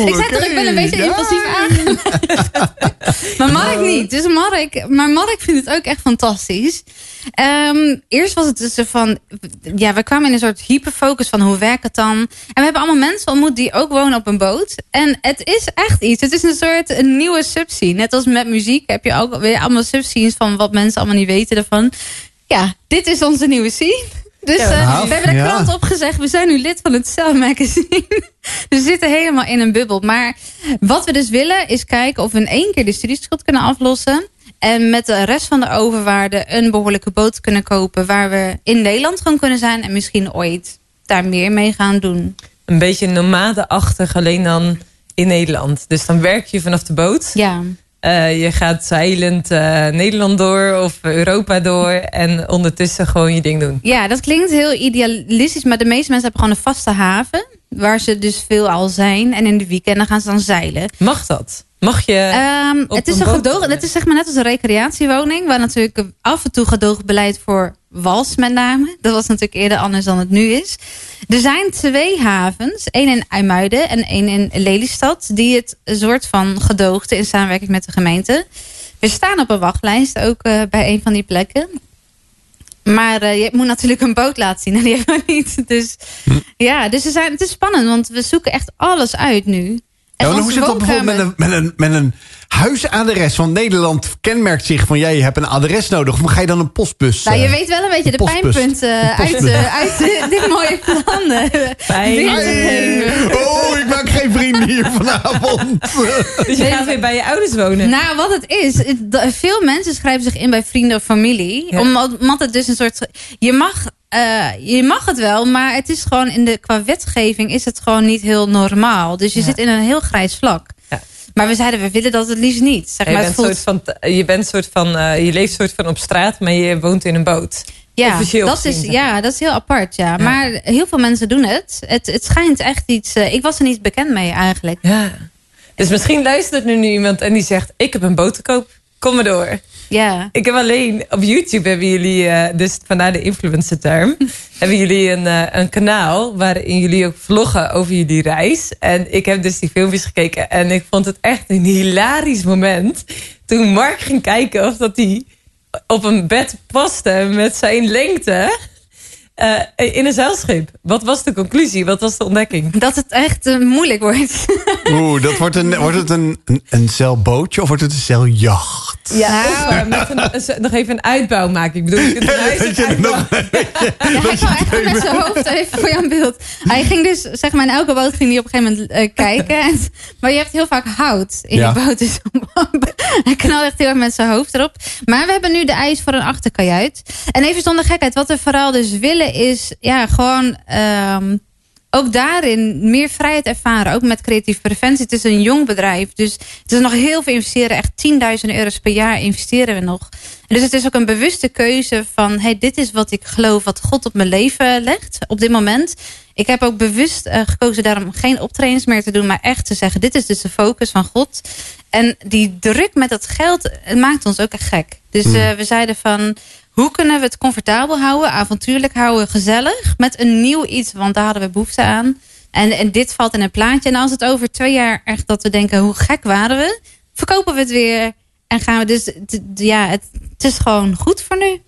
ik zei toch, ik ben een beetje impulsief aangelegd. maar Mark niet. Dus Mark, maar Mark vindt het ook echt fantastisch. Ehm, eerst was het dus van, ja, we kwamen in een soort hyperfocus van hoe werkt het dan? En we hebben allemaal mensen ontmoet die ook wonen op een boot. En het is echt iets. Het is een soort een nieuwe subscene. Net als met muziek heb je ook weer allemaal subscenes van wat mensen allemaal niet weten ervan. Ja, dit is onze nieuwe scene. Dus eh, gaaf. we hebben de Ja. krant opgezegd. We zijn nu lid van het Cell Magazine. dus we zitten helemaal in een bubbel. Maar wat we dus willen is kijken of we in één keer de studieschuld kunnen aflossen. En met de rest van de overwaarde een behoorlijke boot kunnen kopen. Waar we in Nederland gewoon kunnen zijn. En misschien ooit daar meer mee gaan doen. Een beetje nomadeachtig, alleen dan in Nederland. Dus dan werk je vanaf de boot. Ja. Eh, je gaat zeilend eh, Nederland door of Europa door. En ondertussen gewoon je ding doen. Ja, dat klinkt heel idealistisch. Maar de meeste mensen hebben gewoon een vaste haven. Waar ze dus veel al zijn. En in de weekenden gaan ze dan zeilen. Mag dat? Mag je Ehm, het is een gedogen, het is zeg maar net als een recreatiewoning, waar natuurlijk af en toe gedogen beleid voor wals met name. Dat was natuurlijk eerder anders dan het nu is. Er zijn twee havens, één in IJmuiden en één in Lelystad, die het een soort van gedoogden in samenwerking met de gemeente. We staan op een wachtlijst ook eh, bij een van die plekken. Maar eh, je moet natuurlijk een boot laten zien en die hebben we niet. Dus ja, dus we zijn, het is spannend, want we zoeken echt alles uit nu. En hoe zit dat bijvoorbeeld met een, met, een, met een huisadres? Want Nederland kenmerkt zich van... jij hebt een adres nodig. Of ga je dan een postbus? Nou, je eh, weet wel een beetje de postbus. pijnpunten Een uit, eh, uit eh, dit mooie plan. eh. Oh, ik maak geen vrienden hier vanavond. Dus je gaat weer bij je ouders wonen. Nou, wat het is, het- veel mensen schrijven zich in bij vrienden of familie. Ja. Omdat het dus een soort. Je mag, eh, je mag het wel, maar het is gewoon in de, qua wetgeving is het gewoon niet heel normaal. Dus je zit in een heel grijs vlak. Maar we zeiden, we willen dat het liefst niet. Zeg je, maar, bent voelt, soort van, je bent soort van, eh, je leeft soort van op straat, maar je woont in een boot. ja, Officieel dat gezien, is, zeg ja, dat is heel apart. Ja. Maar heel veel mensen doen het. Het, het schijnt echt iets. eh, ik was er niet bekend mee eigenlijk. Ja. Dus misschien luistert nu iemand en die zegt: Ik heb een boot te koop. Kom maar door. Ja. Ik heb alleen op YouTube hebben jullie, eh, dus vandaar de influencer term, hebben jullie een, eh, een kanaal waarin jullie ook vloggen over jullie reis. En ik heb dus die filmpjes gekeken en ik vond het echt een hilarisch moment toen Mark ging kijken of dat hij op een bed paste met zijn lengte eh, in een zeilschip. Wat was de conclusie? Wat was de ontdekking? Dat het echt eh, moeilijk wordt. Oeh, dat wordt, een, wordt het een, een, een zeilbootje of wordt het een zeiljacht? Ja, of eh, met een, een- nog even een uitbouw maken. Ik bedoel, je kunt een huis ook uitbouwen. Ja, hij kwam echt met zijn hoofd even voor jou in beeld. Hij ging dus, zeg maar, in elke boot ging hij op een gegeven moment eh, kijken. En, maar je hebt heel vaak hout in Ja. die boot. Dus hij knalde echt heel erg met zijn hoofd erop. Maar we hebben nu de ijs voor een achterkajuit. En even zonder gekheid, wat we vooral dus willen is, ja, gewoon... ehm, ook daarin meer vrijheid ervaren. Ook met creatieve preventie. Het is een jong bedrijf. Dus het is nog heel veel investeren. Echt 10.000 euro's per jaar investeren we nog. En dus het is ook een bewuste keuze van... Hey, dit is wat ik geloof wat God op mijn leven legt. Op dit moment. Ik heb ook bewust eh, gekozen daarom geen optredens meer te doen. Maar echt te zeggen, dit is dus de focus van God. En die druk met dat geld het maakt ons ook echt gek. Dus eh, we zeiden van... Hoe kunnen we het comfortabel houden, avontuurlijk houden, gezellig? Met een nieuw iets, want daar hadden we behoefte aan. En, en dit valt in een plaatje. En als het over twee jaar echt dat we denken, hoe gek waren we? Verkopen we het weer en gaan we dus... Ja, het, het is gewoon goed voor nu.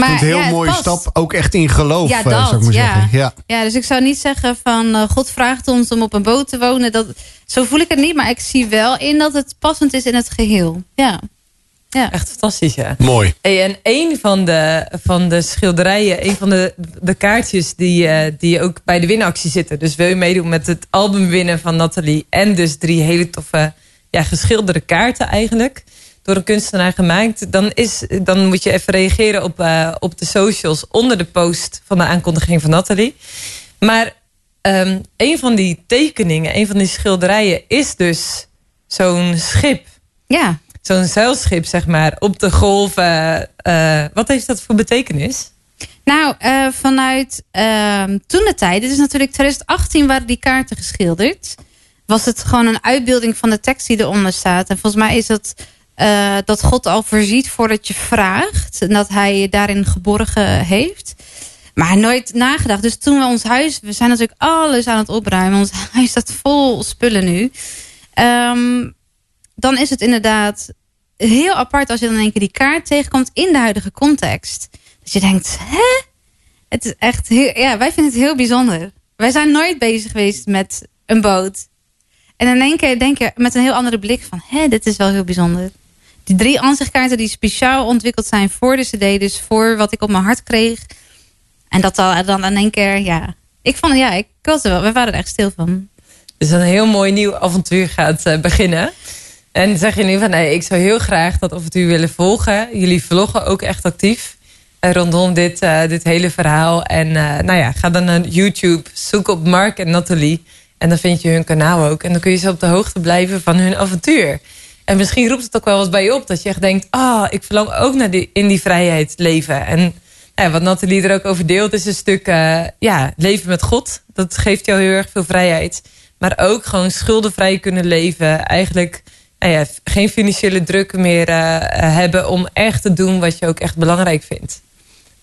Maar, een heel ja, mooie past. stap, ook echt in geloof, Ja, eh, dat. zou ik maar ja. zeggen. Ja. Ja, dus ik zou niet zeggen van eh, God vraagt ons om op een boot te wonen. Dat, zo voel ik het niet, maar ik zie wel in dat het passend is in het geheel. Ja. Ja. Echt fantastisch, ja. Mooi. Hey, en een van de, van de schilderijen, een van de, de kaartjes die, eh, die ook bij de winactie zitten. Dus wil je meedoen met het album winnen van Nathalie. En dus drie hele toffe ja, geschilderde kaarten eigenlijk. Door een kunstenaar gemaakt. Dan, is, dan moet je even reageren op, eh, op de socials onder de post van de aankondiging van Nathalie. Maar ehm, een van die tekeningen, een van die schilderijen is dus zo'n schip. Ja. Zo'n zeilschip, zeg maar, op de golven. Eh, wat heeft dat voor betekenis? Nou, eh, vanuit ehm toen de tijd, dit is natuurlijk 2018 waren die kaarten geschilderd. Was het gewoon een uitbeelding van de tekst die eronder staat. En volgens mij is eh, dat God al voorziet voordat je vraagt. En dat hij je daarin geborgen heeft. Maar nooit nagedacht. Dus toen we ons huis, we zijn natuurlijk alles aan het opruimen. Ons huis staat vol spullen nu. Ehm, dan is het inderdaad heel apart als je dan in keer die kaart tegenkomt in de huidige context. Dat je denkt, hè? Het is echt heel, ja, wij vinden het heel bijzonder. Wij zijn nooit bezig geweest met een boot. En in één keer denk je met een heel andere blik van, hè, dit is wel heel bijzonder. Die drie ansichtkaarten die speciaal ontwikkeld zijn voor de cd, dus voor wat ik op mijn hart kreeg. En dat dan in één keer, ja. Ik vond, ja, ik was er wel, we waren er echt stil van. Dus een heel mooi nieuw avontuur gaat eh, beginnen. En zeg je nu van, nee, ik zou heel graag dat avontuur willen volgen. Jullie vloggen ook echt actief eh, rondom dit, eh, dit hele verhaal. En eh, nou ja, ga dan naar YouTube, zoek op Mark en Nathalie. En dan vind je hun kanaal ook. En dan kun je ze op de hoogte blijven van hun avontuur. En misschien roept het ook wel eens bij je op dat je echt denkt... ah, ik verlang ook naar die, in die vrijheid leven. En nou ja, wat Nathalie er ook over deelt is een stuk ja, leven met God. Dat geeft jou heel erg veel vrijheid. Maar ook gewoon schuldenvrij kunnen leven. Eigenlijk nou ja, geen financiële druk meer eh, eh, hebben om echt te doen wat je ook echt belangrijk vindt.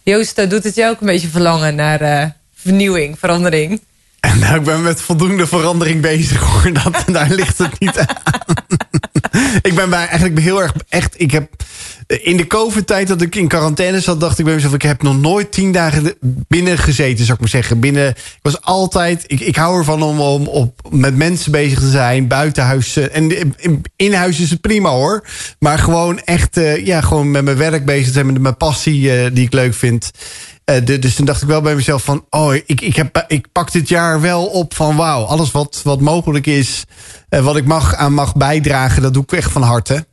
Joost, eh, doet het jou ook een beetje verlangen naar vernieuwing, verandering? Nou, ik ben met voldoende verandering bezig hoor. Dat, daar ligt het niet aan. ik ben bij, eigenlijk heel erg echt. Ik heb in de COVID-tijd dat ik in quarantaine zat, dacht ik bij mezelf: ik heb nog nooit tien dagen binnen gezeten, zou ik maar zeggen. Binnen, ik was altijd. Ik, ik hou ervan om, om op, met mensen bezig te zijn, buitenhuis. En in, in huis is het prima hoor. Maar gewoon echt, eh, ja, gewoon met mijn werk bezig te zijn, met mijn passie eh, die ik leuk vind. Eh, dus toen dacht ik wel bij mezelf van... oh, ik, ik, heb, ik pak dit jaar wel op van wauw... alles wat, wat mogelijk is, eh, wat ik mag, aan mag bijdragen... dat doe ik echt van harte.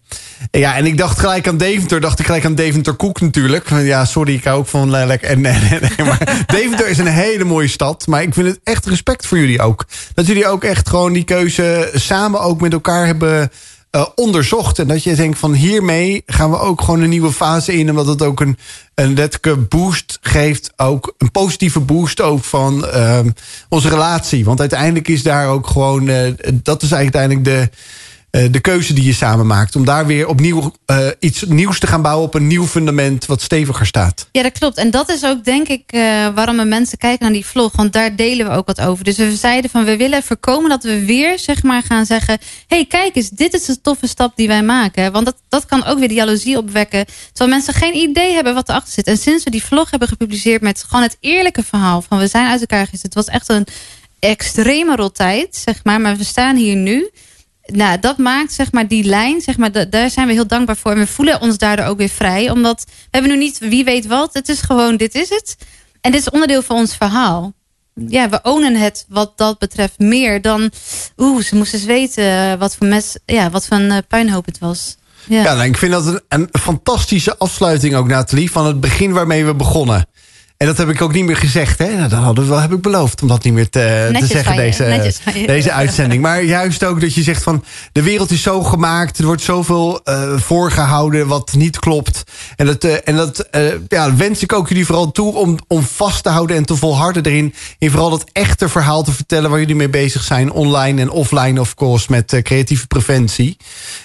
Ja, en ik dacht gelijk aan Deventer. Dacht ik gelijk aan Deventer Koek natuurlijk. Ja, sorry, ik hou ook van lelijk. En- maar Deventer is een hele mooie stad. Maar ik vind het echt respect voor jullie ook. Dat jullie ook echt gewoon die keuze samen ook met elkaar hebben eh, onderzocht. En dat je denkt van hiermee gaan we ook gewoon een nieuwe fase in. Omdat het ook een, een letterlijke boost geeft. Ook een positieve boost ook van ehm, onze relatie. Want uiteindelijk is daar ook gewoon... eh, dat is uiteindelijk de de keuze die je samen maakt. Om daar weer opnieuw eh, iets nieuws te gaan bouwen op een nieuw fundament wat steviger staat. Ja, dat klopt. En dat is ook denk ik eh, waarom de mensen kijken naar die vlog. Want daar delen we ook wat over. Dus we zeiden van we willen voorkomen dat we weer zeg maar gaan zeggen... hey, kijk eens, dit is de toffe stap die wij maken. Want dat, dat kan ook weer die jaloezie opwekken. Terwijl mensen geen idee hebben wat erachter zit. En sinds we die vlog hebben gepubliceerd met gewoon het eerlijke verhaal... van we zijn uit elkaar gezet. Het was echt een extreme rottijd, zeg maar. Maar we staan hier nu... Nou, dat maakt zeg maar die lijn, zeg maar, da- daar zijn we heel dankbaar voor. En we voelen ons daardoor ook weer vrij. Omdat we hebben nu niet wie weet wat. Het is gewoon, dit is het. En dit is onderdeel van ons verhaal. Ja, we ownen het wat dat betreft meer dan... Oeh, ze moesten eens weten wat voor, mes, ja, wat voor een eh, puinhoop het was. Ja. Ja, nou, ik vind dat een, een fantastische afsluiting ook, Nathalie, van het begin waarmee we begonnen. En dat heb ik ook niet meer gezegd. Hè? Nou, dat hadden we wel, heb ik beloofd om dat niet meer te, te zeggen, je, deze, deze uitzending. Maar juist ook dat je zegt van de wereld is zo gemaakt. Er wordt zoveel eh, voorgehouden wat niet klopt. En dat, eh, en dat eh, ja, wens ik ook jullie vooral toe om, om vast te houden en te volharden erin. In vooral dat echte verhaal te vertellen waar jullie mee bezig zijn. Online en offline, of course, met creatieve preventie.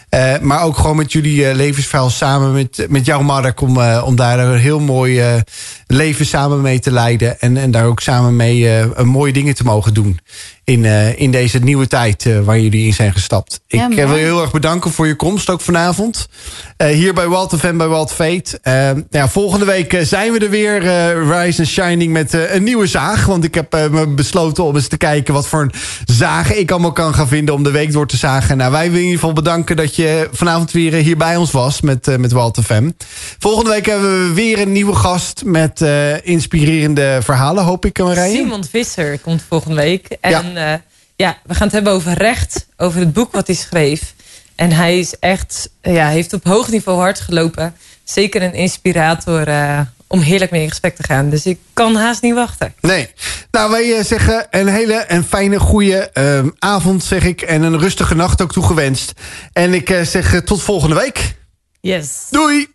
Eh, maar ook gewoon met jullie eh, levensverhaal samen met, met jou, Mark. Om, eh, om daar een heel mooi leven samen mee te leiden. En, en daar ook samen mee mooie dingen te mogen doen. In, eh, in deze nieuwe tijd eh, waar jullie in zijn gestapt. Ja, ik eh, wil je heel erg bedanken voor je komst, ook vanavond. Eh, hier bij Walt FM bij Walt Fate. Ja, volgende week zijn we er weer. eh, Rise and Shining met eh, een nieuwe zaag. Want ik heb me besloten om eens te kijken wat voor een zagen ik allemaal kan gaan vinden om de week door te zagen. Nou, wij willen in ieder geval bedanken dat je vanavond weer hier bij ons was met, eh, met Walt FM. Volgende week hebben we weer een nieuwe gast met eh, inspirerende verhalen, hoop ik, Marije. Simon Visser komt volgende week. En ja. Ja, we gaan het hebben over recht. Over het boek wat hij schreef. En hij is echt, ja, heeft op hoog niveau hard gelopen. Zeker een inspirator eh, om heerlijk mee in gesprek te gaan. Dus ik kan haast niet wachten. Nee. Nou, wij eh, zeggen een hele en fijne, goede eh, avond, zeg ik. En een rustige nacht ook toegewenst. En ik eh, zeg eh, tot volgende week. Yes. Doei!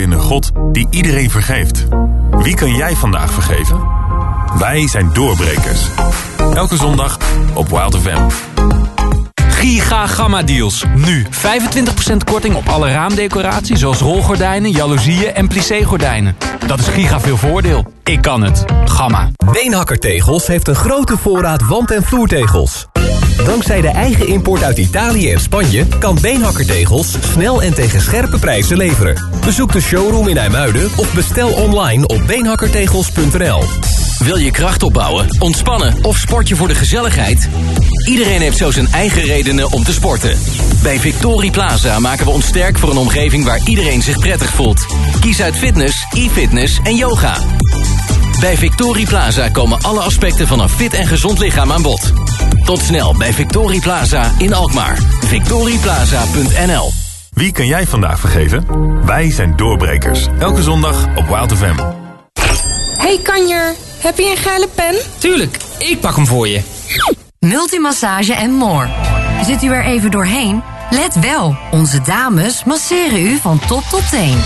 In een God die iedereen vergeeft. Wie kan jij vandaag vergeven? Wij zijn doorbrekers. Elke zondag op Wild FM. Giga Gamma Deals. Nu 25% korting op alle raamdecoratie zoals rolgordijnen, jaloezieën en plissé-gordijnen. Dat is giga veel voordeel. Ik kan het. Gamma. Beenhakker Tegels heeft een grote voorraad wand- en vloertegels. Dankzij de eigen import uit Italië en Spanje kan Beenhakker Tegels snel en tegen scherpe prijzen leveren. Bezoek de showroom in IJmuiden of bestel online op beenhakkertegels.nl. Wil je kracht opbouwen, ontspannen of sport je voor de gezelligheid? Iedereen heeft zo zijn eigen redenen om te sporten. Bij Victorie Plaza maken we ons sterk voor een omgeving waar iedereen zich prettig voelt. Kies uit fitness, e-fitness en yoga. Bij Victorie Plaza komen alle aspecten van een fit en gezond lichaam aan bod. Tot snel bij Victorie Plaza in Alkmaar. victorieplaza.nl Wie kan jij vandaag vergeven? Wij zijn doorbrekers. Elke zondag op Wild FM. Hey kanjer, heb je een geile pen? Tuurlijk, ik pak hem voor je. Multimassage en more. Zit u er even doorheen? Let wel, onze dames masseren u van top tot teen.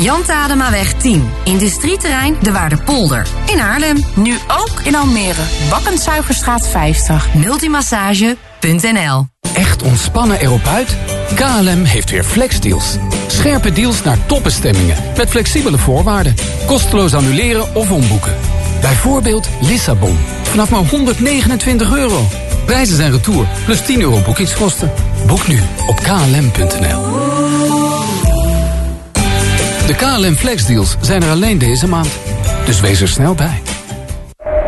Jan Tademaweg 10, industrieterrein De Waardepolder in Haarlem. Nu ook in Almere, Bakkenzuigerstraat 50. Multimassage.nl Echt ontspannen erop uit? KLM heeft weer flexdeals. Scherpe deals naar topbestemmingen. Met flexibele voorwaarden. Kosteloos annuleren of omboeken. Bijvoorbeeld Lissabon. Vanaf maar 129 euro. Reizen zijn retour, plus 10 euro boekingskosten. Boek nu op klm.nl. De KLM Flexdeals zijn er alleen deze maand. Dus wees er snel bij.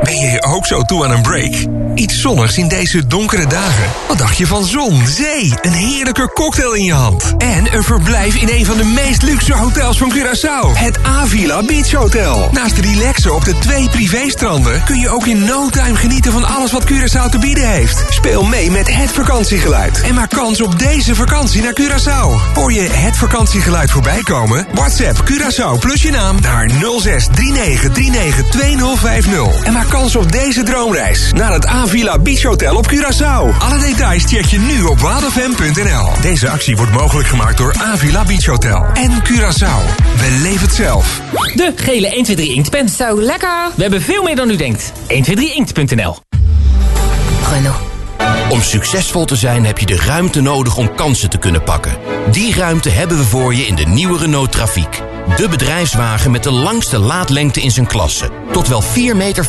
Ben je ook zo toe aan een break? Iets zonnigs in deze donkere dagen? Wat dacht je van zon, zee, een heerlijke cocktail in je hand... en een verblijf in een van de meest luxe hotels van Curaçao? Het Avila Beach Hotel. Naast relaxen op de twee privéstranden... kun je ook in no time genieten van alles wat Curaçao te bieden heeft. Speel mee met het vakantiegeluid en maak kans op deze vakantie naar Curaçao. Hoor je het vakantiegeluid voorbij komen? WhatsApp Curaçao plus je naam naar 06 39 39 2050 en maak kans op deze droomreis naar het Avila Beach Hotel op Curaçao. Alle details check je nu op wildfm.nl. Deze actie wordt mogelijk gemaakt door Avila Beach Hotel en Curaçao. Beleef het zelf. De gele 123 inktpen. Zo lekker. We hebben veel meer dan u denkt. 123inkt.nl Renault. Om succesvol te zijn heb je de ruimte nodig om kansen te kunnen pakken. Die ruimte hebben we voor je in de nieuwe Renault Trafiek. De bedrijfswagen met de langste laadlengte in zijn klasse. Tot wel 4,15 meter.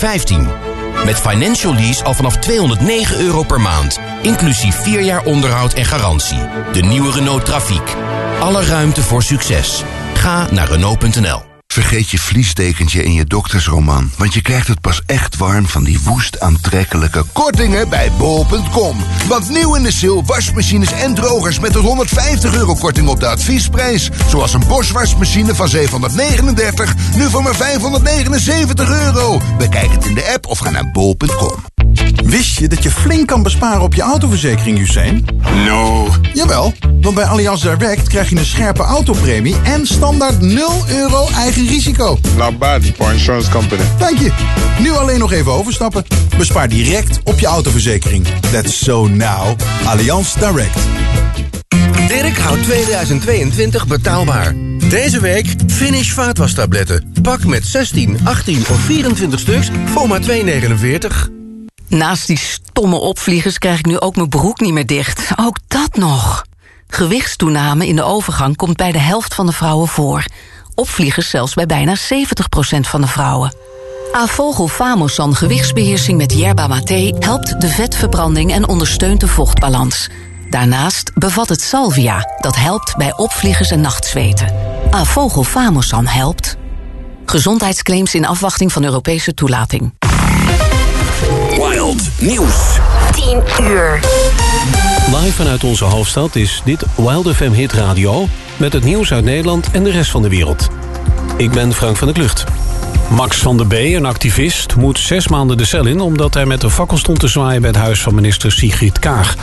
Met financial lease al vanaf 209 euro per maand. Inclusief 4 jaar onderhoud en garantie. De nieuwe Renault Trafiek. Alle ruimte voor succes. Ga naar Renault.nl. Vergeet je vliesdekentje in je doktersroman, want je krijgt het pas echt warm van die woest aantrekkelijke kortingen bij bol.com. Want nieuw in de sale wasmachines en drogers met tot 150 euro korting op de adviesprijs. Zoals een Bosch wasmachine van 739, nu voor maar 579 euro. Bekijk het in de app of ga naar bol.com. Wist je dat je flink kan besparen op je autoverzekering, Hussein? No. Jawel, want bij Allianz Direct krijg je een scherpe autopremie en standaard 0 euro eigen risico. Not bad for insurance company. Dank je. Nu alleen nog even overstappen. Bespaar direct op je autoverzekering. That's so now. Allianz Direct. Dirk houdt 2022 betaalbaar. Deze week Finish vaatwastabletten. Pak met 16, 18 of 24 stuks voor maar 2,49. Naast die stomme opvliegers krijg ik nu ook mijn broek niet meer dicht. Ook dat nog. Gewichtstoename in de overgang komt bij de helft van de vrouwen voor. Opvliegers zelfs bij bijna 70% van de vrouwen. Avogel Famosan gewichtsbeheersing met yerba mate helpt de vetverbranding en ondersteunt de vochtbalans. Daarnaast bevat het salvia, dat helpt bij opvliegers en nachtzweten. Avogel Famosan helpt. Gezondheidsclaims in afwachting van Europese toelating. Nieuws. 10 uur. Live vanuit onze hoofdstad is dit Wild FM Hit Radio... met het nieuws uit Nederland en de rest van de wereld. Ik ben Frank van der Klucht. Max van der B, een activist, moet zes maanden de cel in... omdat hij met een fakkel stond te zwaaien bij het huis van minister Sigrid Kaag.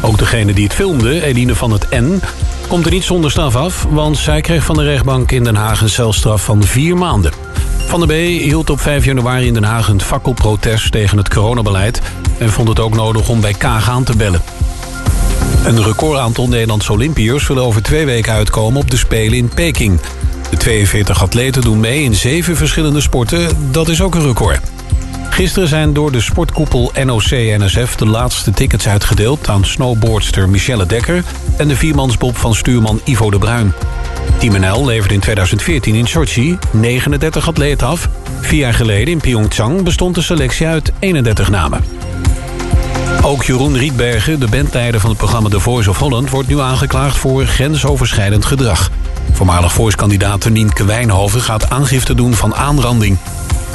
Ook degene die het filmde, Eline van het N... komt er niet zonder straf af... want zij kreeg van de rechtbank in Den Haag een celstraf van vier maanden. Van der B hield op 5 januari in Den Haag een fakkelprotest tegen het coronabeleid... en vond het ook nodig om bij Kaag aan te bellen. Een recordaantal Nederlandse Olympiërs zullen over twee weken uitkomen op de Spelen in Peking. De 42 atleten doen mee in zeven verschillende sporten. Dat is ook een record. Gisteren zijn door de sportkoepel NOC-NSF de laatste tickets uitgedeeld... aan snowboardster Michelle Dekker en de viermansbob van stuurman Ivo de Bruin. Team NL leverde in 2014 in Sochi 39 atleten af. Vier jaar geleden in Pyeongchang bestond de selectie uit 31 namen. Ook Jeroen Rietbergen, de bandleider van het programma The Voice of Holland... wordt nu aangeklaagd voor grensoverschrijdend gedrag. Voormalig Voice-kandidaat Nienke Wijnhoven gaat aangifte doen van aanranding.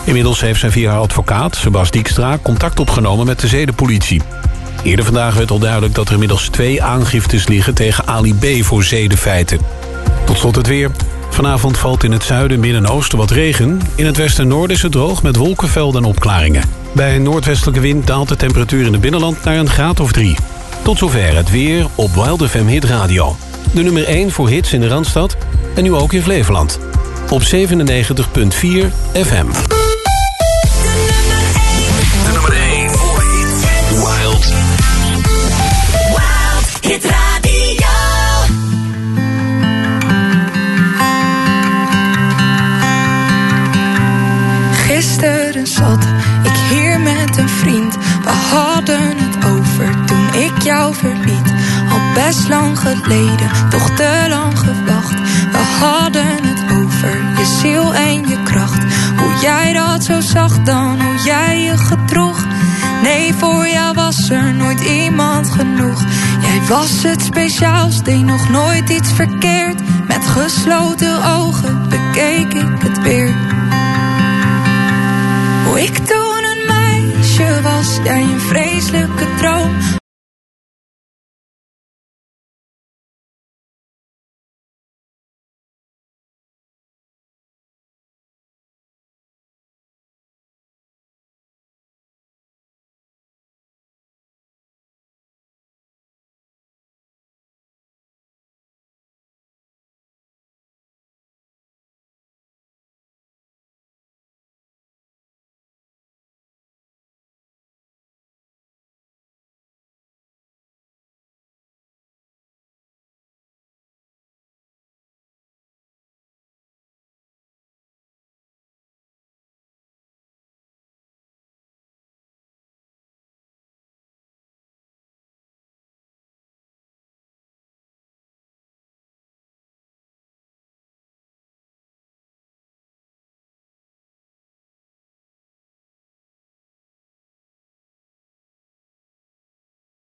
Inmiddels heeft zij via haar advocaat, Sebas Dijkstra... contact opgenomen met de zedenpolitie. Eerder vandaag werd al duidelijk dat er inmiddels twee aangiftes liggen... tegen Ali B. voor zedenfeiten. Tot slot het weer. Vanavond valt in het zuiden, midden en oosten wat regen. In het westen en noorden is het droog met wolkenvelden en opklaringen. Bij een noordwestelijke wind daalt de temperatuur in het binnenland naar een graad of drie. Tot zover het weer op Wild FM Hit Radio. De nummer 1 voor hits in de Randstad en nu ook in Flevoland. Op 97.4 FM. Ik hier met een vriend. We hadden het over toen ik jou verliet. Al best lang geleden, toch te lang gewacht. We hadden het over je ziel en je kracht. Hoe jij dat zo zag dan, hoe jij je gedroeg. Nee, voor jou was er nooit iemand genoeg. Jij was het speciaals, deed nog nooit iets verkeerd. Met gesloten ogen bekeek ik het weer. Ik toen een meisje was, jij een vreselijke droom.